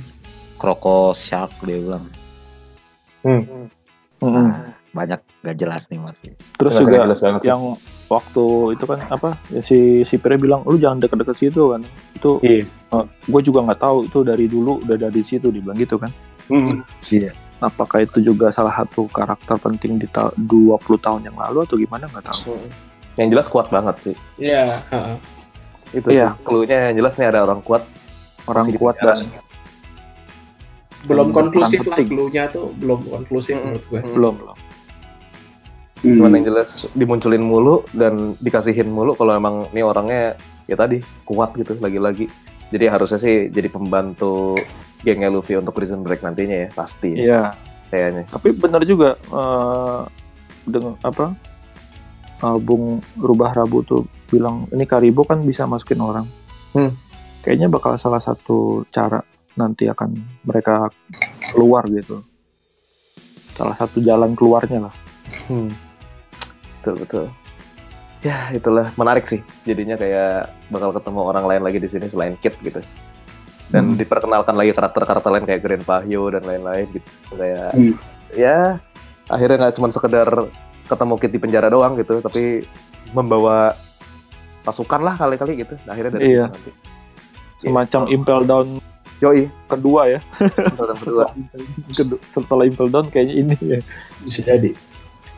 Kroko shark dia bilang. Mm-mm. banyak gak jelas nih masih terus juga jelas banget sih. yang waktu itu kan apa ya si si Pire bilang lu jangan deket-deket situ kan. Itu Iya. gue juga nggak tahu itu dari dulu udah dari situ dibilang gitu kan Mm. iya apakah itu juga salah satu karakter penting di ta- 20 tahun yang lalu atau gimana nggak tahu Yang jelas kuat banget sih. iya heeh. Itu Iya. sih. Clue-nya yang jelas nih ada orang kuat. orang Masih kuat dan belum Hmm, konklusif lah clue-nya tuh belum konklusif Mm-mm. menurut gue belum belum Hmm. Cuman yang jelas dimunculin mulu dan dikasihin mulu kalau emang ini orangnya ya tadi kuat gitu lagi-lagi. Jadi harusnya sih jadi pembantu gengnya Luffy untuk Prison Break nantinya ya pasti iya kayaknya. tapi benar juga eh, dengan apa eh, Bung Rubah Rabu tuh bilang ini Karibo kan bisa masukin orang Hmm. kayaknya bakal salah satu cara nanti akan mereka keluar gitu salah satu jalan keluarnya lah Hmm. Betul betul. Ya itulah menarik sih. Jadinya kayak bakal ketemu orang lain lagi di sini selain Kit gitu. Dan Hmm. diperkenalkan lagi karakter-karakter lain kayak Grand Pahyo dan lain-lain gitu. Kayak Hmm. ya akhirnya nggak cuma sekedar ketemu Kit di penjara doang gitu, tapi membawa pasukan lah kali-kali gitu. Akhirnya dari Iya. situ nanti. semacam Impel Down Yoi, kedua ya episode kedua. Kedu- setelah Impel Down kayaknya ini ya bisa jadi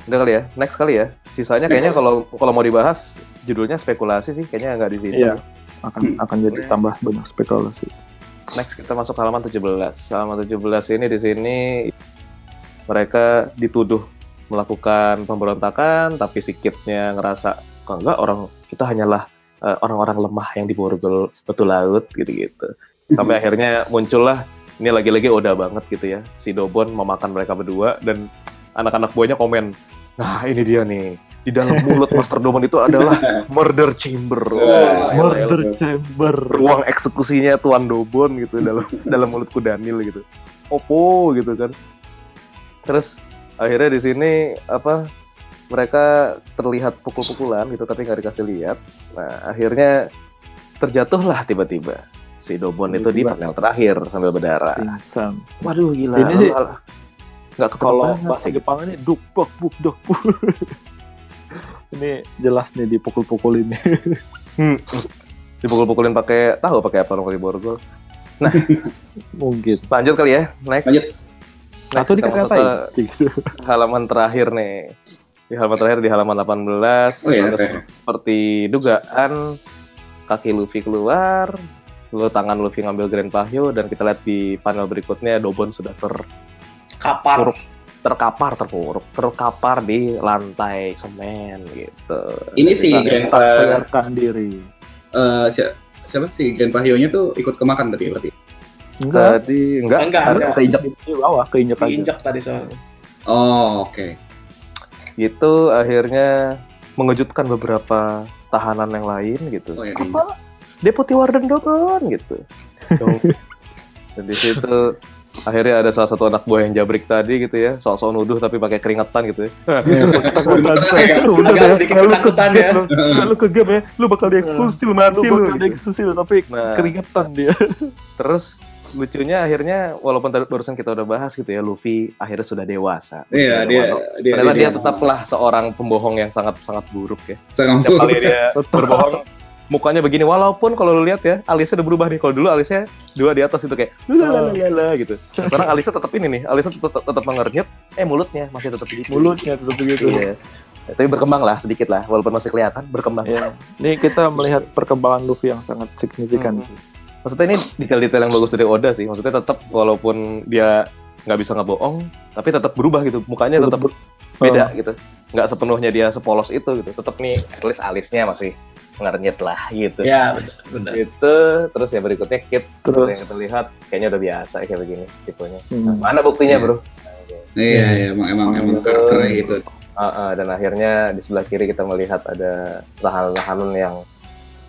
Udah kali ya, next kali ya. Sisanya kayaknya kalau kalau mau dibahas judulnya spekulasi sih, kayaknya nggak di sini. Iya. akan akan jadi tambah banyak spekulasi Next kita masuk halaman 17. Halaman 17 ini di sini mereka dituduh melakukan pemberontakan tapi si Kid-nya ngerasa kok enggak orang kita hanyalah eh, orang-orang lemah yang diborgol betul laut gitu-gitu. Sampai akhirnya muncullah ini lagi-lagi Oda banget gitu ya. Si Dobon memakan mereka berdua dan anak-anak buahnya komen, "Nah, ini dia nih. Di dalam mulut Master Dobon itu adalah murder chamber." Wah, Murder Chamber ruang eksekusinya Tuan Dobon gitu dalam dalam mulutku Daniel gitu. Opo gitu kan. Terus akhirnya di sini apa mereka terlihat pukul-pukulan gitu tapi nggak dikasih lihat. Nah akhirnya terjatuhlah tiba-tiba si Dobon itu di panel terakhir sambil berdarah. pingsan Waduh gila. Ini nggak ketemu kalau bahasa. Jepang ini duk buk buk duk buk. ini jelas nih dipukul-pukul ini Hmm. Dipukul-pukulin pakai tahu pakai apa kalau di borgol. mungkin Lanjut kali ya. Next. Lanjut. Next, atau ke halaman terakhir nih. Di halaman terakhir di halaman 18. Oh iya, oke. seperti dugaan kaki Luffy keluar, lalu tangan Luffy ngambil Grand Pahyo dan kita lihat di panel berikutnya Dobon sudah ter kapar terkapar terpuruk terkapar di lantai semen gitu. Ini si Grandpa sadarkan diri eh, si- siapa sih Grand Pahyo-nya tuh ikut kemakan tadi berarti. enggak tadi enggak, Enggak, ada enggak. keinjak di bawah keinjek aja diinjak tadi soalnya Oh, oke. gitu akhirnya mengejutkan beberapa tahanan yang lain gitu. Oh ya, Apa? Deputi Warden Dobon gitu. Dan di situ akhirnya ada salah satu anak buah yang jabrik tadi gitu ya sok-sok nuduh tapi pakai keringetan gitu ya agak sedikit lu ketakutan ke ya. lu. Ke game ya, lu bakal dieksklusi lu mati lu. Bakal lu tapi Nah. keringetan dia. terus lucunya akhirnya walaupun tadi barusan kita udah bahas gitu ya Luffy akhirnya sudah dewasa Iya, dia dia ternyata dia, dia tetaplah seorang pembohong yang sangat sangat buruk ya sangat setiap kali dia berbohong mukanya begini. Walaupun kalau lu lihat ya alisnya udah berubah nih. Kalau dulu alisnya dua di atas itu kayak lalalala gitu. Nah, sekarang alisnya tetap ini nih. Alisnya tetap tetap mengernyit. Eh mulutnya masih tetap begitu. Mulutnya tetap begitu. iya. Tapi berkembang lah sedikit lah walaupun masih kelihatan berkembang. Ya. Ini kita melihat perkembangan Luffy yang sangat signifikan. maksudnya ini detail-detail yang bagus dari Oda sih. Maksudnya tetap walaupun dia nggak bisa ngebohong tapi tetap berubah gitu. Mukanya tetap beda gitu. Nggak sepenuhnya dia sepolos itu gitu. Tetap nih at least alisnya masih mengernyit lah gitu Ya, benar. gitu terus ya berikutnya kit Terus. yang kita lihat kayaknya udah biasa kayak begini tipenya Hmm. Nah, mana buktinya Iya. bro iya iya emang emang emang karakternya gitu Ah, ah, dan akhirnya di sebelah kiri kita melihat ada tahanan-tahanan yang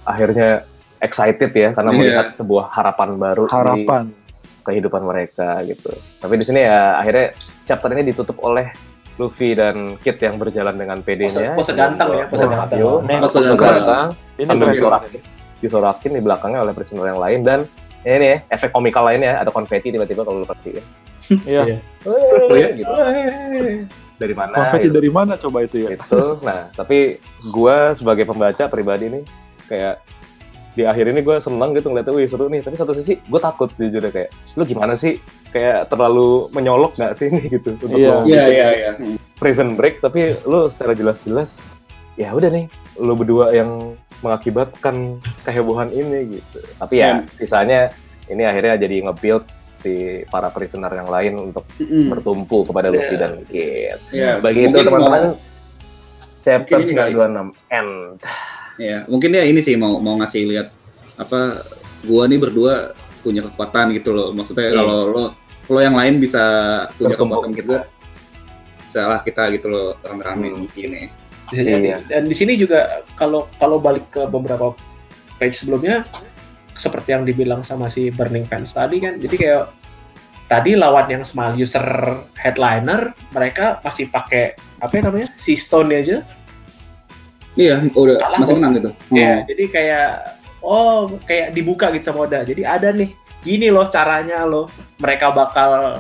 akhirnya excited ya karena Iya. melihat sebuah harapan baru di Harapan. kehidupan mereka gitu. Tapi di sini ya akhirnya chapter ini ditutup oleh Luffy dan Kid yang berjalan dengan PD-nya. Pose- pose ganteng ya, pose ganteng. Nih, Pose ganteng. ganteng. Ini disorakin, disorakin di belakangnya oleh prisoner yang lain dan ini ya efek komikal lainnya ada konfeti tiba-tiba kalau lu perhatiin. Iya. Oh, iya? gitu. Dari mana? Konfeti gitu. dari mana coba itu ya? gitu. Nah, tapi gua sebagai pembaca pribadi nih kayak di akhir ini gue seneng gitu ngeliatnya, wih seru nih. Tapi satu sisi gue takut sejujurnya kayak, lu gimana sih? Kayak terlalu menyolok nggak sih ini gitu untuk Iya. lo iya iya iya prison break. Tapi lu secara jelas-jelas, ya udah nih, lu berdua yang mengakibatkan kehebohan ini gitu. Tapi ya sisanya ini akhirnya jadi nge-build si para prisoner yang lain untuk Mm-mm. bertumpu kepada Luffy Iya. dan Kid. Iya, Bagi itu mungkin teman-teman, mau- chapter mungkin ini kali. 926 end. Ya mungkin ya ini sih mau mau ngasih lihat apa gua nih berdua punya kekuatan gitu loh maksudnya Iya. kalau lo kalau yang lain bisa punya Bertumpuk kekuatan kita. juga salah kita gitu loh rame-rame Hmm. gini Bisa jadi. Iya. Dan di sini juga kalau kalau balik ke beberapa page sebelumnya seperti yang dibilang sama si Burning Fans tadi kan. Jadi kayak tadi lawan yang small user headliner mereka masih pakai apa ya namanya? Si Stone aja. Iya udah Kalah, masih menang gitu Ya, Hmm. jadi kayak oh kayak dibuka gitu sama Oda. Jadi ada nih gini loh caranya loh mereka bakal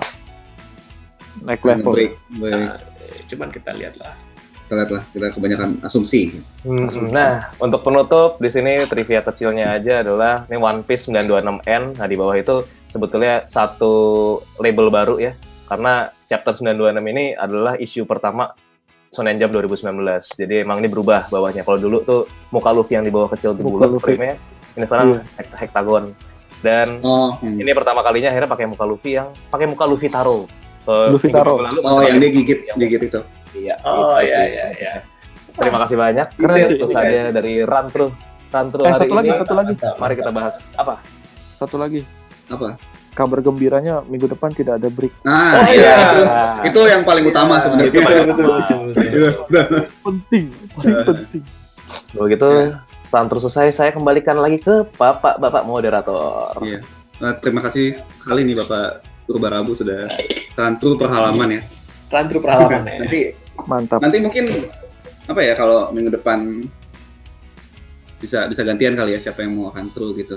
Naik level. Baik, baik. Nah, cuman kita lihat lah. kita lihat lah kita kebanyakan asumsi Nah, untuk penutup di sini trivia kecilnya aja adalah ini One Piece 926N. Nah, di bawah itu sebetulnya satu label baru ya. Karena chapter 926 ini adalah isu pertama Shonen Jump 2019. Jadi emang ini berubah bawahnya. Kalau dulu tuh muka Luffy yang di bawah kecil di bulat frame-nya. Ini sekarang hekt- hektagon. Dan oh hmm. ini pertama kalinya akhirnya pakai muka Luffy yang pakai muka Luffy Taro. Eh, Luffy Taro. lalu oh yang dia gigit yang- gigit itu Iya. Oh gitu iya iya iya. Terima kasih banyak. Keren Itu saja dari Rantru. Rantru Eh, hari satu lagi, ini. satu lagi. Mari kita bahas apa? Satu lagi. apa Kabar gembiranya minggu depan tidak ada break. nah Oh, iya, iya. itu itu yang paling utama sebenarnya Itu paling Betul, utama. Penting, paling penting. Begitu Rantru selesai, saya kembalikan lagi ke Bapak-Bapak moderator. Iya. Nah, terima kasih sekali nih Bapak Purba Rabu sudah rantu per halaman ya. Rantru perhalaman ya. Nanti Mantap. nanti mungkin apa ya kalau minggu depan bisa bisa gantian kali ya siapa yang mau rantu gitu.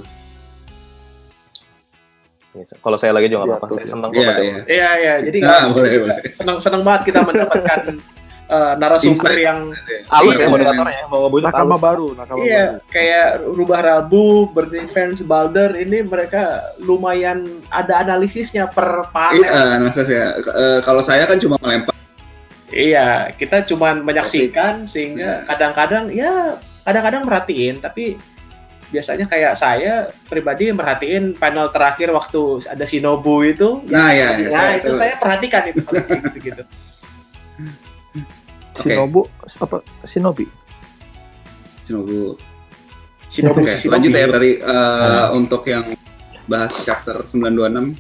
Gitu. Kalau saya lagi juga nggak Iya, apa-apa. tuh, Saya iya. senang kok Iya, iya. Iya iya, jadi Nah, boleh boleh. senang senang banget kita mendapatkan eh, narasumber Insight. yang Halus Iya, ya moderatornya, mau ngebujuk Nakama baru, nakama iya baru. kayak rubah rabu, Burning Fans, Balder ini mereka lumayan ada analisisnya per panel. Iya, nah saya eh, kalau saya kan cuma melempar. Iya, kita cuman menyaksikan sehingga kadang-kadang ya kadang-kadang merhatiin tapi biasanya kayak saya pribadi merhatiin panel terakhir waktu ada Shinobu itu. Nah, ya, ya, Nah, saya- itu saya- saya perhatikan itu gitu-gitu. Oke. Shinobu apa? Shinobi. Shinobu. Shinobu, Oke, Shinobu. lanjut ya berarti eh, untuk yang bahas chapter 926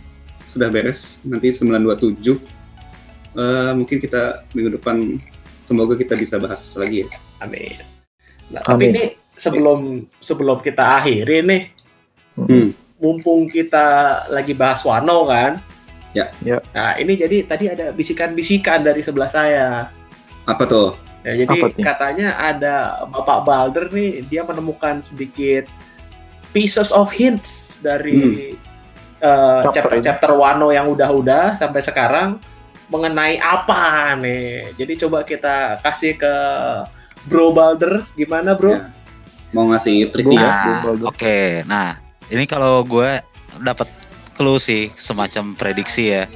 sudah beres. Nanti 927 eh, mungkin kita minggu depan semoga kita bisa bahas lagi ya. Amin. Nah, tapi Amin. ini sebelum sebelum kita akhiri nih, Hmm. mumpung kita lagi bahas Wano kan, Ya. Ya. Nah, ini jadi tadi ada bisikan-bisikan dari sebelah saya. Apa tuh? Ya, jadi Apa katanya ada Bapak Balder nih, dia menemukan sedikit pieces of hints dari uh, Chapter chapter-chapter Wano yang udah-udah sampai sekarang mengenai apa nih. Jadi coba kita kasih ke Bro Balder, gimana Bro? Ya. Mau ngasih trik Bro. ya? Nah, oke. Nah, ini kalau gue dapat clue sih, semacam prediksi ya.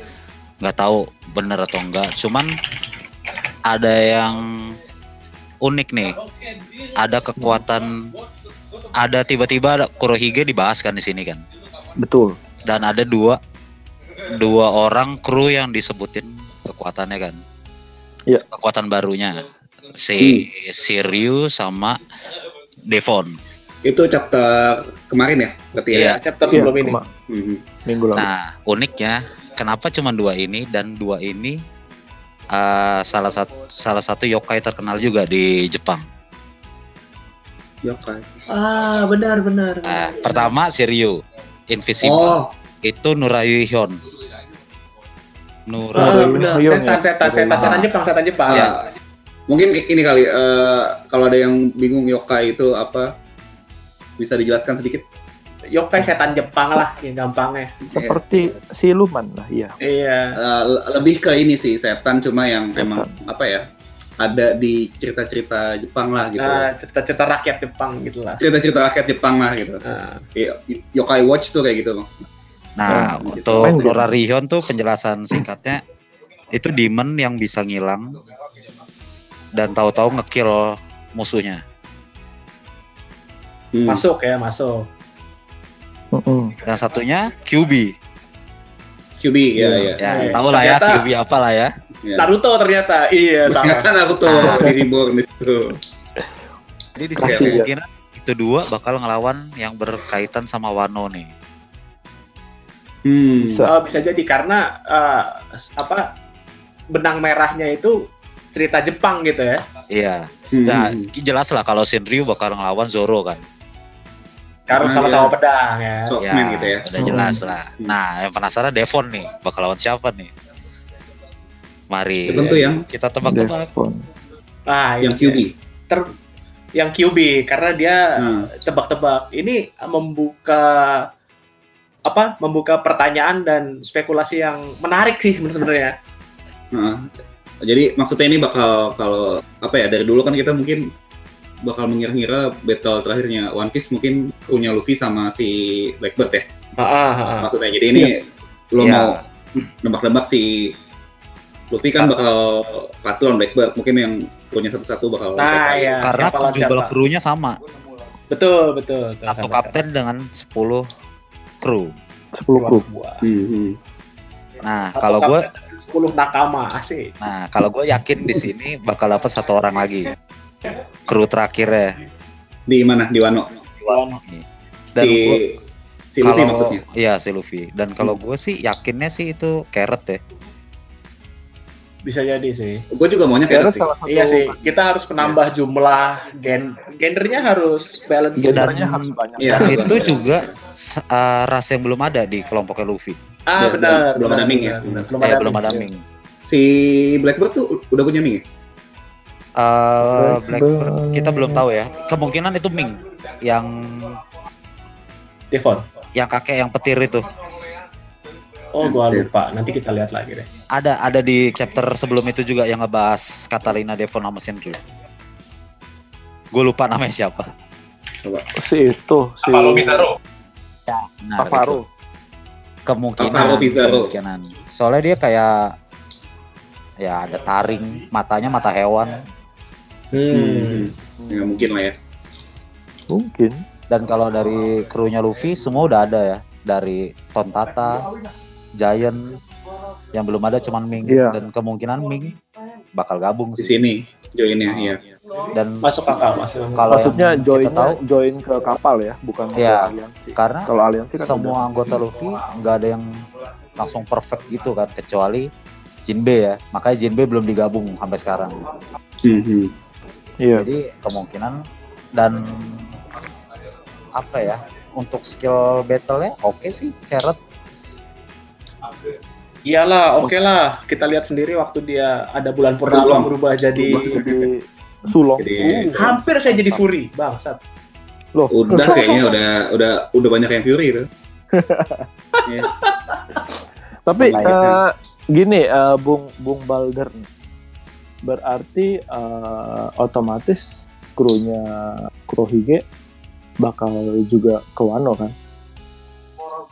Nggak tahu bener atau enggak. Cuman ada yang unik nih. Ada kekuatan, ada tiba-tiba ada Kurohige dibahas kan di sini kan. Betul. Dan ada dua dua orang kru yang disebutin kekuatannya kan. Iya. Kekuatan barunya si si Ryu sama Devon. Itu chapter kemarin ya? Berarti ya? Iya. Chapter Iya, sebelum ini. Mhm. minggu lalu. Nah, uniknya kenapa cuma dua ini dan dua ini eh, salah satu salah satu yokai terkenal juga di Jepang. Yokai. Ah, benar benar. Nah, pertama si Ryu, Invisible. Oh, Itu Nurayu Hyun. Ah, Nurayu. benar. Hyun Setan, ya? setan, setan, setan Jepang, setan Jepang. Iya. Mungkin ini kali eh, kalau ada yang bingung yokai itu apa bisa dijelaskan sedikit? Yokai setan Jepang lah, yang gampangnya. Seperti siluman lah, iya. Iya. Eh, le- lebih ke ini sih setan cuma yang Setan. emang apa ya ada di cerita-cerita Jepang lah gitu. Nah, cerita-cerita rakyat Jepang gitu lah. Cerita-cerita rakyat Jepang lah gitu. Nah, Iya, Yokai Watch tuh kayak gitu maksudnya. Nah, Oh, untuk main game. Nurayu Hyun tuh penjelasan singkatnya itu demon yang bisa ngilang dan tahu-tahu ngekill musuhnya. Hmm. masuk ya, masuk. Mm-mm. Dan satunya QB. QB ya ya. Ya, Iya. tahu lah ya Ternyata- QB apa lah ya. ya. Naruto ternyata. Iya, sama. Kan aku tuh Ah. di reborn di situ. Jadi di Kasih sini ya. kemungkinan itu dua bakal ngelawan yang berkaitan sama Wano nih. Hmm. Bisa. Oh, bisa jadi karena eh, apa benang merahnya itu cerita Jepang gitu ya. Iya. Hmm. Nah, jelas lah kalau Shinryu bakal ngelawan Zoro kan. Karena Ah, sama-sama iya. pedang ya. Swordsman gitu ya. Udah jelas Hmm. lah. Hmm. Nah, yang penasaran Devon nih, bakal lawan siapa nih? Mari Devon tuh yang kita tebak-tebak. Ah, yang iya. QB. Ter- yang QB karena dia Hmm. tebak-tebak. Ini membuka apa? Membuka pertanyaan dan spekulasi yang menarik sih sebenarnya. Nah, jadi maksudnya ini bakal kalau apa ya dari dulu kan kita mungkin bakal mengira-ngira battle terakhirnya One Piece mungkin punya Luffy sama si Blackbird ya Ah, ah, ah. maksudnya. Jadi ini lo Iya. mau nebak-nebak si Luffy kan bakal pasti lawan Blackbird. Mungkin yang punya satu-satu bakal Nah, ya. Karena siapa siapa? krunya sama. Betul, betul. betul, Satu kapten dengan 10 kru. 10 kru. Hmm, hmm. Nah, Satu kalau gue 10 nakama asik. nah, kalau gue yakin di sini bakal dapat satu orang lagi. Kru terakhirnya. Di mana? Di Wano. Dan si gua- si Luffy kalau maksudnya. iya si Luffy. Dan kalau gue sih yakinnya sih itu Carrot ya. Bisa jadi sih. Gue juga maunya Kira kayak sih. Iya sih, kita harus menambah jumlah gen gendernya harus balance. gendernya Dan- harus banyak. Iya. Dan itu juga uh, ras yang belum ada di kelompoknya Luffy. Ah Belum- benar. belum benar, ada Ming ya? benar, Belum Eh, ada belum Ming. ada Ming. Si Blackbird tuh udah punya Ming ya? Uh, Blackbird. Blackbird kita belum tahu ya. Kemungkinan itu Ming yang Devon. yang kakek yang petir itu. Oh, gua Iya. lupa. Nanti kita lihat lagi deh. Ada ada di chapter sebelum itu juga yang ngebahas Catalina Devon sama Shinryu. Gue lupa namanya siapa. Si itu, si Nah, Alvaro. Kemungkinan Pizarro. kemungkinan soalnya dia kayak ya ada taring matanya mata hewan Hmm. Ya mungkin lah ya. Mungkin. dan kalau dari krunya Luffy semua udah ada ya dari Tontata Giant yang belum ada cuman Ming Iya. dan kemungkinan Ming bakal gabung Di sini joinnya iya. Dan Masuk akal, masuk akal. kalau Maksudnya yang join tahu join ke kapal ya, bukan ke Iya. aliansi. karena Kalau aliansi kan semua udah. anggota Luffy nggak ada yang langsung perfect gitu kan kecuali Jinbe ya makanya Jinbe belum digabung sampai sekarang Hmm, hmm. Iya. Jadi kemungkinan dan apa ya untuk skill battle-nya oke sih Carrot Iyalah, oke lah. Kita lihat sendiri waktu dia ada bulan purnama berubah jadi Jadi sulong. Jadi hampir saya jadi Fury, bangsat. Loh, udah kayaknya udah udah udah banyak yang Fury itu. Tapi Lainnya. eh, gini, eh, Bung Bung Balder, berarti eh, otomatis krunya Kurohige bakal juga ke Wano kan?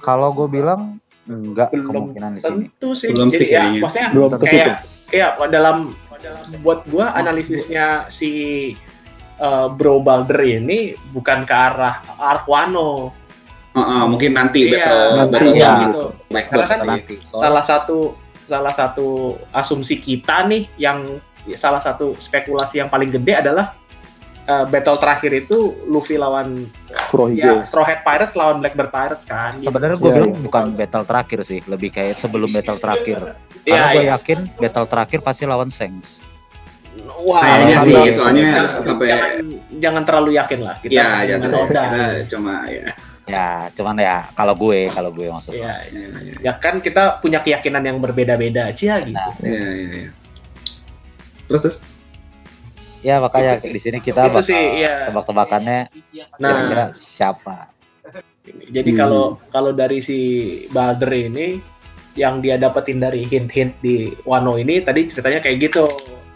Kalau gue bilang enggak Belum kemungkinan di sini. Tentu sih. Belum sih ya, kayaknya. maksudnya Belum kayak ya dalam buat gua analisisnya si eh, Bro Balder ini bukan ke arah Arkwano. Heeh, mungkin nanti Iya, battle nanti battle ya. gitu. Karena kan nanti. Salah satu salah satu asumsi kita nih yang salah satu spekulasi yang paling gede adalah eh, battle terakhir itu Luffy lawan Kurohige. ya Straw Hat Pirates lawan Blackbird Pirates kan. Sebenarnya gue Iya. bilang bukan battle terakhir sih, lebih kayak sebelum battle terakhir. Iya, Karena gue iya. yakin battle terakhir pasti lawan Sengs. Wah, Kayaknya Kalau sih, soalnya jangan, sampai jangan, jangan terlalu yakin lah kita ya jangan Oda. kita cuma ya. Ya, cuman ya kalau gue, kalau gue maksudnya. Iya, iya. Ya, ya, ya kan kita punya keyakinan yang berbeda-beda aja gitu. Nah, ya, ya, ya. Terus terus Ya makanya di sini kita bakal sih, iya. tebak-tebakannya Nah, kira-kira siapa. jadi Hmm. kalau kalau dari si Balder ini yang dia dapetin dari hint-hint di Wano ini tadi ceritanya kayak gitu.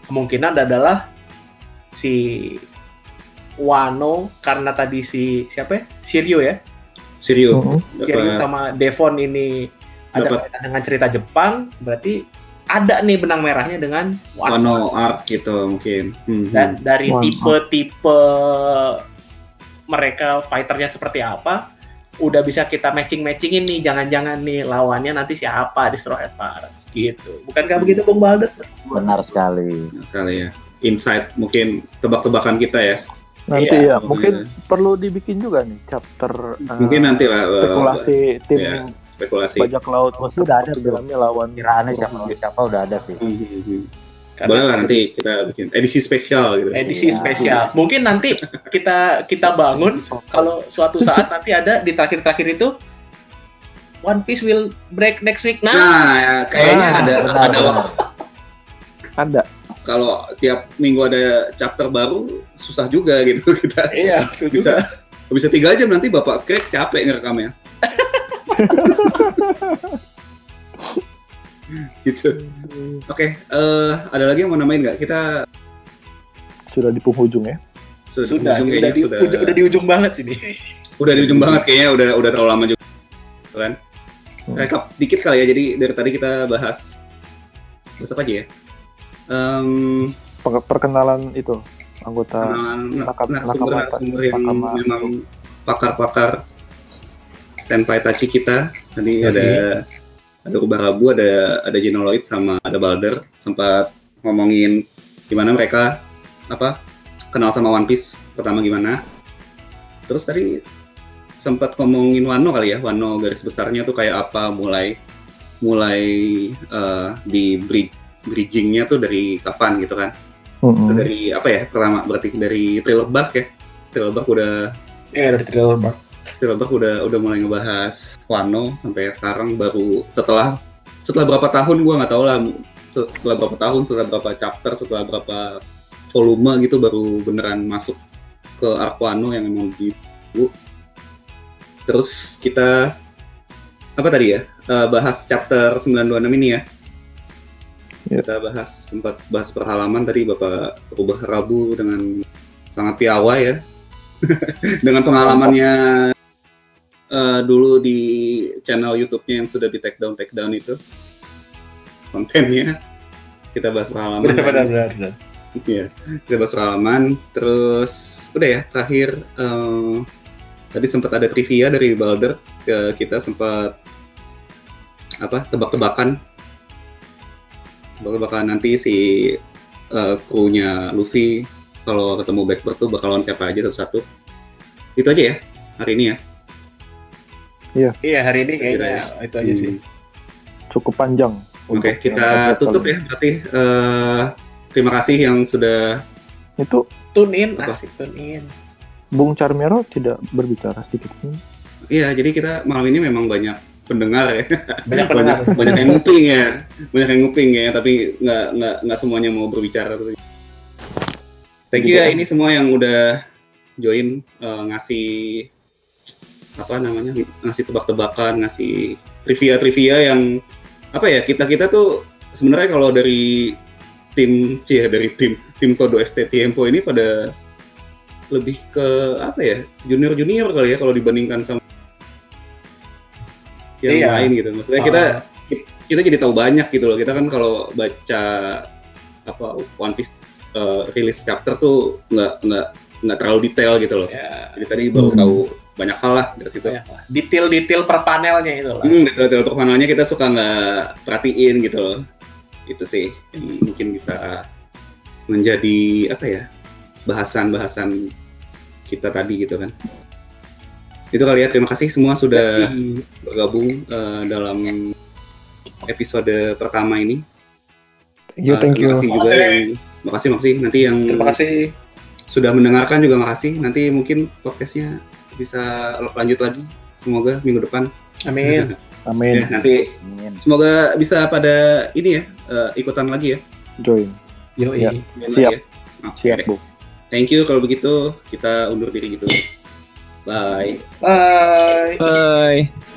Kemungkinan adalah si Wano karena tadi si siapa ya? Shiryu ya? Sirio. Shiryu dapat sama Devon ini ada dengan cerita Jepang, berarti ada nih benang merahnya dengan. Wano Art gitu mungkin. Hmm, Dan dari tipe-tipe mereka fighternya seperti apa, udah bisa kita matching-matchingin nih, jangan-jangan nih lawannya nanti siapa di Straw Hat Pirates gitu. Bukankah begitu Bung Balder? Benar sekali. hmm. sekali ya. Insight mungkin tebak-tebakan kita ya. Nanti Iya. ya, mungkin perlu dibikin juga nih chapter eh, Mungkin nanti lah uh, spekulasi tim ya, spekulasi. bajak laut Oh, sudah ada bilangnya lawan Kiraannya siapa siapa udah ada sih. Hmm, hmm, hmm. Karena Boleh lah nanti kita bikin edisi spesial gitu. edisi Iya. spesial. Mungkin nanti kita kita bangun kalau suatu saat nanti ada di terakhir-terakhir itu One Piece will break next week. Nah, Nah, ya, kayaknya Ah, ada benar, ada benar. ada kalau tiap minggu ada chapter baru susah juga gitu kita iya, itu juga. bisa bisa tiga jam nanti bapak kek capek ngerekamnya gitu oke eh, ada lagi yang mau namain nggak kita sudah di penghujung ya. sudah, Sudah, di ujung udah, di, sudah, udah, udah di ujung banget sini. udah di ujung banget kayaknya udah udah terlalu lama juga kan Hmm. rekap dikit kali ya jadi dari tadi kita bahas bahas apa aja ya Per- Perkenalan itu anggota kenalan Nakam- narasumber Nakama- narasumber yang Nakama. memang pakar-pakar senpai tachi kita. Tadi Oke. ada ada Rubah Rabu ada ada Genoloid sama ada Balder. Sempat ngomongin gimana mereka apa kenal sama One Piece pertama gimana. Terus tadi sempat ngomongin Wano kali ya. Wano garis besarnya tuh kayak apa mulai mulai eh, di bridge bridgingnya tuh dari kapan gitu kan. Itu dari apa ya pertama berarti dari Thriller Bark ya? Thriller Bark udah Iya, dari trailer. Thriller Bark udah udah mulai ngebahas Wano sampai sekarang baru setelah setelah berapa tahun gua nggak tahu lah. Se- setelah berapa tahun setelah berapa chapter setelah berapa volume gitu baru beneran masuk ke arc Wano yang emang di terus kita apa tadi ya? Eh, bahas chapter 926 ini ya. Ya. kita bahas sempat bahas perhalaman tadi Bapak Rubah Rabu dengan sangat piawai ya. Dengan pengalamannya eh, dulu di channel YouTube-nya yang sudah di take down take down itu. Kontennya. Kita bahas pengalaman Benar, tadi. benar, benar, benar. Iya, kita bahas pengalaman. Terus udah ya terakhir eh, tadi sempat ada trivia dari Balder. Ke kita sempat apa tebak-tebakan. Tebak-tebakan nanti si eh, krunya Luffy. Kalau ketemu Blackbird tuh bakal lawan siapa aja satu-satu. Itu aja ya hari ini ya Iya, hari ini kayaknya itu aja sih. Hmm. Cukup panjang. Oke, untuk kita tutup kali ya berarti eh, terima kasih yang sudah. Itu Tune in, asik tune in. Bung Charmero tidak berbicara sedikit pun. Iya, jadi kita malam ini memang banyak pendengar ya. Banyak banyak pendengar. banyak yang nguping ya banyak yang nguping ya tapi nggak nggak nggak semuanya mau berbicara thank you ya ini semua yang udah join eh, ngasih apa namanya ngasih tebak-tebakan ngasih trivia trivia yang apa ya kita kita tuh sebenarnya kalau dari tim ya dari tim tim Kodo ST Tempo ini pada lebih ke apa ya junior junior kali ya kalau dibandingkan sama yang Iya. lain gitu maksudnya kita Ah, kita jadi tahu banyak gitu loh. Kita kan kalau baca apa One Piece uh, release chapter tuh nggak nggak nggak terlalu detail gitu loh. ya, Jadi tadi baru Hmm. tahu banyak hal lah dari situ. banyak lah. Detail-detail per panelnya itu lah. Hmm, detail-detail permainannya kita suka nggak perhatiin gitu loh. Itu sih yang mungkin bisa menjadi apa ya bahasan-bahasan kita tadi gitu kan. Itu kali ya. Terima kasih semua sudah Iya. bergabung uh, dalam episode pertama ini. Thank you, Uh, thank you. Terima kasih juga yang makasih makasih nanti yang Terima kasih. sudah mendengarkan juga makasih. Nanti mungkin podcastnya bisa lanjut lagi. Semoga minggu depan. Amin. Ya, Amin. nanti Amin. semoga bisa pada ini ya uh, ikutan lagi ya. Join. Yoi. Ya. Siap. ya. Oke Siap. Bu. Thank you kalau begitu kita undur diri gitu. Bye. Bye. Bye.